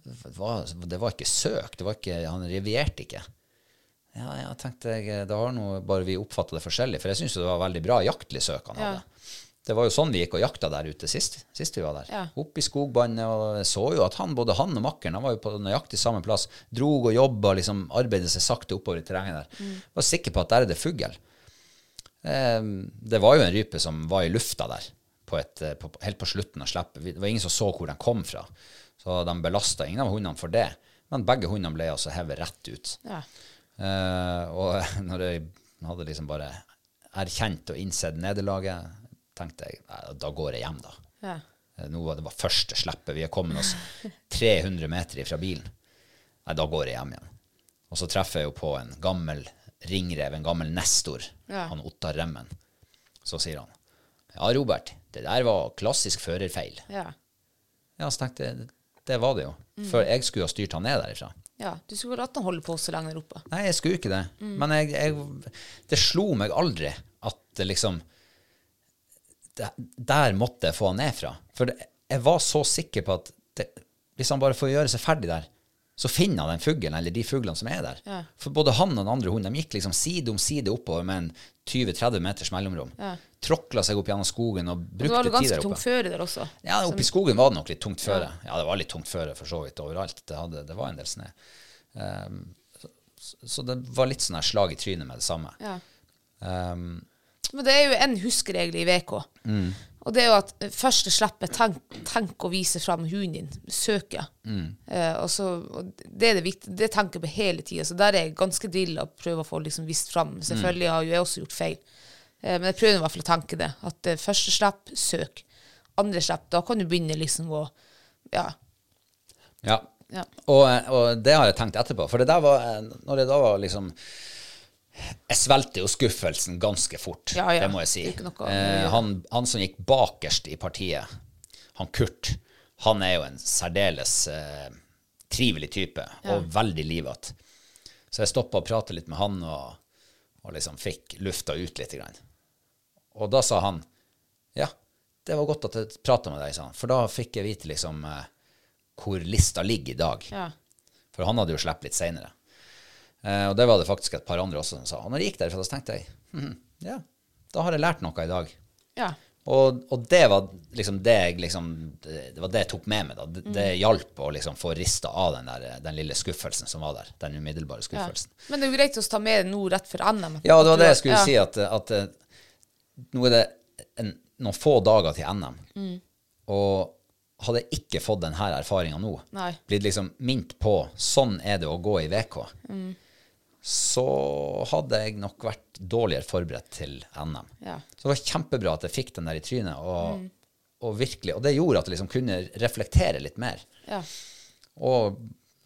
Det var, det var ikke søk. Det var ikke, han revierte ikke. Ja, jeg tenkte jeg, Da har nå bare vi oppfatta det forskjellig. For jeg syns det var veldig bra jaktlig søk han Ja. hadde. Det var jo sånn vi gikk og jakta der ute sist, sist vi var der. Ja. Opp i skogbåndet, og så jo at han, både han og makkeren han var jo på nøyaktig samme plass. Drog og jobba, liksom arbeidet seg sakte oppover i terrenget der. Mm. Var sikker på at der er det fugl. Eh, det var jo en rype som var i lufta der, på et, eh, på, helt på slutten av slippet. Det var ingen som så hvor den kom fra. Så de belasta ingen av hundene for det. Men begge hundene ble altså hevet rett ut. Ja. Eh, og <laughs> når jeg hadde liksom bare erkjent og innsett nederlaget, tenkte jeg nei, da går jeg hjem, da. Ja. Eh, Nå var det bare første slippet. Vi er kommet oss 300 meter fra bilen. Nei, da går jeg hjem igjen. Og så treffer jeg jo på en gammel ringrev, en gammel nestor, Ja. han Ottar Remmen. Så sier han ja, Robert, det der var klassisk førerfeil. Ja. Ja, så tenkte jeg det var det jo. For jeg skulle ha styrt han ned derifra. ja. Du skulle latt han holde på så lenge der oppe. Nei, jeg skulle ikke det. Men jeg, jeg, det slo meg aldri at det liksom Der måtte jeg få han ned fra. For jeg var så sikker på at det, hvis han bare får gjøre seg ferdig der, så finner han den fuglen eller de fuglene som er der. Ja. For både han og den andre hunden de gikk liksom side om side oppover med en 20-30 meters mellomrom. Ja. Tråkla seg opp gjennom skogen og brukte tid der oppe. Det var ganske tungt føre der også. Ja, oppe i skogen var det nok litt tungt føre. Ja, det var litt tungt føre for så vidt overalt. Det, hadde, det var en del snø. Um, så, så det var litt sånn slag i trynet med det samme. Ja. Um, Men det er jo en huskeregel i VK. Mm. Og det er jo at Først første slippet, tenk, tenk å vise fram hunden din. Søk, ja. Mm. Eh, og så, og det er det viktige. Det tenker jeg på hele tida. Så der er jeg ganske drilla og prøver å få liksom vist fram. Mm. Selvfølgelig har jo jeg også gjort feil. Eh, men jeg prøver i hvert fall å tenke det. At eh, første slipp, søk. Andre slipp, da kan du begynne liksom å Ja. ja. ja. Og, og det har jeg tenkt etterpå. For det der var Når det da var liksom Jeg svelgte jo skuffelsen ganske fort, Ja, ja. det må jeg si. Eh, han, han som gikk bakerst i partiet, han Kurt, han er jo en særdeles eh, trivelig type, og veldig livete. Så jeg stoppa og pratet litt med han, og, og liksom fikk lufta ut litt. Grann. Og da sa han ja, det var godt at jeg prata med deg, sa han. For da fikk jeg vite liksom eh, hvor lista ligger i dag. ja. For han hadde jo sluppet litt seinere. Eh, og det var det faktisk et par andre også som sa. Og når jeg gikk derfra, så tenkte jeg hm, ja, da har jeg lært noe i dag. ja. Og, og det var liksom det jeg liksom Det var det jeg tok med meg. da. Det, det Mm. hjalp å liksom få rista av den, der, den lille skuffelsen som var der. Den umiddelbare Ja. skuffelsen. Men det er jo greit å ta med det nå rett før NM. Ja, det var det jeg skulle Ja. si, at, at eh, nå er det en, noen få dager til NM. Mm. Og hadde jeg ikke fått denne erfaringa nå, Nei. blitt liksom minnet på sånn er det å gå i VK, Mm. Så hadde jeg nok vært dårligere forberedt til NM. Ja. Så det var kjempebra at jeg fikk den der i trynet, og, og virkelig, og det gjorde at jeg liksom kunne reflektere litt mer. Ja. Og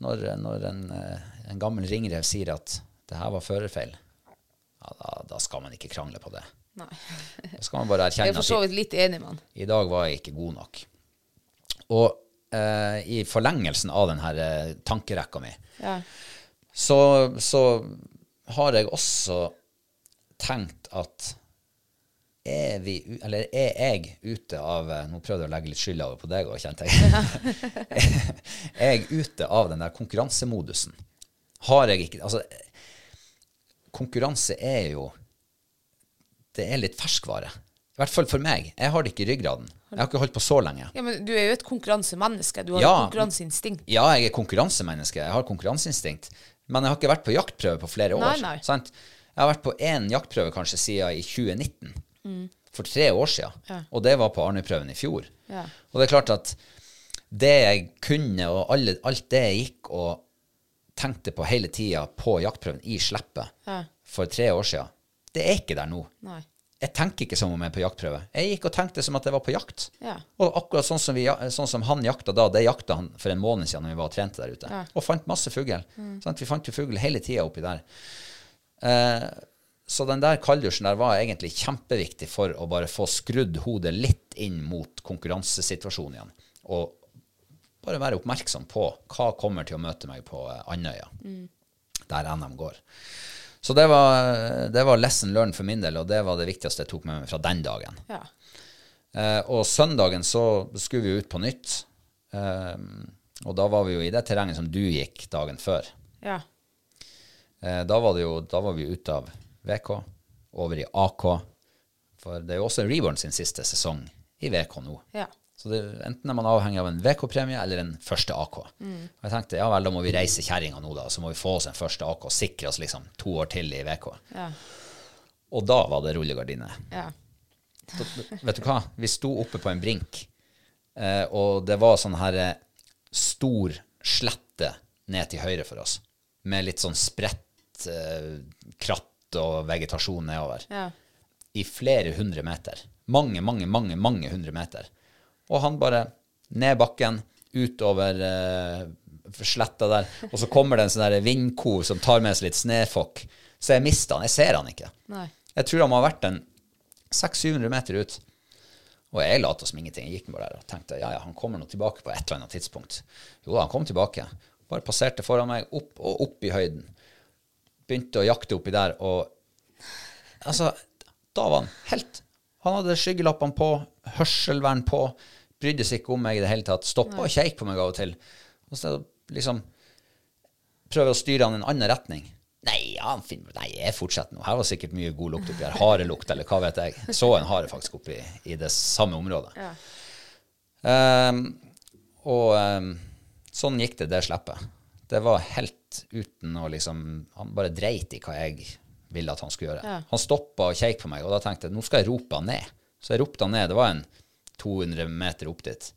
når, når en, eh, en gammel ringrev sier at det her var førerfeil, ja, da, da skal man ikke krangle på det. Nei. Da skal man bare <laughs> Jeg er for så vidt litt enig med han. i dag var jeg ikke god nok. Og eh, i forlengelsen av denne eh, tankerekka mi, Ja. Så, så har jeg også tenkt at er, vi, eller er jeg ute av eh, Nå prøvde jeg å legge litt skylda over på deg òg, kjente jeg. <laughs> er jeg ute av den der konkurransemodusen? Har jeg ikke Altså, konkurranse er jo Det er litt ferskvare. I hvert fall for meg. Jeg har det ikke i ryggraden. Jeg har ikke holdt på så lenge. ja, men du er jo et konkurransemenneske. Du har Ja. konkurranseinstinkt. Ja, jeg er konkurransemenneske. Jeg har konkurranseinstinkt. Men jeg har ikke vært på jaktprøve på flere år. Nei, nei. Sant? Jeg har vært på én jaktprøve kanskje siden i 2019. For tre år siden. Ja. Og det var på Arnøyprøven i fjor. Ja. Og det er klart at det jeg kunne, og alle, alt det jeg gikk og tenkte på hele tida på jaktprøven i Sleppet Ja. for tre år siden, det er ikke der nå. Nei. Jeg tenker ikke som om jeg er på jaktprøve. Jeg gikk og tenkte som at jeg var på jakt. Ja. Og akkurat sånn som, vi, sånn som han jakta da, det jakta han for en måned siden når vi var og trente der ute. Ja. Og fant masse fugl. Mm. Vi fant jo fugl hele tida oppi der. Eh, så den der kalddusjen der var egentlig kjempeviktig for å bare få skrudd hodet litt inn mot konkurransesituasjonen igjen. Og bare være oppmerksom på hva kommer til å møte meg på Andøya, mm. der NM går. Så det var, det var lesson learned for min del, og det var det viktigste jeg tok med meg fra den dagen. Ja. Eh, og søndagen så skulle vi ut på nytt. Eh, og da var vi jo i det terrenget som du gikk dagen før. Ja. Eh, da var det jo, da var vi ute av VK, over i AK. For det er jo også Reborn sin siste sesong i VK nå. Ja. Så det, enten er man avhengig av en VK-premie eller en første AK. Og jeg tenkte ja vel, da må vi reise kjerringa nå, da. Så må vi få oss en første AK og sikre oss liksom to år til i VK. Ja. Og da var det rullegardiner. Ja. Så, vet du hva? Vi sto oppe på en brink, eh, og det var sånn her eh, stor slette ned til høyre for oss, med litt sånn spredt eh, kratt og vegetasjon nedover, Ja. i flere hundre meter. Mange, mange, mange, mange hundre meter. Og han bare ned bakken, utover eh, sletta der, og så kommer det en sånn vindko som tar med seg litt snøfokk. Så jeg mister han. Jeg ser han ikke. Nei. Jeg tror han må ha vært en 600-700 meter ut. Og jeg lot som ingenting. Jeg gikk bare der og tenkte ja, ja, han kommer nå tilbake på et eller annet tidspunkt. Jo, han kom tilbake. Bare passerte foran meg, opp og opp i høyden. Begynte å jakte oppi der, og altså, da var han helt Han hadde skyggelappene på, hørselvern på, brydde seg ikke om meg i det hele tatt. Stoppa og kjekk på meg av og til. Og så liksom prøve å styre han i en annen retning. Nei, ja, nei, jeg fortsetter nå. Her var sikkert mye god lukt oppi her. <laughs> Harelukt, eller hva vet jeg. Så en hare faktisk oppi i det samme området. Ehm, og um, sånn gikk det det sleppet. Det var helt uten å liksom Han bare dreit i hva jeg ville at han skulle gjøre. Ja. Han stoppa og kjekk på meg, og da tenkte jeg nå skal jeg rope han ned. Så jeg ropte han ned. Det var en 200 meter opp dit.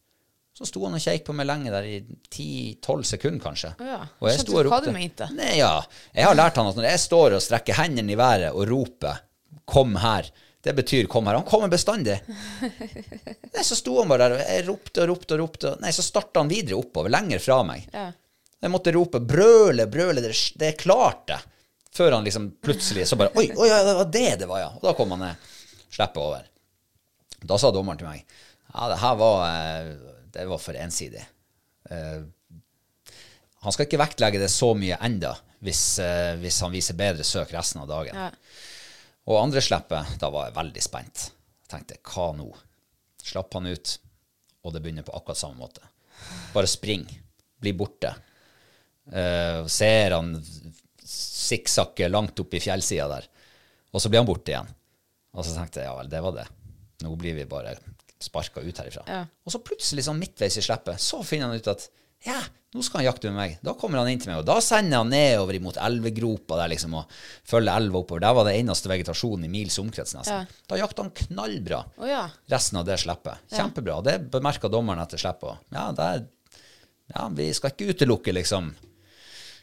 Så sto han og kjekk på meg lenge der i 10-12 sekunder, kanskje. Ja. Og jeg Skjønte du hva du mente? Nei, ja. Jeg har lært han at når jeg står og strekker hendene i været og roper 'kom her', det betyr 'kom her'. Han kommer bestandig. <laughs> Nei, så sto han bare der, og jeg ropte og ropte og ropte. Nei, så starta han videre oppover, lenger fra meg. Ja. Jeg måtte rope 'brøle, brøle', det, det er klart det. Før han liksom plutselig så bare 'oi, oi, ja, det var det det var', ja. Og da kom han ned. Slipper over. Da sa dommeren til meg ja, det her var, eh, det var for ensidig. Eh, han skal ikke vektlegge det så mye enda hvis, eh, hvis han viser bedre søk resten av dagen. Ja. Og andre slippet, da var jeg veldig spent. Tenkte, hva nå? Slapp han ut, og det begynner på akkurat samme måte. Bare spring. Bli borte. Uh, ser han sikksakke langt opp i fjellsida der. Og så blir han borte igjen. Og så tenkte jeg, ja vel, det var det. nå blir vi bare sparka ut herifra. Ja. Og så plutselig, sånn midtveis i slippet, så finner han ut at ja, nå skal han jakte med meg. Da kommer han inn til meg, og da sender han nedover imot elvegropa der liksom, og følger elva oppover. Der var det eneste vegetasjonen i mils omkrets nesten. Da jakta han knallbra oh, ja. resten av det slippet. Kjempebra. Det bemerka dommeren etter slippet. Ja, det er- ja, vi skal ikke utelukke, liksom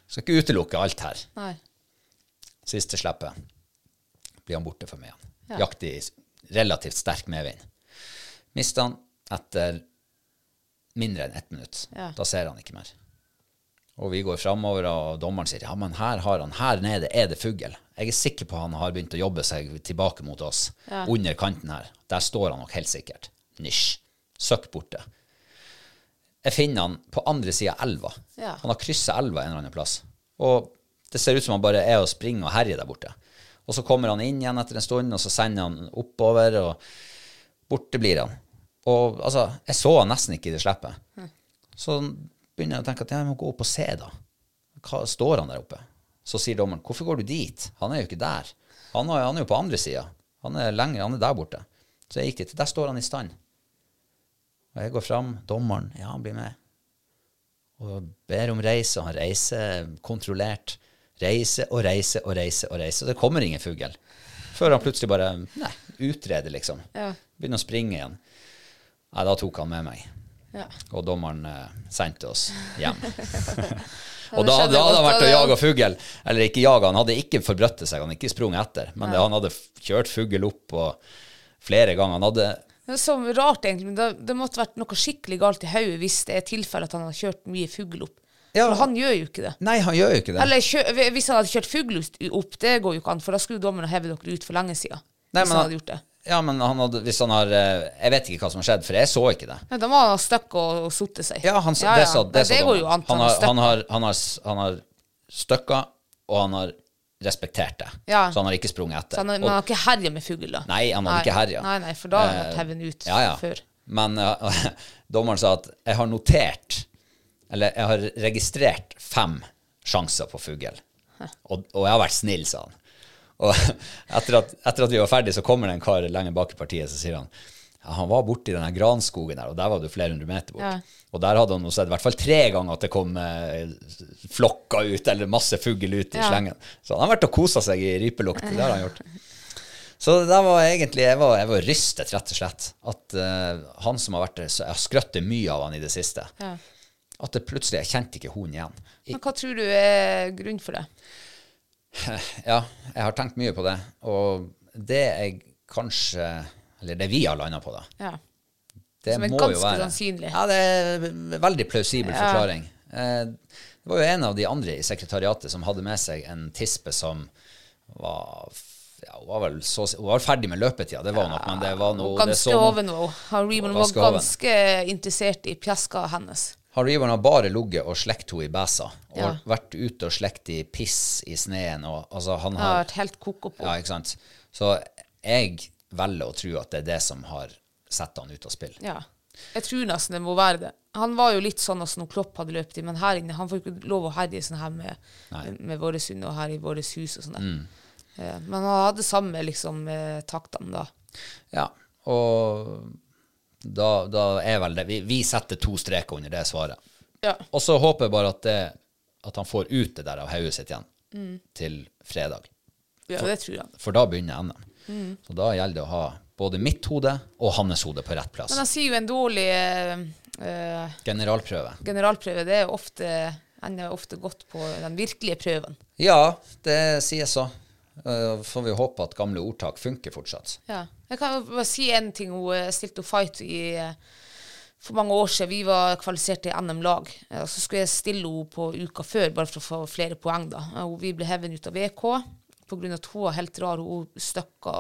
Skal ikke utelukke alt her. Nei. Siste slippet blir han borte for meg igjen. Ja. Jakt i relativt sterk medvind. Mister han etter mindre enn ett minutt. Ja. Da ser han ikke mer. Og vi går framover, og dommeren sier ja, men her, har han, her nede er det fugl. Jeg er sikker på han har begynt å jobbe seg tilbake mot oss. Ja. Under kanten her. Der står han nok helt sikkert. Nysj. Søkk borte. Jeg finner han på andre sida av elva. Ja. Han har kryssa elva en eller annen plass. Og det ser ut som han bare er og springer og herjer der borte. Og så kommer han inn igjen etter en stund, og så sender han oppover, og borte blir han. Og altså, jeg så nesten ikke i det slippet. Så begynner jeg å tenke at jeg må gå opp og se, da. Hva står han der oppe? Så sier dommeren, hvorfor går du dit? Han er jo ikke der. Han er, han er jo på andre sida. Han er lenger, han er der borte. Så jeg gikk dit. Der står han i stand. Og jeg går fram. Dommeren, ja, han blir med. Og ber om reise, og han reiser kontrollert. Reise og reise og reise og reise. Og det kommer ingen fugl. Før han plutselig bare nei, utreder, liksom. Ja. Begynner å springe igjen. Nei, da tok han med meg. Ja. Og dommeren eh, sendte oss hjem. <laughs> Og da, hadde han vært og jaga fugl. Eller ikke jaga, han hadde ikke forbrøttet seg, han hadde ikke sprunget etter. Men det, han hadde kjørt fugl opp og flere ganger. Han hadde Det er så rart, egentlig. Men det, det måtte vært noe skikkelig galt i hodet hvis det er tilfelle at han har kjørt mye fugl opp. Ja. For han gjør jo ikke det. Nei, han gjør jo ikke det. Eller kjø, hvis han hadde kjørt fugl opp, det går jo ikke an, for da skulle dommeren ha hevet dere ut for lenge siden. Nei, hvis men han han- hadde gjort det. Ja, men han hadde, hvis han har eh, Jeg vet ikke hva som har skjedd, for jeg så ikke det. Ja, da må han ha støkk og, sotte seg. Ja, han, sa- det sa det, Nei, det går jo an. Han Han har, har han har, han har, han har støkka, og han har respektert det. Ja. Så han har ikke sprunget etter. Så han, har- Og- han har ikke herja med fugl, da? Nei, han hadde ikke herja. Nei, nei, for da hadde han vært Eh, hevet ut ja, ja. før. Men uh, <laughs> dommeren sa at jeg har notert, eller jeg har registrert fem sjanser på fugl. Og, og jeg har vært snill, sa han. Og <laughs> etter at, etter at vi var ferdige, så kommer det en kar lenger bak i partiet, så sier han ja, han var borti den her granskogen der, og der var du flere hundre meter bort. Ja. Og der hadde han sett i hvert fall tre ganger at det kom eh, flokker ut, eller masse fugl ut i Ja. slengen. Så han har vært og kosa seg i rypelukt. Det har han gjort. Så det var egentlig Jeg var, jeg var rystet, rett og slett. At eh, han som har vært der Jeg har skrøtt mye av han i det siste. Ja. At det plutselig Jeg kjente ikke hunden igjen. Men hva tror du er grunnen for det? <laughs> ja, jeg har tenkt mye på det. Og det jeg kanskje Eller det vi har landa på, da. Ja. Det Som er jo ganske være sannsynlig. Ja, det er en veldig plausibel forklaring. Eh, det var jo en av de andre i sekretariatet som hadde med seg en tispe som var ja, hun var så, hun var ferdig med løpetida, det var hun nok, men det var noe ganske så noe- hun nå. Han var ganske interessert i pjaska hennes. Han Reevan har bare ligget og slekt henne i bæsa, og Ja. vært ute og slekt i piss i sneen, og altså han har har vært helt koko på. Ja, ikke sant. Så jeg velger å tro at det er det som har satt han ut av spill. Ja. Jeg tror nesten det må være det. Han var jo litt sånn som når Klopp hadde løpt i, men her inne Han får ikke lov å herje sånn her med, med våre hund og her i vårt hus og sånn. Mm. Eh, Men han hadde samme liksom eh, taktene da. Ja, og da, da er vel det vi, vi setter to streker under det svaret. Ja. Og så håper jeg bare at, det, at han får ut det der av hodet sitt igjen Mm. til fredag. Ja, det tror jeg. For da begynner NM. Mm. Så da gjelder det å ha både mitt hode og hans hode på rett plass. Men han sier jo en dårlig eh, eh, Generalprøve. generalprøve. Det er ofte ender ofte godt på den virkelige prøven. Ja, det sies så. Uh, får vi håpe at gamle ordtak funker fortsatt. Ja. Jeg kan bare si en ting. Hun eh, stilte fight i, eh, for mange år siden. Vi var kvalifisert til NM-lag. Så skulle jeg stille henne på uka før, bare for å få flere poeng. da. Vi ble hevet ut av VK pga. at hun var helt rar. Hun støkka.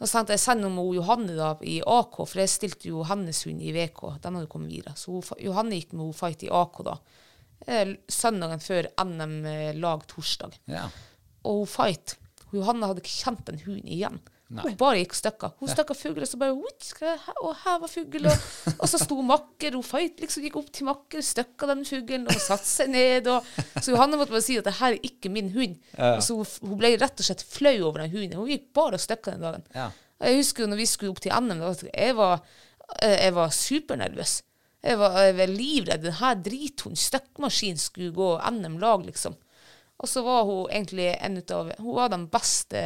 og så tenkte jeg send om Johanne da i AK, for jeg stilte jo hennes hund i VK. Den hadde kommet videre. Så Johanne gikk med henne fight i AK da. Søndagen før NM-lag torsdag. Ja. Og hun fight. Johanne hadde ikke kjent en hund igjen. Hun bare gikk stykker. Hun støkka fugl, og så bare «Oi, skal jeg he- Og her var fugl. Og, <laughs> og så sto makker. Hun fight liksom gikk opp til makker, støkka den fuglen og satte seg ned. Og, så Johanne måtte bare si at det her er ikke min hund. Og så hun, hun ble rett og slett flau over den hunden. Hun gikk bare og støkka den dagen. Ja. Jeg husker jo når vi skulle opp til NM, jeg var, eh, jeg var supernervøs. Jeg var, jeg var livredd. Denne drithunden, støkkmaskin, skulle gå NM-lag, liksom. Og så var hun egentlig en av Hun var den beste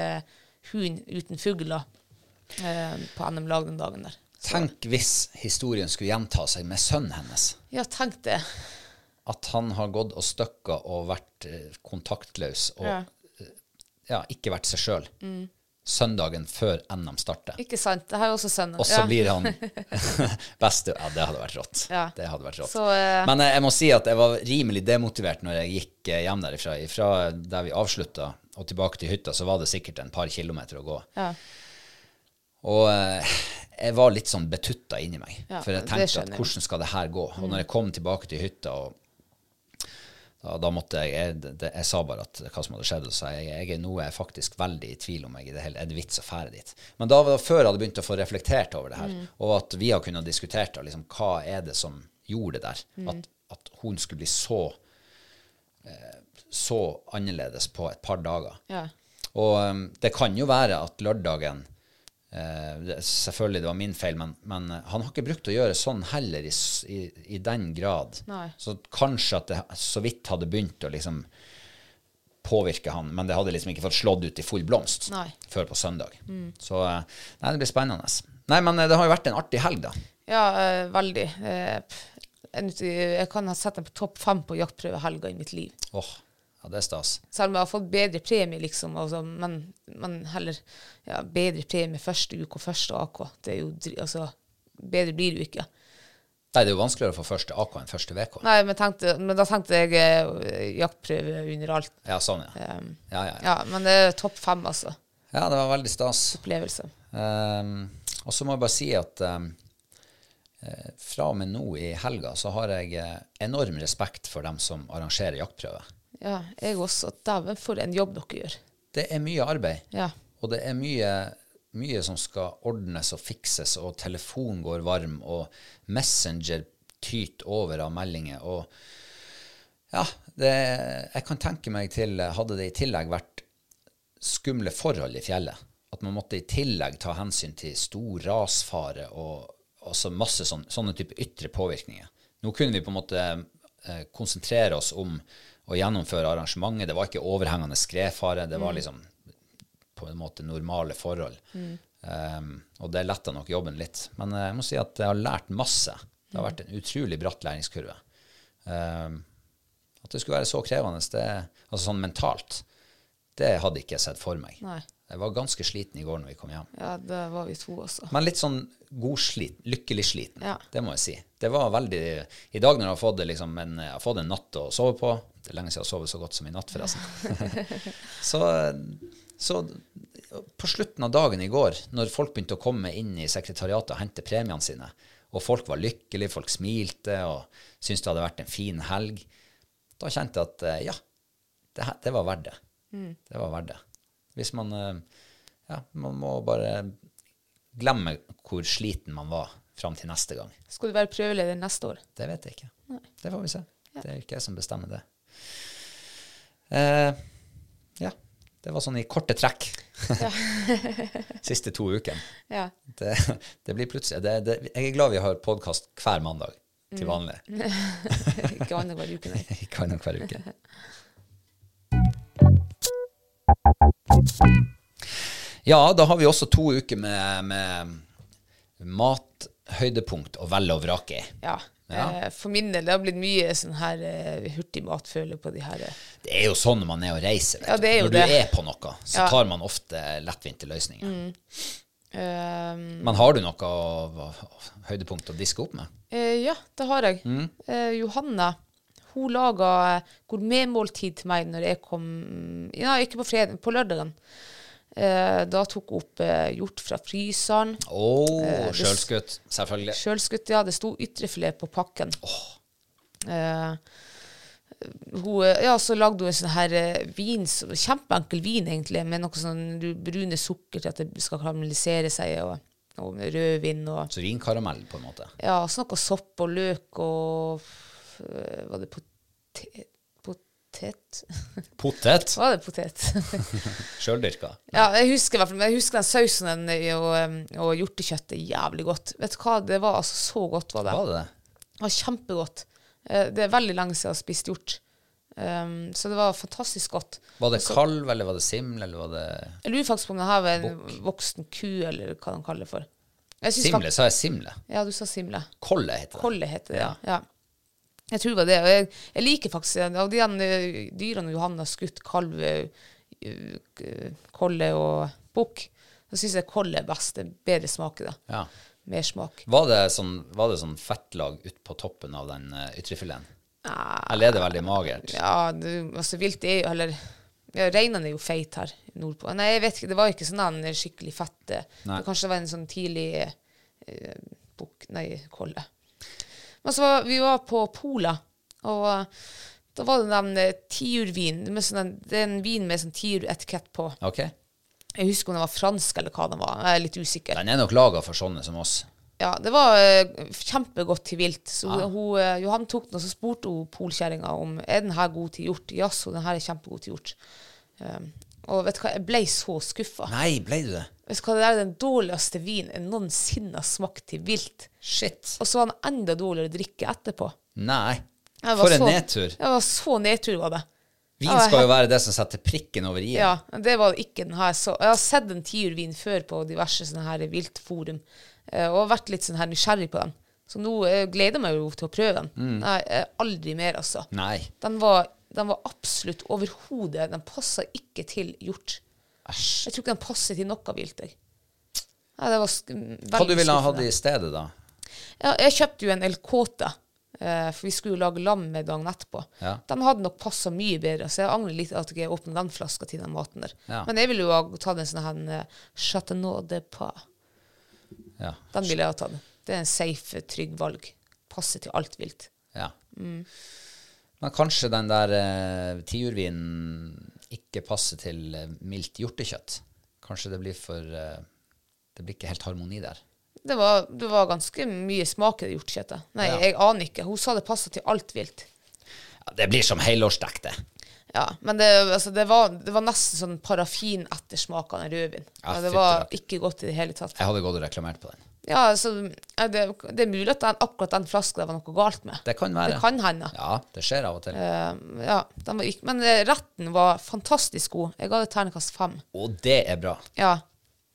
hunden uten fugler eh, på NM-lag den dagen der. Tenk hvis historien skulle gjenta seg med sønnen hennes. Ja, tenk det. At han har gått og støkka og vært eh, kontaktløs og Ja. ja, ikke vært seg sjøl. Søndagen før NM starter. Ikke sant? Det har jo også sønnen. Og så Ja. blir han <laughs> beste Ja, det hadde vært rått. Ja. Det hadde vært rått. Så, uh... Men eh, jeg må si at jeg var rimelig demotivert når jeg gikk eh, hjem derifra. Fra der vi avslutta og tilbake til hytta, så var det sikkert en par kilometer å gå. Ja. Og jeg var litt sånn betutta inni meg. Ja, for jeg tenkte at hvordan skal det her gå? Og når jeg kom tilbake til hytta, og da, da måtte jeg jeg, det, jeg sa bare at hva som hadde skjedd, og sa jeg jeg er noe jeg faktisk veldig i tvil om jeg i det hele er det vits å fære dit. Men da var det før jeg hadde begynt å få reflektert over det her, Mm. og at vi har kunnet diskutert da, liksom, hva er det som gjorde det der. Mm. At, at hun skulle bli så eh, så annerledes på et par dager. Ja. Og um, det kan jo være at lørdagen det, Selvfølgelig det var min feil, men, men eh, han har ikke brukt å gjøre sånn heller i, i, i den grad. Nei. Så kanskje at det så vidt hadde begynt å liksom påvirke han, men det hadde liksom ikke fått slått ut i full blomst Nei. før på søndag. Så eh, nei, det blir spennende. Nei, men eh, det har jo vært en artig helg, da. Ja, øh, veldig. Eh, jeg kan ha sett den på topp fem på jaktprøvehelga i mitt liv. Åh, ja, det er stas. Selv om jeg har fått bedre premie, liksom, altså, men, men heller ja, bedre premie første uke og første AK. Det er jo, altså, bedre blir det jo ikke. Nei, det er jo vanskeligere å få første AK enn første VK. Nei, men, tenkte, men da tenkte jeg eh, jaktprøve under alt. Ja, sånn, ja. Um, Ja, ja, ja. ja, men det er topp fem, altså. ja, det var veldig stas. Opplevelse. Um, og så må jeg bare si at um, fra og med nå i helga så har jeg eh, enorm respekt for dem som arrangerer jaktprøve. Ja, jeg også. Dæven, for en jobb dere gjør. Det er mye arbeid, Ja. og det er mye, mye som skal ordnes og fikses, og telefonen går varm, og Messenger tyter over av meldinger. og ja, det, jeg kan tenke meg til Hadde det i tillegg vært skumle forhold i fjellet, at man måtte i tillegg ta hensyn til stor rasfare og altså masse sånne, sånne type ytre påvirkninger. Nå kunne vi på en måte eh, konsentrere oss om å gjennomføre arrangementet. Det var ikke overhengende skredfare. Det var liksom på en måte normale forhold. Um, og det letta nok jobben litt. Men eh, jeg må si at jeg har lært masse. Det har vært en utrolig bratt læringskurve. Um, at det skulle være så krevende, det, altså sånn mentalt, det hadde ikke jeg sett for meg. Nei. Jeg var ganske sliten i går når vi kom hjem. Ja, det var vi to også. Men litt sånn godsliten, lykkelig sliten, Ja. det må jeg si. Det var veldig I dag når jeg har fått, liksom en, jeg har fått en natt å sove på Det er lenge siden jeg har sovet så godt som i natt, forresten. <laughs> så, så på slutten av dagen i går, når folk begynte å komme inn i sekretariatet og hente premiene sine, og folk var lykkelige, folk smilte og syntes det hadde vært en fin helg, da kjente jeg at eh, ja, det, det var verdt det. Det var verdt det. Hvis man eh, Ja, man må bare glemme hvor sliten man var fram til neste gang. Skal du være prøveleder neste år? Det vet jeg ikke. Det får vi se. Det er ikke jeg som bestemmer det. Eh, ja. Det var sånn i korte trekk. <laughs> Siste to ukene. Ja. Det, det blir plutselig det, det, Jeg er glad vi har podkast hver mandag til vanlig. <laughs> Ikke annenhver uke, nei. <laughs> Ikke annenhver uke. Ja, da har vi også to uker med, med mathøydepunkt og vel og vrake. Ja. Ja. Eh, for min del det har blitt mye sånn her hurtig hurtigmat, føler på de her eh. Det er jo sånn når man er og reiser. Ja, det er Når du det. er på noe, så Ja. Mm. tar man ofte lettvinte løsninger. Um, Men har du noe å- høydepunkt å diske opp med? Uh, Ja, det har jeg. Mm. Johanne hun laga gourmetmåltid til meg når jeg kom Ja, ikke på fredag, på lørdagen. Eh, da tok hun opp eh, hjort fra fryseren. Å, eh, sjølskutt. Selvfølgelig. Sjølskutt, ja. Det sto ytrefilet på pakken. Eh, hun, ja, så lagde hun en sånn her eh, vin, kjempeenkel vin egentlig, med noe sånn du- brune sukker til at det skal karamellisere seg, og, og rødvin og Så vinkaramell, på en måte. ja, så noe sopp og løk og øh, Var det pote, potet. Potet. <laughs> Var det potet? <laughs> Sjøldyrka. ja, jeg husker, jeg husker den sausen den, og, um, og hjortekjøttet jævlig godt. Vet du hva, det var altså så godt, var det. Var det det? Var kjempegodt. Eh, Det er veldig lenge siden jeg har spist hjort. Um, så det var fantastisk godt. Var det kalv, eller var det siml, eller var det Jeg lurer faktisk på om det her var en voksen ku, eller hva de kaller det for. Simle? Sa jeg simle? Ja, du sa simle. Kolle heter det. Kolle heter det, ja. ja. Jeg tror det var det. Og jeg, jeg liker faktisk. Av de eh, dyrene Johanne har skutt, kalv, eh, eh, kolle og bukk, så syns jeg kolle er best. Det er bedre smak i det. Ja. Mer smak. Var det sånn, var det sånn fettlag ut på toppen av den ytrefileten? Ja. Eller er det veldig magert? Ja, det, altså vilt er jo Eller ja, reinene er jo feit her nordpå. Nei, jeg vet ikke. Det var ikke sånn en skikkelig fett eh, Nei. det Kanskje var en sånn tidlig eh, bukk Nei, kolle. Men så var vi var på Pola, og eh, da var det den eh, tiurvin. sånn- Det er en vin med sånn tiuretikett på. Okay. Jeg husker om den var fransk eller hva den var. Jeg er litt usikker. Den er nok laga for sånne som oss. Ja, det var uh, kjempegodt til vilt. Så hun, uh, Johan tok den, og så spurte hun polkjerringa om er den her god til hjort. Ja, så den her er kjempegod til hjort. Um, og vet du hva, jeg ble så skuffa. Nei, ble du det? Vet du hva, det der er den dårligste vinen jeg noensinne har smakt til vilt. Shit. Og så var den enda dårligere å drikke etterpå. Nei. For en så- nedtur. Det var så nedtur, var det. Vin skal jo være det som setter prikken over i-en. Ja, det var ikke den her. Så jeg har sett en tiurvin før på diverse sånne her viltforum, eh, og vært litt sånn her nysgjerrig på den. Så nå eh, gleder jeg meg jo til å prøve den. Mm. Nei, eh, aldri mer, altså. Nei. Den var, den var absolutt overhodet Den passa ikke til hjort. Æsj. Jeg tror ikke den passer til noe vilt. Ja, det var sk Hva du ville ha hatt i stedet, da? Ja, jeg kjøpte jo en elkåte, eh, for vi skulle jo lage lam med dagen etterpå. Ja. Den hadde nok passa mye bedre, så jeg angrer litt at jeg ikke åpna den flaska til den maten der. Ja. Men jeg ville jo ha tatt en sånn her uh, Chateau de Pas. Ja. Den ville jeg ha tatt. Det er en safe, trygg valg. Passer til alt vilt. ja. Mm. Men kanskje den der uh, tiurvinen ikke passer til eh, mildt hjortekjøtt? Kanskje det blir for eh, Det blir ikke helt harmoni der. Det var, det var ganske mye smak i det hjortekjøttet. Nei, Ja. jeg aner ikke. Hun sa det passa til alt vilt. Ja, det blir som helårsdekk, det. Ja, men det, altså, det, var, det var nesten sånn parafinettersmak av den rødvinen. Ja, Ja, det fytti var ikke godt i det hele tatt. Jeg hadde gått og reklamert på den. Ja, altså, det, det er mulig at den, akkurat den flaska det var noe galt med. Det kan være. Det kan hende. Ja, det skjer av og til. Uh, ja, var ikke, men eh, retten var fantastisk god. Jeg ga det terningkast fem. Og det er bra. Ja.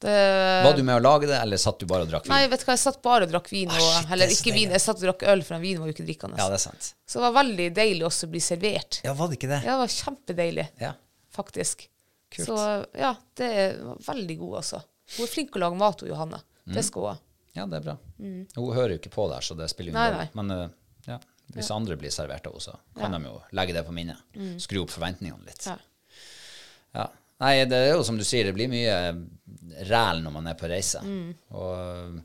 Det, Var du med å lage det, eller satt du bare og drakk vin? Nei, vet du hva, jeg satt bare og drakk vin. Ah, Og, shit, eller er ikke vin, jeg satt og drakk øl, for den vinen var jo ikke drikkende. Ja, det er sant. Så det var veldig deilig også å bli servert. Ja, var det ikke det? Ja, det var kjempedeilig, Ja. faktisk. Kult. Så ja, det var veldig god, altså. Hun er flink til å lage mat, hun Johanne. Mm. Det skal hun ha. Ja, det er bra. Hun hører jo ikke på der, så det spiller ingen rolle. Men eh, ja, hvis andre blir servert av henne, så kan de jo legge det på minnet. Skru opp forventningene litt. Ja. Ja. Nei, det er jo som du sier, det blir mye eh, ræl når man er på reise. Og,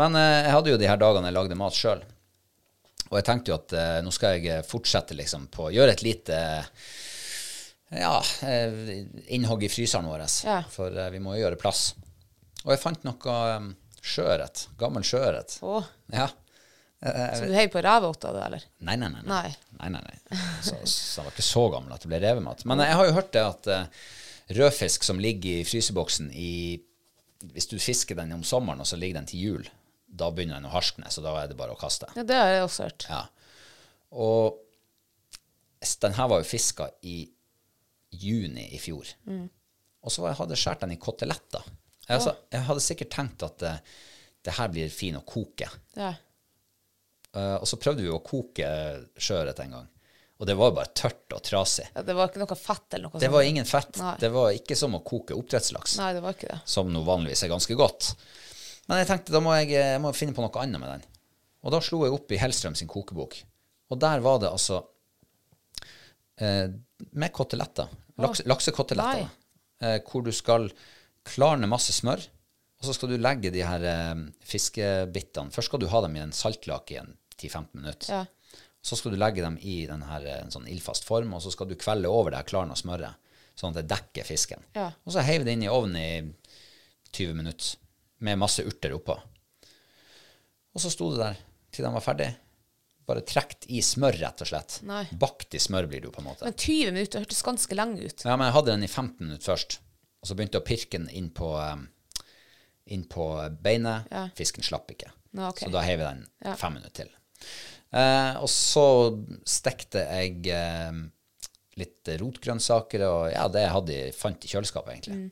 men eh, jeg hadde jo de her dagene jeg lagde mat sjøl. Og jeg tenkte jo at eh, nå skal jeg fortsette liksom på Gjøre et lite ja, innhogg i fryseren vår. Ja. For eh, vi må jo gjøre plass. Og jeg fant noe eh, sjøørret. Gammel sjøørret. Ja. så du heiv på rævåta, det, eller? Nei, nei, nei. nei. Nei. nei, nei. Så, så han var ikke så gammel at det ble revemat. Men jeg har jo hørt det at uh, rødfisk som ligger i fryseboksen i Hvis du fisker den om sommeren, og så ligger den til jul, da begynner den å harskne, så da er det bare å kaste. Ja, det har jeg også hørt. Ja. Og den her var jo fiska i juni i fjor. Og så hadde jeg skåret den i koteletter. Jeg, altså, jeg hadde sikkert tenkt at det, det her blir fin å koke. Ja. Uh, og så prøvde vi å koke sjøørret en gang. Og det var bare tørt og trasig. ja, Det var ikke noe fett eller noe Det sånt? var ingen fett. Nei. Det var ikke som å koke oppdrettslaks, Nei, det var ikke det. som nå vanligvis er ganske godt. Men jeg tenkte da må jeg, jeg må finne på noe annet med den. Og da slo jeg opp i Hellstrøm sin kokebok. Og der var det altså eh, med koteletter. Laks, laksekoteletter. Eh, hvor du skal klarne masse smør, og så skal du legge de her eh, fiskebittene Først skal du ha dem i en saltlake i en 10-15 minutter. Ja. Så skal du legge dem i denne her, en sånn ildfast form, og så skal du kvelde over det her og smøret, sånn at det dekker fisken. Ja. Og så heiv det inn i ovnen i 20 minutter, med masse urter oppå. Og så sto det der til de var ferdig. bare trukket i smør, rett og slett. Nei. Bakt i smør blir det jo, på en måte. Men 20 minutter hørtes ganske lenge ut. Ja, men jeg hadde den i 15 minutter først. Og så begynte jeg å pirke den inn på, um, inn på beinet. Ja. Fisken slapp ikke. Nå, okay. Så da heiv jeg den Ja. fem minutter til. Eh, og så stekte jeg eh, litt rotgrønnsaker og ja, det jeg hadde, fant i kjøleskapet, egentlig. Mm.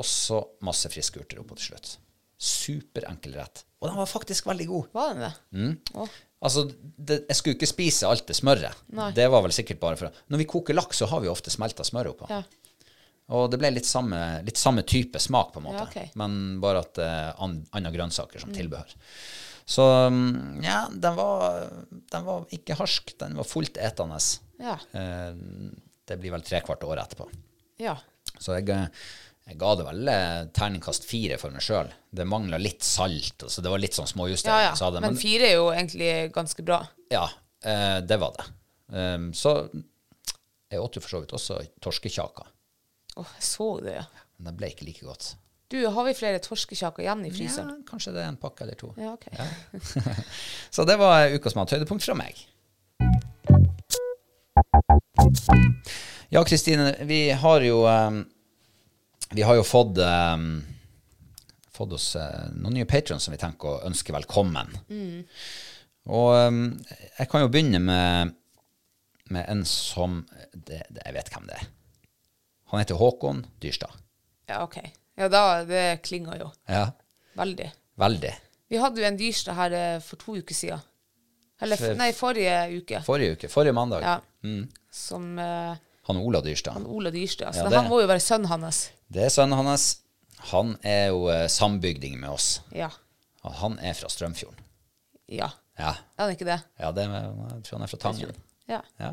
Og så masse friske urter oppå til slutt. Superenkel rett. Og den var faktisk veldig god. Var den det? Mm. Altså, det, jeg skulle ikke spise alt det smøret. Nei. Det var vel sikkert bare for Når vi koker laks, så har vi ofte smelta smør oppå. Ja. Og det ble litt samme, litt samme type smak, på en måte. Ja, okay. Men bare at det er an, andre grønnsaker som tilbehør. Så mm, ja, den var, den var ikke harsk. Den var fullt etende. Ja. Uh, det blir vel trekvart år etterpå. ja. Så jeg, eh, jeg ga det vel eh, terningkast fire for meg sjøl. Det mangla litt salt, så det var litt sånn Ja, ja. så hadde- Men fire er jo egentlig ganske bra. ja, uh, det var det. Um, så jeg åt jo for så vidt også torskekjaka, Åh, jeg så det, ja. men det ble ikke like godt. Du, har vi flere torskekjaker igjen i Ja, kanskje det er en pakke eller to. Ja, ok. <laughs> Så det var ukas mathøydepunkt fra meg. Ja, Kristine, vi har jo um, Vi har jo fått um, fått oss uh, noen nye patrons som vi tenker å ønske velkommen. Og um, jeg kan jo begynne med, med en som det, det, Jeg vet hvem det er. Han heter Håkon Dyrstad. Ja, ok. Ja, da, det klinger jo. Ja, Veldig. veldig. Vi hadde jo en Dyrstad her eh, for to uker siden. Eller, For- nei, forrige uke. Forrige uke, forrige mandag. Ja. Mm. Som uh, Han Ola Dyrstad. han Ola Dyrstad. Så Ja, det, han må jo være sønnen hans. Det er sønnen hans. Han er jo uh, sambygding med oss. Ja. Og han er fra Strømfjorden. Ja. Ja, Er han ikke det? ja det, jeg tror han er fra Tangen. Ja. Ja.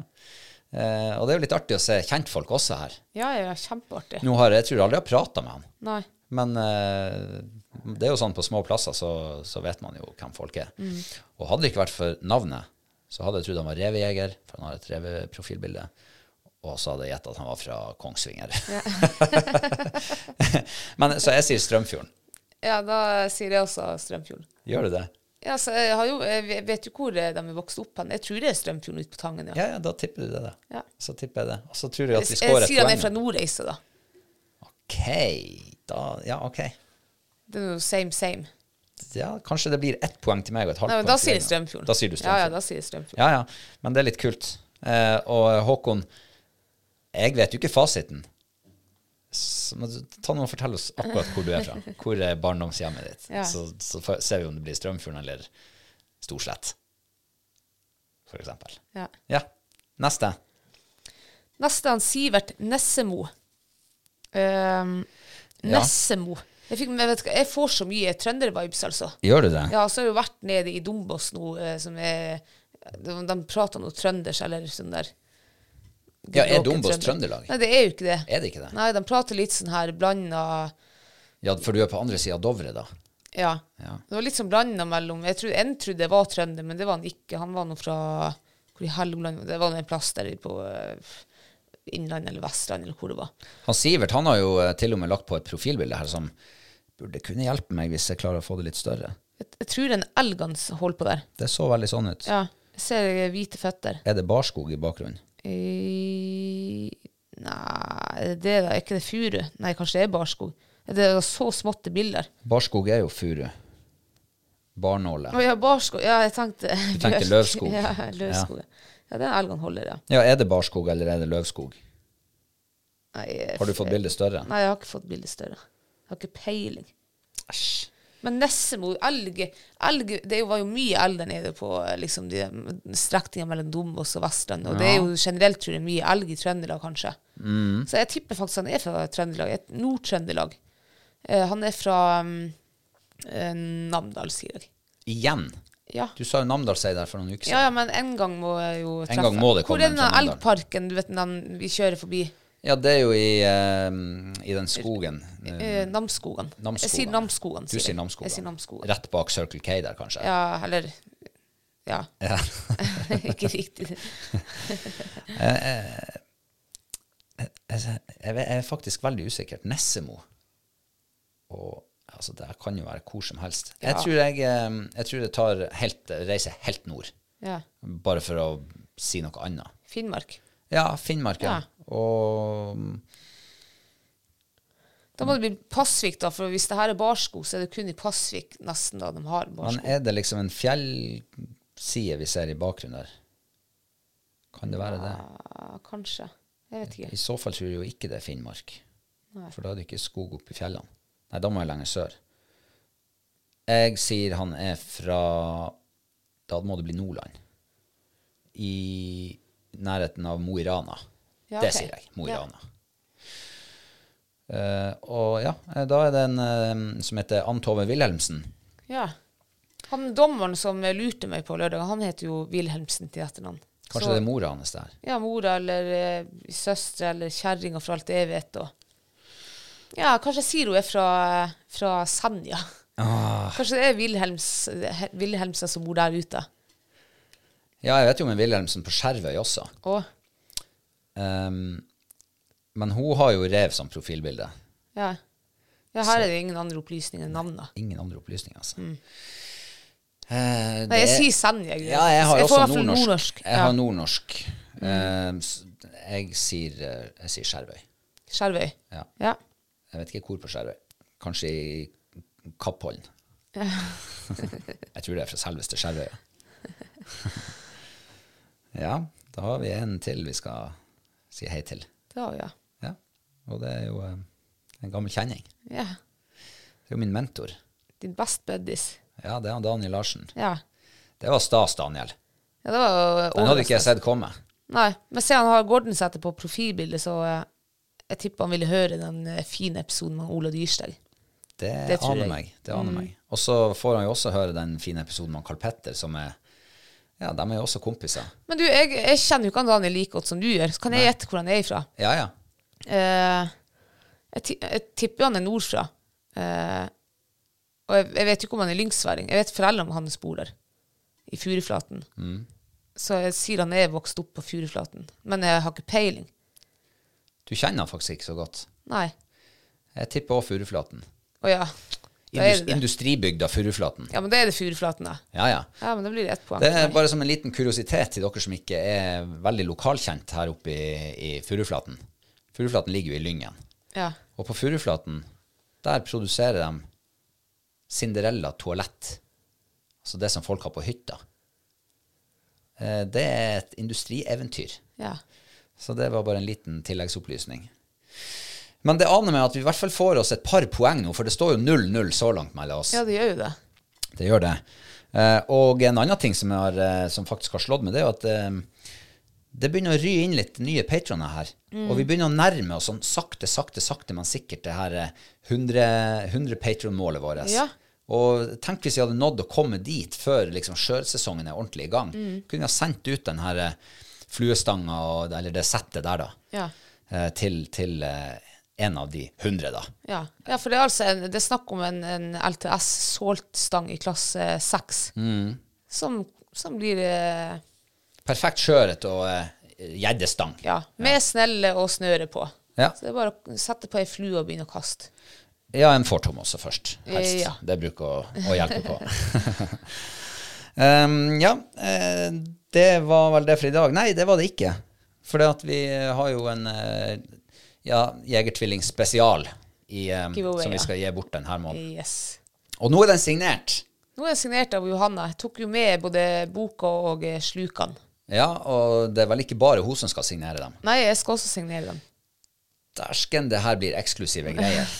Eh, og det er jo litt artig å se kjentfolk også her. Ja, ja, ja, kjempeartig. Nå har jeg tror jeg aldri har prata med han, Nei. men eh, det er jo sånn på små plasser så, så vet man jo hvem folk er. Mm. Og hadde det ikke vært for navnet, så hadde jeg trodd han var revejeger, for han har et reveprofilbilde. Og så hadde jeg gjetta at han var fra Kongsvinger. <laughs> men Så jeg sier Strømfjorden. Ja, da sier jeg også Strømfjorden. Gjør du det? Ja, så jeg, har jo, jeg vet jo hvor de er vokst opp hen. Jeg tror det er Strømfjorden ute på Tangen, ja. Ja, ja, da tipper du det, da. Ja. Så tipper jeg det. Og så tror jeg at vi skårer et poeng. jeg sier han er fra Nordreisa, da. OK. Da, ja, OK. Det er jo same, same. Ja, kanskje det blir ett poeng til meg og et halvt Nei, poeng men da sier jeg. Strømfjorden. Da sier du Ja, ja, da sier jeg Strømfjorden. Ja, ja. Men det er litt kult. Eh, og Håkon, jeg vet jo ikke fasiten. Ta noe og Fortell oss akkurat hvor du er fra. <laughs> Hvor er barndomshjemmet ditt? Ja. Så, så ser vi om det blir Strømfjorden eller Storslett, eksempel. Ja. Ja. Neste. Neste han Sivert Nessemo. Um, Ja. Nessemo. Jeg, fikk, jeg, vet jeg får så mye trøndervibes, altså. Gjør du det? Ja, så har jeg jo vært nede i Dombås nå, eh, som er De, de prater noe trønders, eller sånn der Ja, er Dombås. Trøndelag? Nei, det er jo ikke det. Er det ikke det? Nei, de prater litt sånn her blanda Ja, for du er på andre sida av Dovre, da? Ja. Ja. Det var litt sånn blanda mellom Jeg trodde, En trodde det var trønder, men det var han ikke. Han var noe fra Hvor i Helgeland Det var en plass der på eh, Innlandet eller Vestland, eller hvor det var. Han Sivert han har jo eh, til og med lagt på et profilbilde her som burde kunne hjelpe meg hvis jeg klarer å få det litt større. Jeg, jeg tror en elg han holder på der. Det så veldig sånn ut. Ja. Jeg ser hvite føtter. Er det barskog i bakgrunnen? I, nei, det er da? Ikke det furu? Nei, kanskje det er barskog. Det Er da så småtte bilder? Barskog er jo furu. Barnåle. Å ja, barskog. Ja, jeg tenkte <laughs> Du tenkte løvskog. Ja, løvskog. Ja, ja det er elg holder, ja. Ja, er det barskog, eller er det løvskog? Nei, jeg- Har du fått bildet større? Nei, jeg har ikke fått bildet større. Jeg har ikke peiling. Men Nessemo, elg, elg Det var jo mye elg der nede på eh, liksom, de strekningene mellom Dombås og Vestland. Og det er jo generelt tror jeg, mye elg i Trøndelag, kanskje. Mm. Så jeg tipper faktisk han er fra Trøndelag. Nord-Trøndelag. Eh, han er fra um, Namdal, sier jeg. Igjen? Ja. Du sa jo Namdalseid der for noen uker ja, siden. ja, men en gang må jeg jo treffe. gang må det komme Hvor er en den elgparken du vet, den vi kjører forbi? Ja, det er jo i, eh, i den skogen. Eh, Namsskogan. Jeg sier Namsskogan. Du sier. Namsskogan. Jeg sier Namsskogan. Rett bak Circle K der, kanskje. Ja, eller Ja. <laughs> Ja. <laughs> ikke riktig. <laughs> Jeg, jeg er faktisk veldig usikker. Nessemo. Og altså, det kan jo være hvor som helst. Jeg, tror jeg, eh, jeg tror det tar helt, reiser helt nord. Ja. Bare for å si noe annet. Finnmark. Ja, Finnmark, ja. Og Da må det bli Pasvik, da, for hvis det her er barsko, så er det kun i Pasvik nesten da de har Men er det liksom en fjellside vi ser i bakgrunnen der? Kan det være det? Ja, kanskje. Jeg vet ikke. I så fall tror jeg jo ikke det er Finnmark. For da er det ikke skog oppe i fjellene. Nei, da må jeg lenger sør. Jeg sier han er fra Da må det bli Nordland. I nærheten av Mo i Rana. Ja, Det sier jeg. Mo i Ja. Rana. Eh, og ja, eh, da er det en uh, som heter Ann Tove Wilhelmsen. Ja. Han dommeren som lurte meg på lørdag, han heter jo Wilhelmsen til etternavn. Kanskje Så- det er mora hans der. Ja, mora eller uh, søstre eller kjerringa for alt jeg vet. Og. Ja, kanskje jeg sier hun er fra, fra Senja. Ah. Kanskje det er Wilhelms, Wilhelmsen som bor der ute. Ja, jeg vet jo om en Wilhelmsen på Skjervøy også. Og, Ehm, men hun har jo rev som profilbilde. ja. ja, her er det ingen andre opplysninger enn navnet. Ingen andre opplysninger, altså. Eh, Nei, det jeg er- sier Senja. jeg. Ja, jeg har jeg også nordnorsk. nordnorsk. Jeg Ja. har nordnorsk. S- jeg sier, eh, jeg sier Skjervøy. Skjervøy. Ja. Ja. Jeg vet ikke hvor på Skjervøy. Kanskje i Kappholm. <laughs> jeg tror det er fra selveste Skjervøy. ja. <laughs> ja, da har vi en til vi skal si hei til. Det har vi, ja. Ja, og det er jo eh, en gammel kjenning. ja. Det er jo min mentor. Din best buddies. Ja, det er han Daniel Larsen. Ja. Det var stas, Daniel. ja, det var jo Den hadde ikke jeg sett komme. Nei, men se han har Gordon setter på profilbildet, så eh, jeg tipper han ville høre den eh, fine episoden med Ola Dyrsteg. Det, Det tror aner jeg. Mm. meg. Det aner meg. Og så får han jo også høre den fine episoden med Carl Petter, som er Ja, de er jo også kompiser. Men du, jeg, jeg kjenner jo ikke han Daniel like godt som du gjør, så kan jeg gjette hvor han er ifra? Ja, ja. Eh, jeg, jeg tipper han er nordfra. Eh, og jeg, jeg vet jo ikke om han er lyngsværing. Jeg vet foreldrene hans bor der, i Furuflaten. Mm. Så jeg sier han er vokst opp på Furuflaten. Men jeg har ikke peiling. Du kjenner han faktisk ikke så godt. Nei. Jeg tipper også Furuflaten. Å ja. Da Indus det det. industribygda Furuflaten. Ja, men da er det Furuflaten, da. Ja, ja. Ja, men da blir det ett poeng. Det er bare som en liten kuriositet til dere som ikke er veldig lokalkjent her oppe i, i Furuflaten. Furuflaten ligger jo i Lyngen. Ja. Og på Furuflaten, der produserer de Cinderella toalett. Altså det som folk har på hytta. Eh, Det er et industrieventyr. ja. Så det var bare en liten tilleggsopplysning. Men det aner meg at vi i hvert fall får oss et par poeng nå, for det står jo 0-0 så langt mellom oss. Ja, det gjør jo det. Det gjør det. Uh, og en annen ting som, har, uh, som faktisk har slått meg, det er jo at uh, det begynner å ry inn litt nye patroner her. Og vi begynner å nærme oss sånn sakte, sakte, sakte, men sikkert det her eh, 100, 100 patron-målet vårt. Ja. Og tenk hvis vi hadde nådd å komme dit før liksom, sjøsesongen er ordentlig i gang. Kunne vi ha sendt ut den her fluestanga, og, eller det settet der, da, Ja. til, til en av de 100, da. Ja, ja for det er altså en, det er snakk om en, en LTS soltstang i klasse 6, Mm. som, som blir eh, Perfekt skjøret og eh, gjeddestang. ja, med snelle og snøre på. Ja. Så det er bare å sette på ei flue og begynne å kaste. Ja, en fortom også først, helst. Ja. Det bruker å, å hjelpe på. <laughs> um, ja, eh, det var vel det for i dag. Nei, det var det ikke. For vi har jo en eh, ja, Jegertvilling spesial i, um, Giveaway, som vi skal gi bort denne måneden. Yes. Og nå er den signert. Nå er den signert av Johanna. Jeg tok jo med både boka og eh, slukene. Ja, og det er vel ikke bare hun som skal signere dem. Nei, jeg skal også signere dem. Dæsken, det her blir eksklusive greier. <laughs>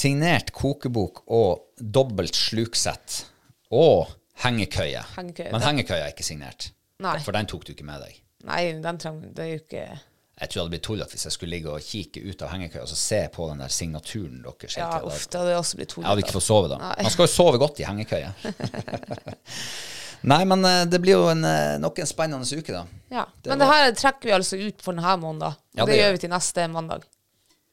Signert kokebok og dobbelt sluksett. Og hengekøye. Hengekøye, Men hengekøya er ikke signert. Nei. For den tok du ikke med deg. Nei, den trenger Det er jo ikke Jeg tror det hadde blitt tullete hvis jeg skulle ligge og kikke ut av hengekøya og så se på den der signaturen deres. Ja, uff, det hadde også blitt Jeg hadde ikke fått sove da. Nei. Man skal jo sove godt i hengekøye. <laughs> Nei, men eh, det blir jo en, eh, nok en spennende uke, da. Ja. Det Men var- det her trekker vi altså ut for denne måneden. Og Ja, det, det gjør vi. til neste mandag.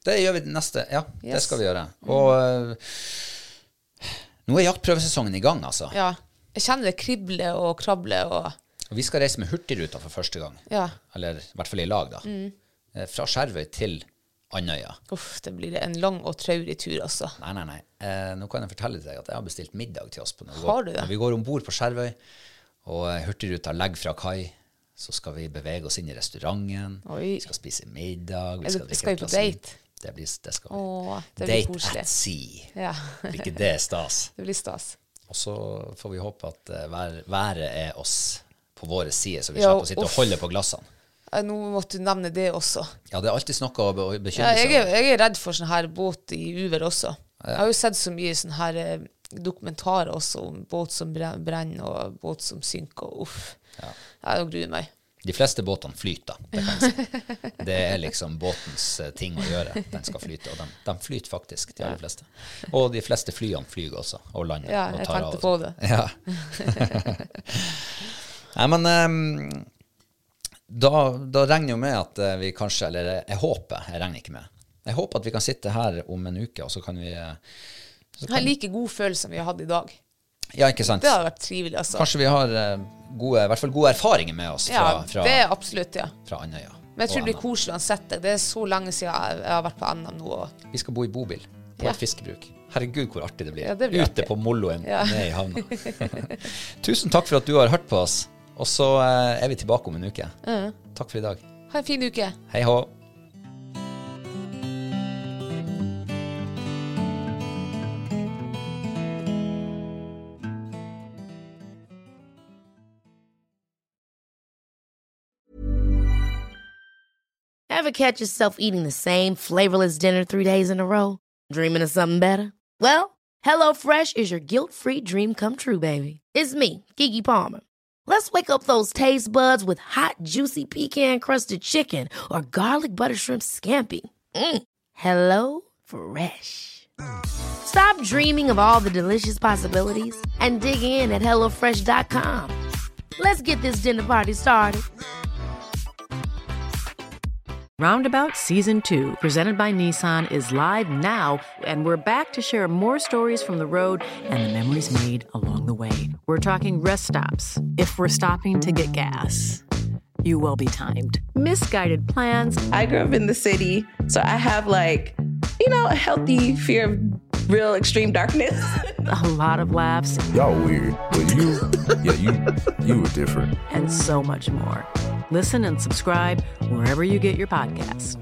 Det gjør vi til neste. Ja, det skal vi gjøre. Og eh, nå er jaktprøvesesongen i gang, altså. Ja. Jeg kjenner det kribler og krabler og Og vi skal reise med Hurtigruta for første gang. Ja. Eller i hvert fall i lag, da. Mm. Eh, Fra Skjervøy til Andøya. Uff, det blir en lang og traurig tur, altså. Nei, nei, nei. Eh, nå kan jeg fortelle deg at jeg har bestilt middag til oss. på når vi Har du det? Når vi går om bord på Skjervøy, og eh, Hurtigruta legger fra kai, så skal vi bevege oss inn i restauranten. Oi. Vi skal spise middag. Vi skal skal vi på date? Det, blir, det skal vi. Åh, det blir date koselig. at sea. Ja. Blir ikke det stas? <laughs> Det blir stas. Og så får vi håpe at eh, været er oss på våre sider, så vi Ja, slipper å sitte og holde på glassene. Nå måtte du nevne det også. Ja, det er alltid noe å be- å Ja, bekymre jeg, seg er, over. jeg er redd for sånn her båt i uvær også. Jeg har jo sett så mye sånn her eh, dokumentarer også om båt som brenner og båt som synker. og Uff. Ja. Jeg gruer meg. De fleste båtene flyter, det kan jeg si. Det er liksom båtens eh, ting å gjøre. Den skal flyte, og de, de flyter faktisk, de aller fleste. Og de fleste flyene flyr også, og lander. Ja, og jeg tar tenkte av. på det. Ja. <laughs> <laughs> Nei, men um, da, da regner jo med at eh, vi kanskje, eller jeg, jeg håper, jeg regner ikke med, jeg håper at vi kan sitte her om en uke, og så kan vi eh, så har like god følelse som vi har hatt i dag. Ja, ikke sant? Det har vært trivelig, altså. Kanskje vi har eh, gode, i hvert fall gode erfaringer med oss fra, Ja, fra, det er absolutt, ja. fra Andøya. Men jeg tror det blir koselig uansett. Det er så lenge siden jeg har vært på NM nå. Og Vi skal bo i bobil på Ja. et fiskebruk. Herregud, hvor artig det blir. Ja, det blir Ute artig. på Molloen, Ja. ned i havna. <laughs> Tusen takk for at du har hørt på oss. Og så eh, er vi tilbake om en uke. Takk for i dag. ha en fin uke. Hei hå. Ever catch yourself eating the same flavorless dinner three days in a row? Dreaming of something better? Well, HelloFresh is your guilt free dream come true, baby. It's me, Gigi Palmer. Let's wake up those taste buds with hot, juicy pecan crusted chicken or garlic butter shrimp scampi. Mm. Hello Fresh. Stop dreaming of all the delicious possibilities and dig in at HelloFresh.com. Let's get this dinner party started. Roundabout Season 2, presented by Nissan, is live now, and we're back to share more stories from the road and the memories made along the way. We're talking rest stops, if we're stopping to get gas. You will be timed. Misguided plans, I grew up in the city, so I have like, you know, a healthy fear of real extreme darkness. <laughs> a lot of laughs, Y'all weird, but you, yeah, you, you were different. and so much more. Listen and subscribe wherever you get your podcasts.